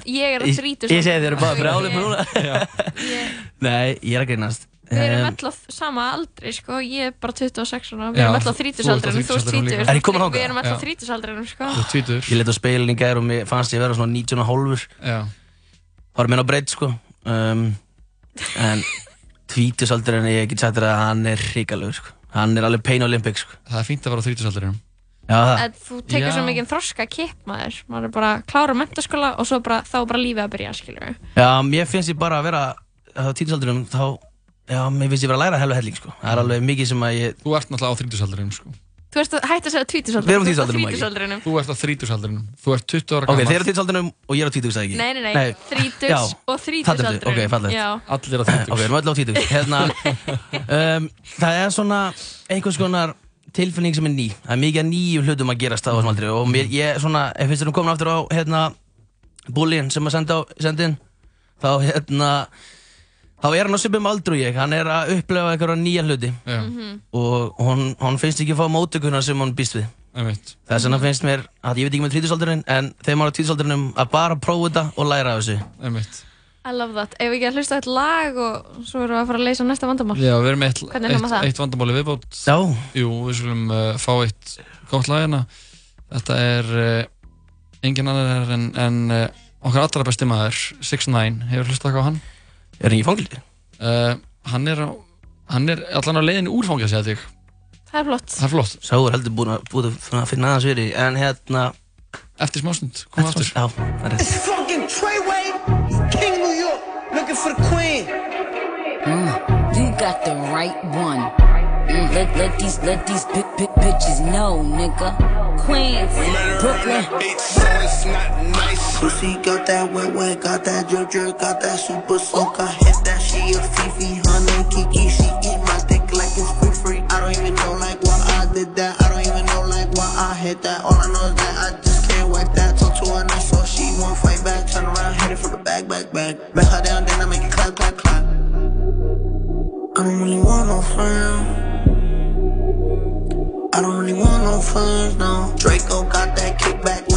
Ég er á Ég- þrítus Ég segi þér bara brjálið núna. Ég- Nei, ég er að grínast. Við erum á sama aldri sko, ég er bara 26 ára, við Já, erum öll á þú ert Er þangað? við erum Já. þrítusaldrinum sko. tvítur. Ég leti á speilin í gær og mér fannst ég vera svona 19 og hálfur. Já. Var mér á breytt sko. Um, en tvítusaldurinn, ég get sagt þér að hann er hrikalugur sko. Hann er alveg pain olympic sko. Það er fínt að vera á það. En þú tekur svo mikið þroska kipp maður, maður er bara að klára mentaskóla og svo bara, þá er bara lífið að byrja, skilur. Já, mér finnst ég bara að vera á títusaldurinn, þá Já, mér finnst ég vera að læra helveg helling, sko. Það er alveg mikið sem að ég... Þú ert náttúrulega á þrítusaldrinum, sko. Þú ert að hætta að segja tvítusaldrinum. Við erum á tvítugsaldrinum, ekki? Þrítusaldrinum. Þú ert á þrítusaldrinum. Þú ert 20 ára Ok, gammal. þeir eru á títusaldrinum og ég er á títugs, það ekki? Nei, nei, nei, þrítugs Já, og þrítusaldrinum. Ok, fallegt. Já. Allir á þrítugs. Ok, við erum öll á títugs. Hérna, um, það er svona einhvers konar tilfinning sem er ný. Það er mikið nýjum hlutum að gerast á þessum aldrei og mér, ég svona, ef finnst þér komin aftur á, hérna, þá, er hann á svipum aldru ég, hann er að upplefa einhverja nýja hluti Já. og hún, hún finnst ekki að fá mótökuna sem hún býst við. Einmitt. Þess vegna finnst mér að ég veit ekki með trítusaldurinn en þeim ára trítusaldurinnum að bara prófa þetta og læra af þessu. Einmitt. I love that. Ef við ekki að hlusta á eitt lag og svo erum við að fara að leysa næsta vandamál. Já, við erum eitt, Hvernig hljómar eitt, það? eitt vandamáli viðbót. Já. Jú, við skulum uh, fá eitt gott lag hérna. Þetta er uh, engin annar en, en uh, okkar allra besti maður, 6ix9ine. Hefur hlustað eitthvað á hann? Er hann í fangildi? Uh, hann er, á, hann er allan á leiðinni úr fangilsi, held ég. Það er flott. Það er flott. Sá er heldur búin að, búin að finna aðeins fyrir en hérna... Eftir smásnund, koma aftur. Já, það er It's fucking Treyway, King New York, looking for the queen. Mm, you got the right one. Let, let these let these big big bitches know, nigga. Queens, Brooklyn. Pussy got that wet wet, got that drip drip, got that super soak. I hit that she a Fifi, honey Kiki. She eat my dick like it's free free. I don't even know like why I did that. I don't even know like why I hit that. All I know is that I just can't wipe that. Talk to her nice, so she won't fight back. Turn around, hit it from the back, back, back. Back her down, then I make it clap, clap, clap. I don't really want no friends. I don't really want no friends, no. Draco got that kickback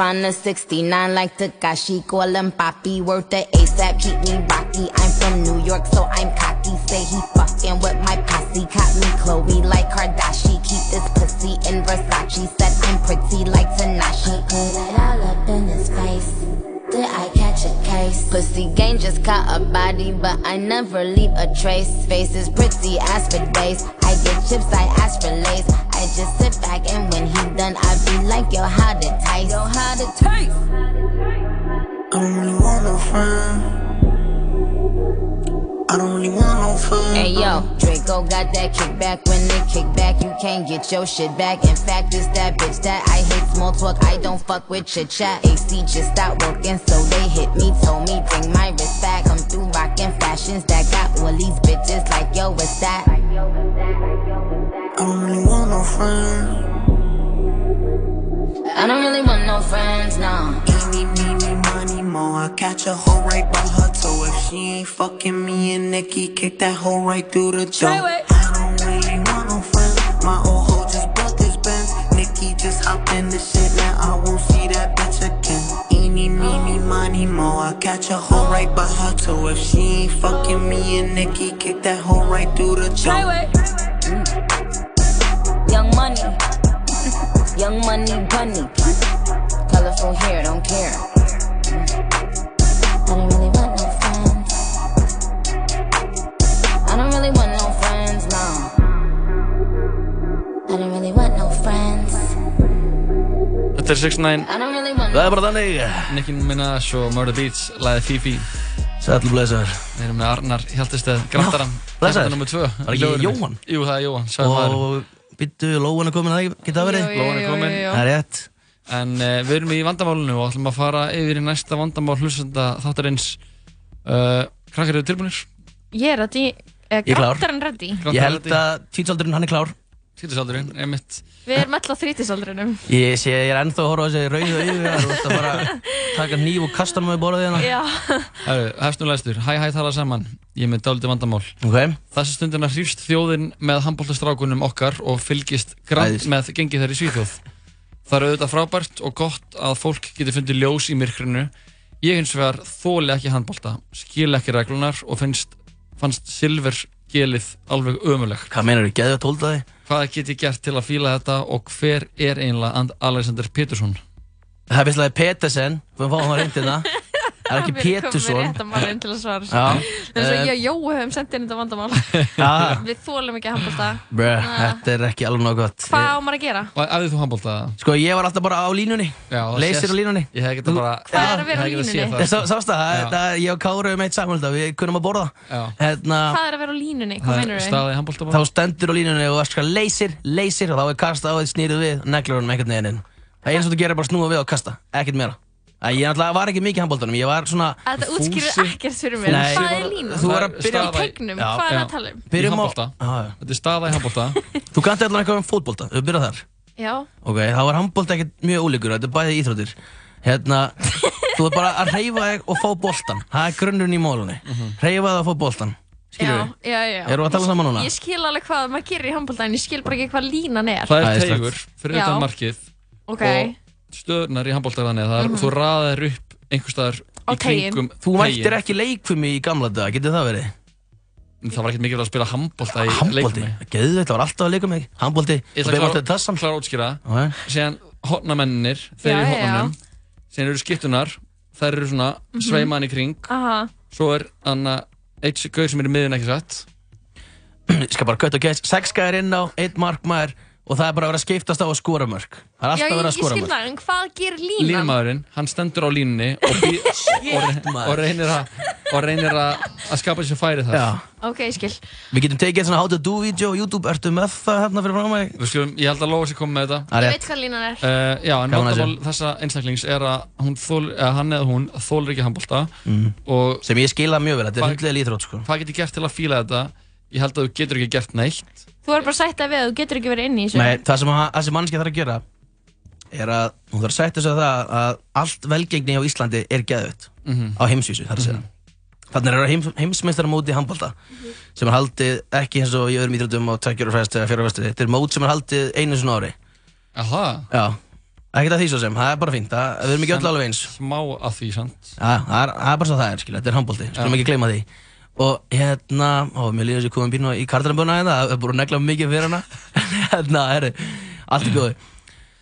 tryna 69 like Takashi, call him Papi, worth the ASAP, keep me rocky. I'm from New York, so I'm cocky. Say he fucking with my posse, caught me Chloe like Kardashian. Keep this pussy in Versace, said I'm pretty like Tanashi. Pussy gang just caught a body, but I never leave a trace. Face is pretty, ask for days. I get chips, I ask for lace. I just sit back and when he done, I be like, yo, how to taste? Yo, how to taste? I don't really want no friends. I don't really want no friends. Hey yo, Draco got that kickback. When they kick back, you can't get your shit back. In fact, it's that bitch that I hate small talk. I don't fuck with chit chat. AC just stopped working, so they hit me. Told me bring my wrist back. Come through rockin' fashions that got all these bitches like yo, what's that? I don't really want no friends. I don't really want no friends, no. Eeny, meeny, money, mo. I catch a hoe right by her toe. If she ain't fucking me and Nikki, kick that hoe right through the door. I don't really want no friends. My old hoe just bought this Benz. Nikki just hopped in the shit. Now I won't see that bitch again. Eeny, meeny, money, mo. I catch a hoe right by her toe. If she ain't fucking me and Nikki, kick that hoe right through the door. Mm. Young money, young money bunny. Colorful hair, don't care. Þetta er 6ix9ine. I don't really want Það er bara þannig. Nicki Minaj og Murder Beats, lagið Fifi. Sætlu blessaður. Við erum með Arnar Hjaltesteð, Grantaran. blessaður. Nummer 2. Var ekki Jóhann? Jú, það er Jóhann. Og byttu, Lóan er komin, það geta verið? Jú, jú, Lóan er komin. Það er rétt. En uh, við erum í vandamálinu og ætlum að fara yfir í næsta vandamál hlustenda þáttarins. Uh, krakkar eru tilbúinir? Ég er ready. Eh, Ég er klár. Ég held að títsaldurinn hann er klár. Títsaldurinn, einmitt. Við erum öll á þrítisaldrinum. Ég sé, ég er ennþá að horfa á þessi rauðu auðu og þú ert að bara taka nýf og kasta hann með borðið hérna. Já. Herru, hefst nú læstur. Hæ, hæ, tala saman. Ég er með dálítið vandamál. Ok. Þessi stundina hrýfst þjóðin með handbóltastrákunum okkar og fylgist grann með gengið þeirri Svíþjóð. Það er auðvitað frábært og gott að fólk geti fundið ljós í myrkrinu. Ég hins vegar þóli ekki handbólta, skil ekki reglunar og finnst, fannst silvergelið alveg ömuleg. Hvað meinar þú, geðu að tólda þig? Hvað get ég gert til að fíla þetta og hver er einlega And Alexander Petersson? Það er visslega Petersen, við fáum hann reyndina. Það er ekki með Pétursson. til að svara þessu. Já. Eins og Eh, ég og Jói höfum sendið inn þetta vandamál. Já. Við þólum ekki handbólta. Bruh, þetta er ekki alveg nóg gott. Hvað á maður að gera? Og æfðið þú handbólta? Sko, ég var alltaf bara á línunni. Leysir á línunni. Ég hef getað bara... Hvað er að vera á ég línunni? það. Sá- Sástu það? Ég og Kári hefum eitt saman við kunum að borða. Já. Hérna, Hvað er að vera á línunni? Þá stendur á línunni og það skal leysir, leysir og þá er kasta á því snýrið við og neglur honum einhvern veginn inn. Það er eins og þú gerir bara snúa við og kasta, ekkert meira. Æ, Ég náttúrulega var ekki mikið í handbóltanum, ég var svona... Þetta útskýrir Fúsi- ekkert fyrir mér. Nei. Hvað er línan? Þú var að Í byrja- teiknum, Já. hvað er Já. að tala um? Í Byrjum á... handbólta. Já, já. Þetta er staða í handbólta. Þú kannt allavega eitthvað um fótbolta, við byrjað þar. Já. Ok, þá var handbólta ekkert mjög ólíkur, þetta er bæði íþróttir. Hérna, þú er bara að reyfa þig og fá boltan. Það er grunnurinn í mólunni. Reyfa þig og fá boltan. Skilur Já, við? já, já. Erum við að tala saman núna? Ég skil alveg hvað maður gerir í handbólta en ég skil bara ekki hvað línan er. Það er Æðislegt. teigur fyrir Já. utan markið Ok. og stöðunar í handbólta þannig að það er, Mhm. þú raðir upp einhver staðar í kringum Þú mættir ekki leikfumi í gamla daga, getur það verið? Það var ekkert mikilvægt að spila handbólta í Handbólti, leikmi. geðu þetta var alltaf að leika mig. Handbólti, Ég og ætla beðum að alltaf tassan. klára að útskýra Ok. Síðan hotnamennir, þeir eru í hotnanum Síðan eru skiptunar, þær eru svona Mhm. sveiman í kring Aha. Svo er anna eitt gauð sem er í miðun ekki satt Ég skal bara kött og gæst, sex gæðir inn á, eitt markmaður og það er bara að vera að skiptast á að skora mörg. Það er Já, alltaf ég, að vera að ég skora skil mörg. það, en hvað gerir línan? Línmaðurinn, hann stendur á línunni og, bí, og, og reynir að og reynir að að skapa sér færi þar Já. Ok, ég skil. Við getum tekið svona how to do video á YouTube, ertu með það hérna fyrir frá mig? Við skulum, ég held að Lóa sér komið með þetta Það er Ég veit hvað línan er. Uh, já, en vandamál þessa einstaklings er að hún þól, eða hann eða hún þólir ekki handbólta Mm. og Sem ég skila mjög vel, þetta er hundlega líþrótt sko. hvað get ég gert til að fíla þetta? Ég held að þú getur ekki gert neitt Þú er bara að sætta við að þú getur ekki verið inni í þessu. Nei, það sem að- það sem mannskja þarf að gera er að hún þarf að sætta sig að það að allt velgengni á Íslandi er geðvitt Mhm. á heimsvísu, þarf að segja. Þannig er heims, heimsmeistaramóti í handbólta sem er haldið ekki eins og í öðrum íþróttum á tveggjörufresti eða fjórufresti. Þetta er mót sem er haldið einu svona ári. Aha, Já, ekkert að því svo sem, það er bara fínt, það, við erum ekki öll alveg eins. smá að því, sant? Já, það er, það er bara svo það er, skilja, þetta er handbólti, skulum ekki gleyma því. Og hérna, ó, mér líður þess að ég komið býrna í kartanabuna hérna, það er búin að negla mikið fyrir hana. hérna, herri, allt er góði.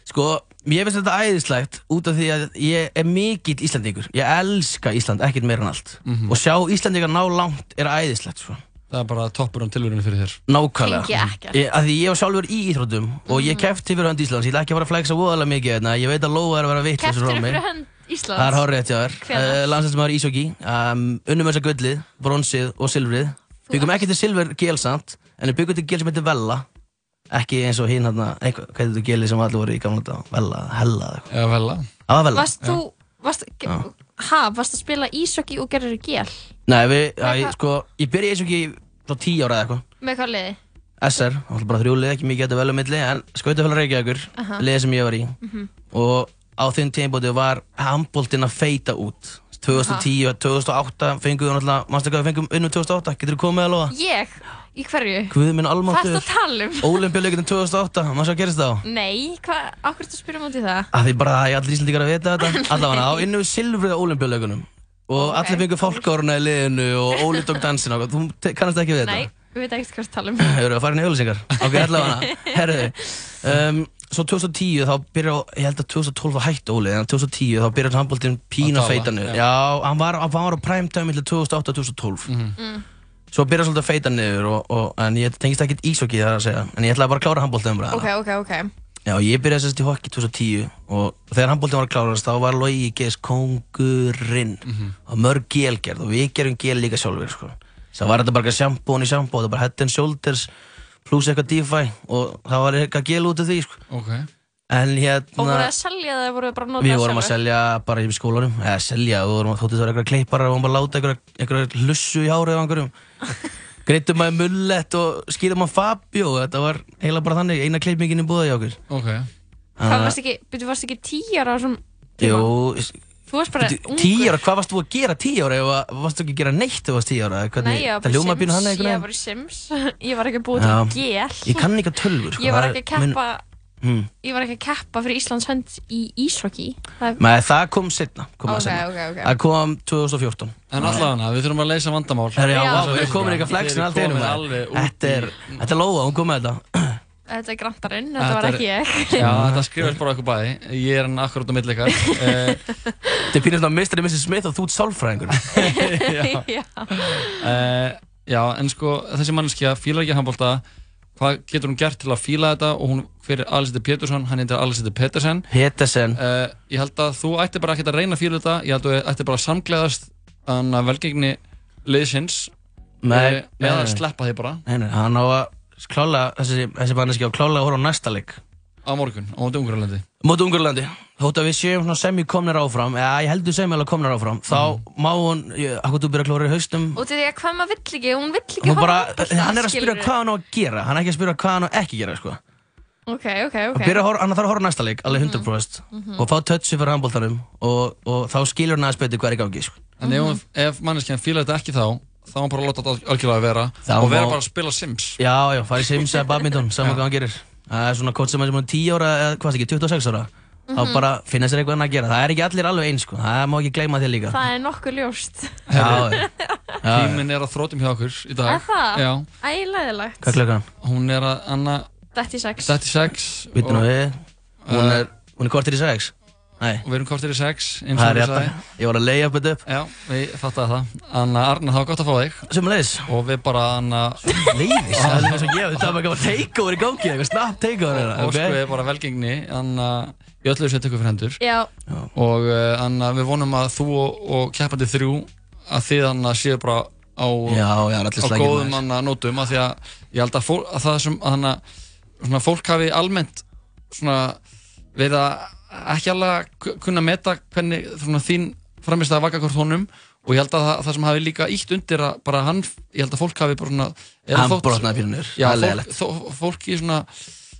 Sko, ég finnst þetta æðislegt út af því að ég er mikill Íslandingur. Ég elska Ísland, ekkert meira en allt. Mhm. Og sjá Íslandingar ná langt er æðislegt, sko. Það er bara toppur á tilvörinu fyrir þér Nákvæmlega. Tengi ekkert. Ég, að því ég var sjálfur í íþróttum og ég kefti fyrir hönd Íslands, ég ætla ekki að fara að flexa voðalega mikið hérna, ég veit að Lóa er að vera vitlis Keftir fyrir hönd Íslands. Það er rétt hjá þér. Uh, Landslæsmaður Ísóki, um, unnum þess að gullið, bronsið og silfrið. Byggum ekki til silfur gel samt, en við byggum til gel sem heitir Vella. Ekki eins og hinn hérna, eitthvað, hvað heitir þetta gelið sem allir voru í gamla dag? Vella, Hella eða eitthvað. Eða vel að Það var Vella. Varst þú, varst, ha, varst að spila ísokki og gerir gel? Nei, við, já, sko, ég byrja Ísóki frá tíu ára eða eitthvað. SR, bara þrjúlið, ekki mikið þetta vel um milli, en skautafélag Reykjavíkur, Aha. liðið sem ég var í. Mhm. Og á þeim tímbóti var handbóltinn að feita út. 2010, 2008 fengum við náttúrulega, mannstu hvað við fengum unnum 2008, getur þú komið að lofa? Ég? Í hverju? Guð minn almáttur. ertu að tala um? Ólimpíuleikurinn 2008, maður svo að gerist það á? Nei, hvað, ákveður þú spyrja mútið það? Að því bara að ég allir íslendingar að vita þetta, allavega á innum við silfrið á Ólimpíuleikunum. Og allir fengur fólkáruna í liðinu og Óli tók dansin og þú kannast ekki við þetta? Nei, við veit ekki hvað þú tala um. Hefur í svo 2010 þá byrja, ég held að 2012 þá hætti Óli, en 2010 þá byrjaði handbóltinn pína Að feita niður. já. Já, hann var, hann var á prime time til 2008 og 2012. Mm. Svo byrjaði svolítið að feita niður, og, og, en ég tengist ekkert ísokki þar að segja. En ég ætlaði bara að klára handbóltinn um Ok, ok, ok. Já, ég byrjaði sérst í hockey 2010 og þegar handbóltinn var að klárast þá var Logi GS kongurinn og mörg gelgerð og við gerum gel líka sjálfur sko. Það var þetta bara shampoo og shampoo, þetta var bara head and shoulders pluss eitthvað DeFi og það var eitthvað gel út af því sko. Ok. En Og voru hérna, það að selja það eða voru það bara að nota við það vorum að selja bara í skólanum, eða selja, við vorum að þóttu það var eitthvað kleipar og vorum bara að láta eitthvað, eitthvað hlussu í hárið af einhverjum. Greitum maður mullet og skýrum maður Fabio, þetta var eiginlega bara þannig, eina kleipmingin í búða í okkur. Ok. Hvað varst ekki, byrju, varst ekki tíu ára á þessum tíma? Jú, Þú varst bara ungur. Tíu ára, hvað varst þú að gera tíu ára að- varstu ekki að gera neitt ef þú varst tíu ára? Hvernig, Nei, ég var það í Sims, ég var í Sims, ég var ekki að búa til gel. Ég kann ekki að tölvur sko, Ég var það ekki er- að keppa, Hmm. ég var ekki að keppa fyrir Íslands hönd í íshockey. Það Nei, það kom setna, kom Ok, það setna. ok, ok. Það kom 2014 En allavega, við þurfum að leysa vandamál Herri, já, Já. við komin eitthvað flexin allt í einu Við erum maður. alveg út Þetta er, þetta er Lóa, hún kom með þetta Þetta er grantarinn, þetta var ekki ég. Já, þetta skrifast bara okkur bæði. Ég er hann akkurat á milli ykkar. Eh, Þetta er pínir svona Mr. Mrs. Smith og þú ert sálfræðingur. já. Uh, já, en sko þessi manneskja fílar ekki handbólta hvað getur hún gert til að fíla þetta og hún fyrir Alessi Pétursson, hann heitir Alessi Petersen Petersen uh, Ég held að þú ætti bara ekki að reyna að fíla þetta ég held að þú ætti bara að samgleðast þannig að velgengni liðsins Nei, eh, nei, eða nei. sleppa því bara Nei, nei, hann á að klála, þessi, þessi manneski á klála að horfa á næsta leik. á morgun, á móti Ungurlandi Móti Ungurlandi. Þótt að við séum sem ég komnir áfram, eða ég heldur sem ég alveg komnir áfram, þá má hún, ég- akkur þú byrja að klóra í haustum, Og því að hvað maður vill ekki, hún vill ekki hún bara, hann er að spyrja hvað hann á að gera, hann er ekki að spyrja hvað hann á ekki að gera, sko. Ok, ok, Hann, ok. byrja að horfa, hann þarf að horfa á næsta leik, alveg 100% mhm. og fá touchi fyrir handbóltanum og, og þá skilur hann aðeins betur hvað er í gangi, sko. En ef, ef manneskjan fílar þetta ekki þá þá má bara láta þetta algjörlega vera Þá og vera má- bara að spila Sims Já, já, farið Sims eða badminton, saman hvað hann gerir. Það er svona kótt sem er sem er 10 ára eða hvað er ekki, 26 ára. Þá Mhm. bara finna sér eitthvað annað að gera. Það er ekki allir alveg eins, sko. Það má ekki gleyma þér líka. Það er nokkuð ljóst. Já, já. Já, Tíminn er að þrótum hjá okkur í dag Er það? Já, Ægilegilegt. Hvað er klukkan? hún er að anna 36. 36 Býttu nú og- við. Hún er, hún er kortir í 6. Nei. og við erum kortir í 6 eins Það og er ég rétt. sagði Ég var að leiða upp þetta upp. Já, við fattaði það Anna Arna, það var gott að fá þig Sumulegis Og við bara Anna Leiðis, það er eins og ég, þetta var eitthvað takeover í gangi, eitthvað snabbt takeover hérna, Og sko ok? við bara velgengni Anna, í öllu sem tekur fyrir hendur Já. Og uh, Anna, við vonum að þú og, og keppandi þrjú Að þið Anna séu bara á Já, já, allir Á góðum maður. Anna nótum Af því að ég held að, fólk, að það sem að Anna Svona fólk hafi almennt Svona verið að ekki alveg kunna meta hvernig svona, þín framist að vaka hvort honum og ég held að það, það sem hafi líka ítt undir að bara hann, ég held að fólk hafi bara svona Hann þótt- brotnaði fyrir er fólk, leiðilegt. þó, fólki svona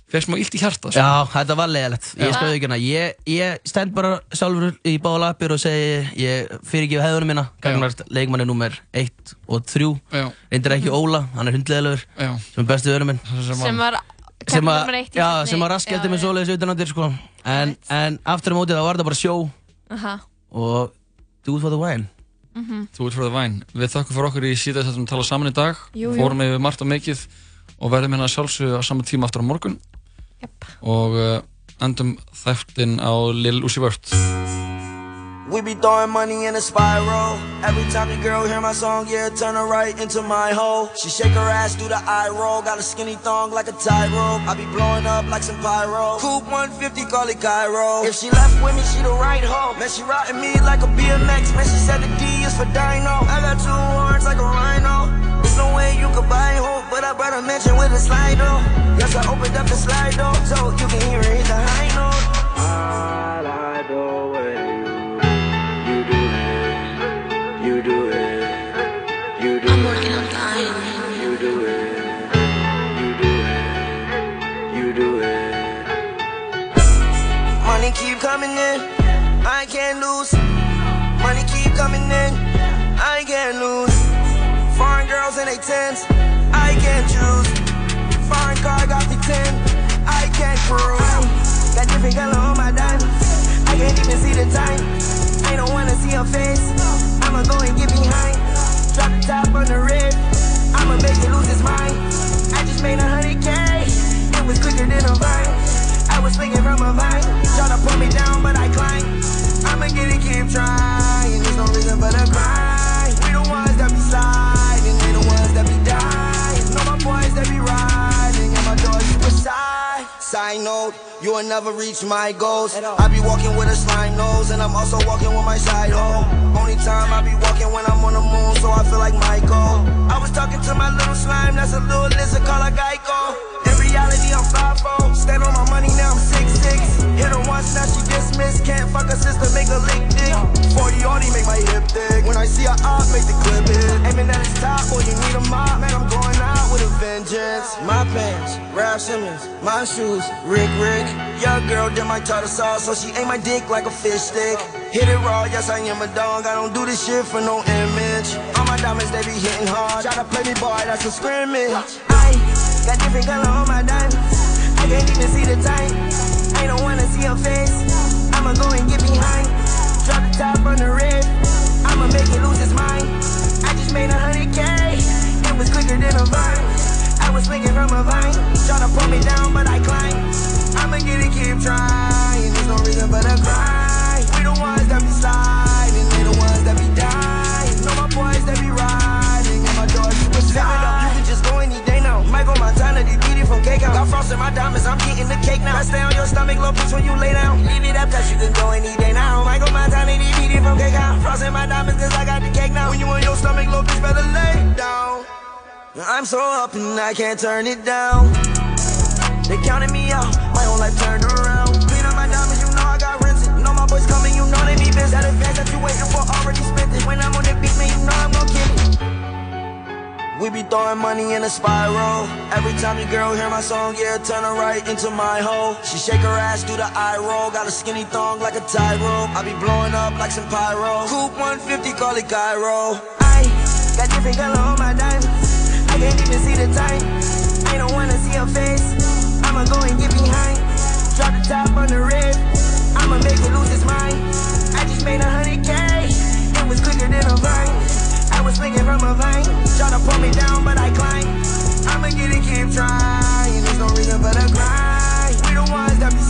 fekk smá illt í hjarta sko. Já, þetta var leiðilegt. Ég skoði ekki hana. Ég, ég stend bara sjálfur í báða lappir og segi, ég fyrir ekki hefðunum minna, gagnast leikmanni nummer 1 og 3. Já. Reyndir ekki Óla, hann er hundleðilegur, sem er bestu öðrum minn. Sem var sem í já, sem raskjaldi Já, með já. svoleiðis utanandir, sko. En, en aftur á móti þá var þetta bara sjó Aha. og do it for the wine. Mhm. Þú ert frá það væn. Við þakkum fyrir okkur í síðan þetta að tala saman í dag. Jú, jú. Fórum yfir margt og mikið og verðum hérna sjálfsögðu á sama tíma aftur á morgun. Yep. Og uh, endum þættin á Lil Uzi Vert. We be throwing money in a spiral. Every time your girl hear my song, yeah, turn her right into my hole. She shake her ass, do the eye roll. Got a skinny thong like a tie rope. I be blowing up like some pyro. Coupe 150, call it Cairo. If she left with me, she the right hoe. Man, she riding me like a BMX. Man, she said the D is for Dino. I got two horns like a rhino. There's no way you could buy hope, but I brought a mansion with a slide though. Yes, I opened up the slide though, so you can hear it hit the high note. I coming in. I can't lose. Money keep coming in. I can't lose. Foreign girls in they tens. I can't choose. Foreign car got the 10. I can't cruise. Got different color on my diamonds. I can't even see the time. I don't wanna see her face. I'ma go and get behind. Drop the top on the red. I'ma make it lose its mind. I just made a hundred K. It was quicker than a vine. I was swinging from a vine. Try to pull me down, but I climb. I'ma get it, keep trying. There's no reason but a grind. We the ones that be sliding. They the ones that be dying. Know my boys that be riding. And my doors super side. Side note, you will never reach my goals. I be walking with a slime nose, and I'm also walking with my side hoe. Only time I be walking when I'm on the moon, so I feel like Michael. I was talking to my little slime, that's a little lizard called a Geico. Reality, I'm 5'0. Stand on my money, now I'm 6'6. Hit her once, now she dismissed. Can't fuck her sister, make her lick dick. 40 already make my hip thick. When I see her up, make the clip hit. Aiming at the top, boy, you need a mop. Man, I'm going out with a vengeance. My pants, Ralph Simmons. My shoes, Rick Rick. Your girl did my tartar sauce, so she ate my dick like a fish stick. Hit it raw, yes, I am a dog. I don't do this shit for no image. All my diamonds, they be hitting hard. Try to play me, boy, that's a scrimmage. I got different color on my diamonds. I can't even see the time. I don't wanna see her face. I'ma go and get behind. Drop the top on the red. I'ma make it lose its mind. I just made a hundred K. It was quicker than a vine. I was swinging from a vine. Try Tryna pull me down, but I climb. I'ma get it, keep trying. There's no reason but to grind. We the ones that be sliding, they the ones that be from cake out. Got frost in my diamonds, I'm getting the cake now. I stay on your stomach, little bitch, when you lay down. Leave it up, cause you can go any day now. Michael beat it from cake out. Frost in my diamonds, cause I got the cake now. When you on your stomach, little bitch, better lay down. I'm so up and I can't turn it down. They counted me out, my whole life turned around. Clean up my diamonds, you know I got rinsed. Know my boys coming, you know they be busy. That advance that you waiting for already spent it. When I'm on the beat, man, you know I'm gon' kill. We be throwing money in a spiral. Every time your girl hear my song, yeah, turn her right into my hole. She shake her ass, do the eye roll. Got a skinny thong like a tie rope. I be blowing up like some pyro. Coupe 150, call it Cairo. I got different color on my dime. I can't even see the time. I don't wanna see her face. I'ma go and get behind. Drop the top on the red. I'ma make it lose his mind. I just made a hundred K. It was quicker than a vine. Was swinging from a vine. Try to pull me down, but I climb. I'ma get it, keep trying. There's no reason but to grind. We the ones that be sliding.